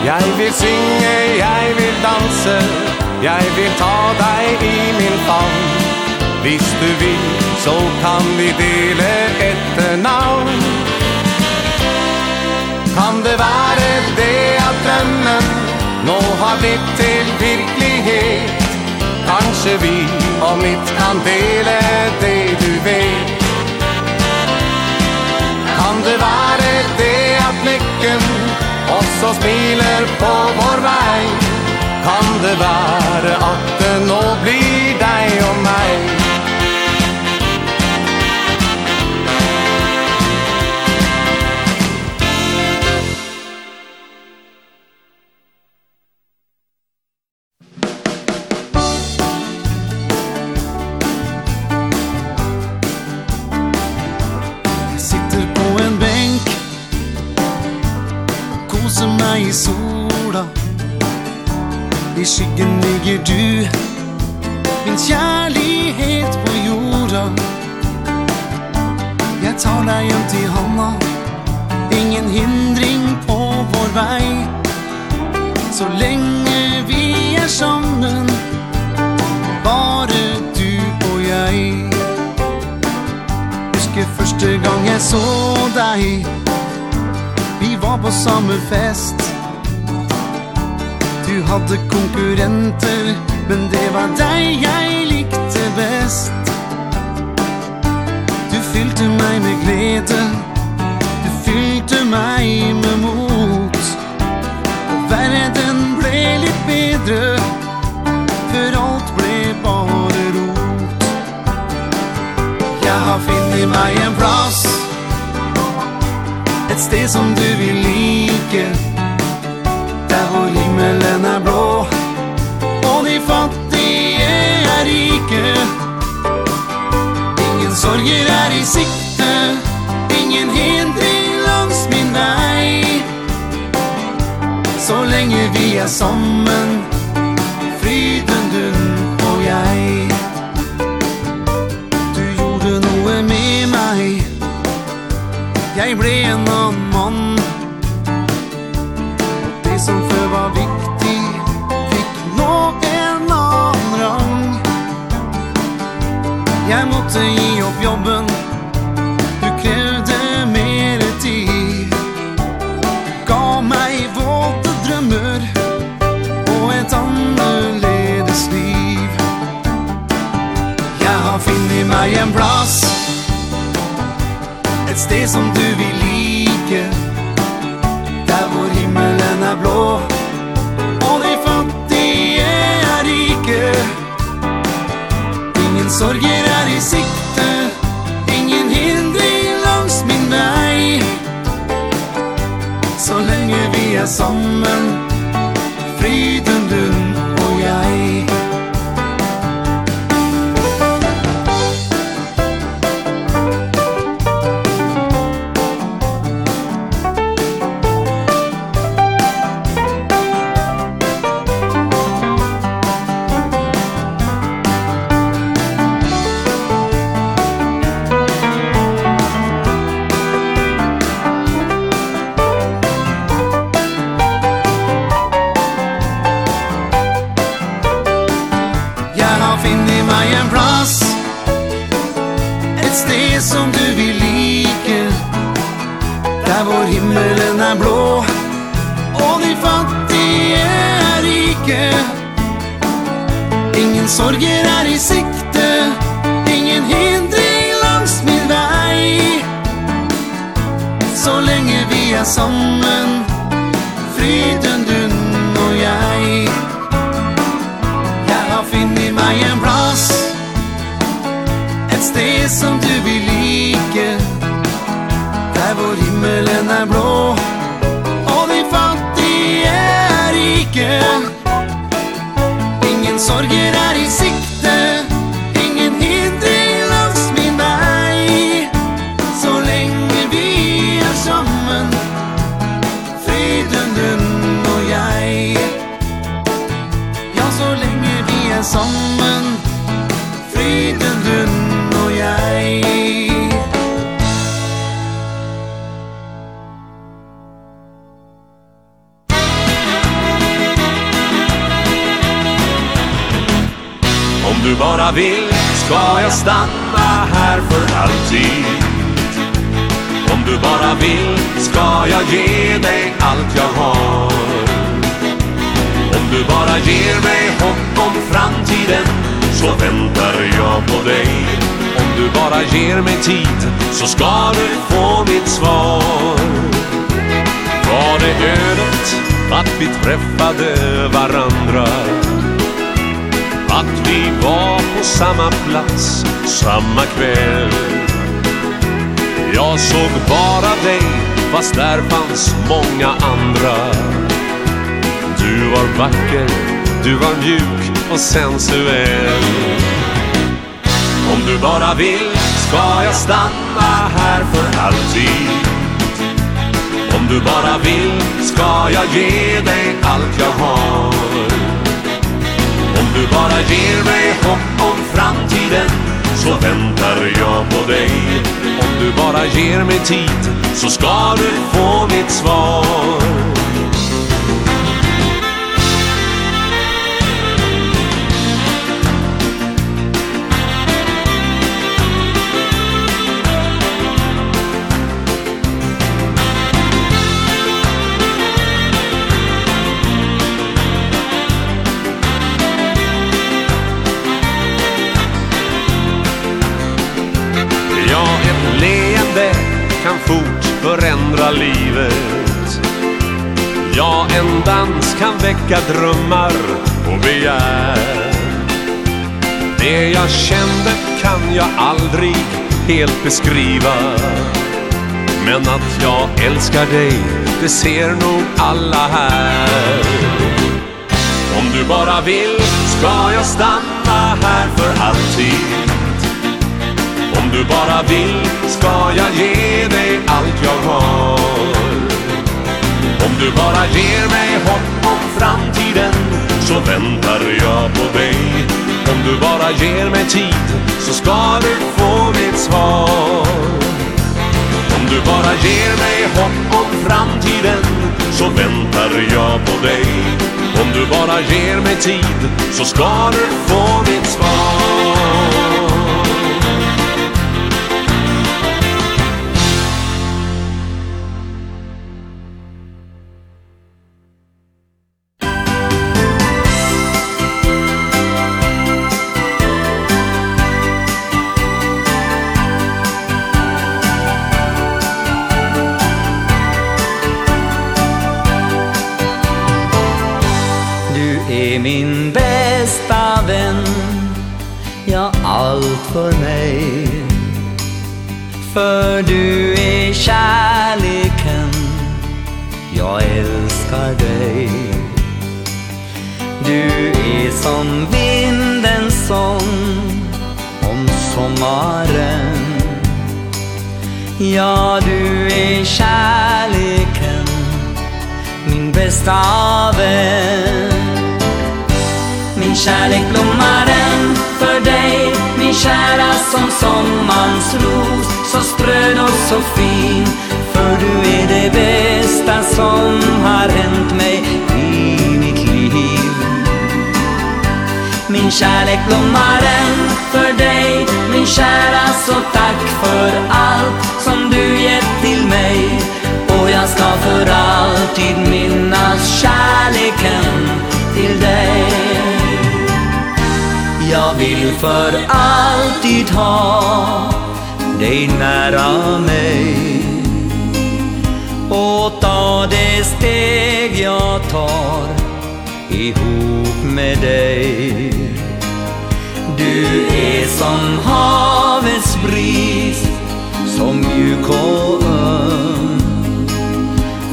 Jeg vil synge, jeg vil danse. Jeg vil ta deg i min favn. Hvis du vil, så kan vi dele etternavn Kan det være det at drømmen? Nå har blitt til virkelighet. Kanskje vi om mitt kan dele det du vet. Kan det være det at lykken Også smiler på vår vei. Kan det være at det nå blir skyggen ligger du. Min kjærlighet på jorda. Jeg tar deg hjem til honom Ingen hindring på vår vei. Så lenge vi er sammen Bare du og jeg. Husker første gang jeg så deg. Vi var på samme fest. Du hadde konkurrenter Men det var deg jeg likte best. Du fylte meg med glede Du fylte meg med mot. Og verden ble litt bedre For alt ble bare rot. Jeg har finnet meg en plass Et sted som du vil like for himmelen er blå. Og de fattige er rike. Ingen sorger er i sikte. Ingen hindring langs min vei. Så lenge vi er sammen inte ge upp jobben Du krävde mer tid. Gav mig våta drömmar Och ett annorledes liv. Jag har finnit mig en plats Ett steg som du vill like. Där vår himmelen är blå. sammen sensuell. Om du bara vill ska jag stanna här för alltid. Om du bara vill ska jag ge dig allt jag har. Om du bara ger mig hopp om framtiden så väntar jag på dig. Om du bara ger mig tid så ska du få mitt svar. En dans kan väcka drömmar. Och begär Det jag kände kan jag aldrig helt beskriva. Men att jag älskar dig, det ser nog alla här. Om du bara vill ska jag stanna här för alltid. Om du bara vill ska jag ge dig allt jag har du bara ger mig hopp om framtiden Så väntar jag på dig. Om du bara ger mig tid Så ska du få mitt svar. Om du bara ger mig hopp om framtiden Så väntar jag på dig. Om du bara ger mig tid Så ska du få mitt svar. kära som sommarns ros Så spröd och så fin. För du är det bästa som har hänt mig i mitt liv. Min kärlek blommar än för dig Min kära så tack för allt som du gett till mig. Och jag ska för alltid minnas kärleken till dig vill för alltid ha dig nära mig. Och ta det steg jag tar ihop med dig. Du är som havets bris som mjuk och öm.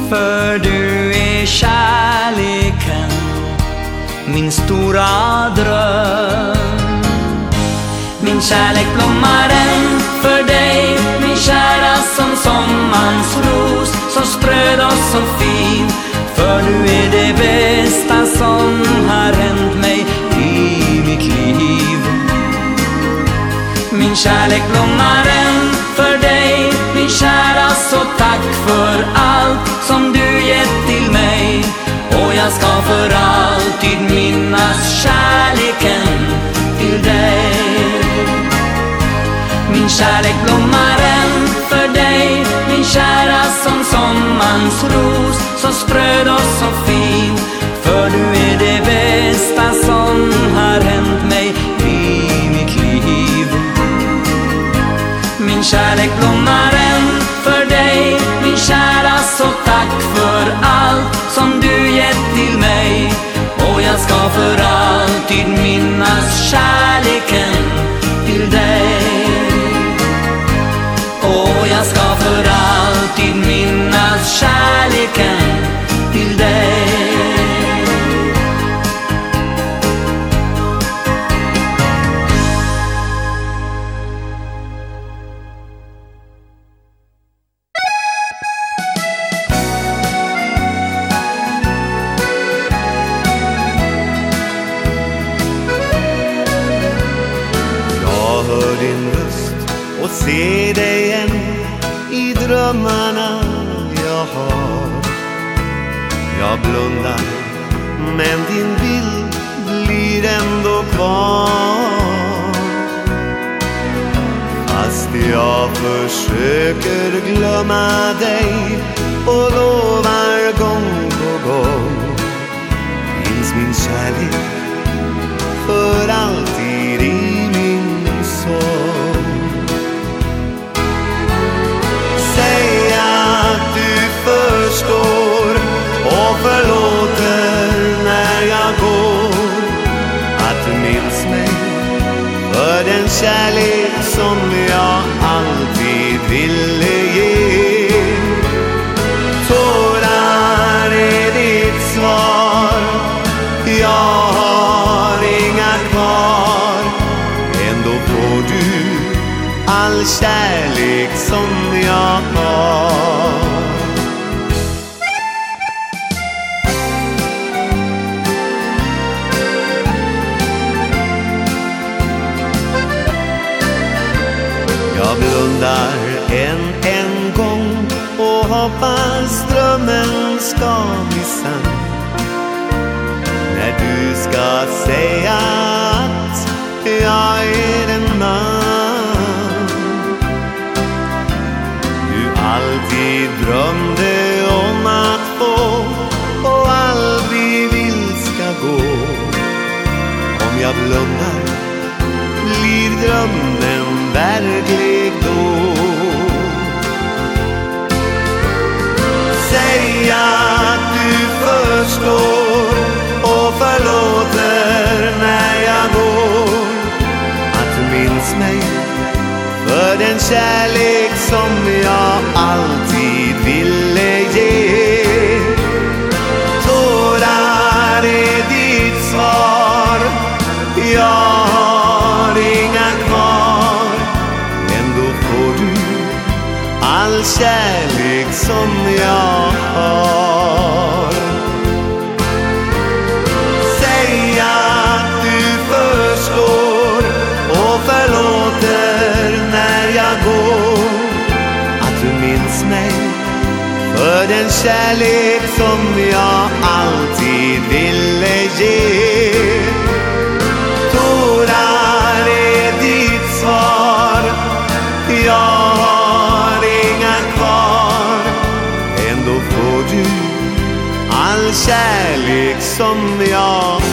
För du är kärleken min stora dröm. Min kärlek blommar än för dig. Min kära som sommarns ros Så spröd och så fin. För du är det bästa som har hänt mig i mitt liv. Min kärlek blommar än för dig. Min kära så tack för allt som du gett till mig. Och jag ska för alltid minnas kärleken. Min kärlek blommar än för dig. Min kära som sommarns ros Så spröd och så fin. För du är det bästa som har hänt mig i mitt liv. Min kärlek blommar än för dig. Min kära så tack för allt som du gett till mig. Och jag ska för alltid minnas kärleken kärlek som jag kärlek som jag alltid ville ge Tårar är ditt svar. Jag har inga kvar Ändå får du all kärlek som jag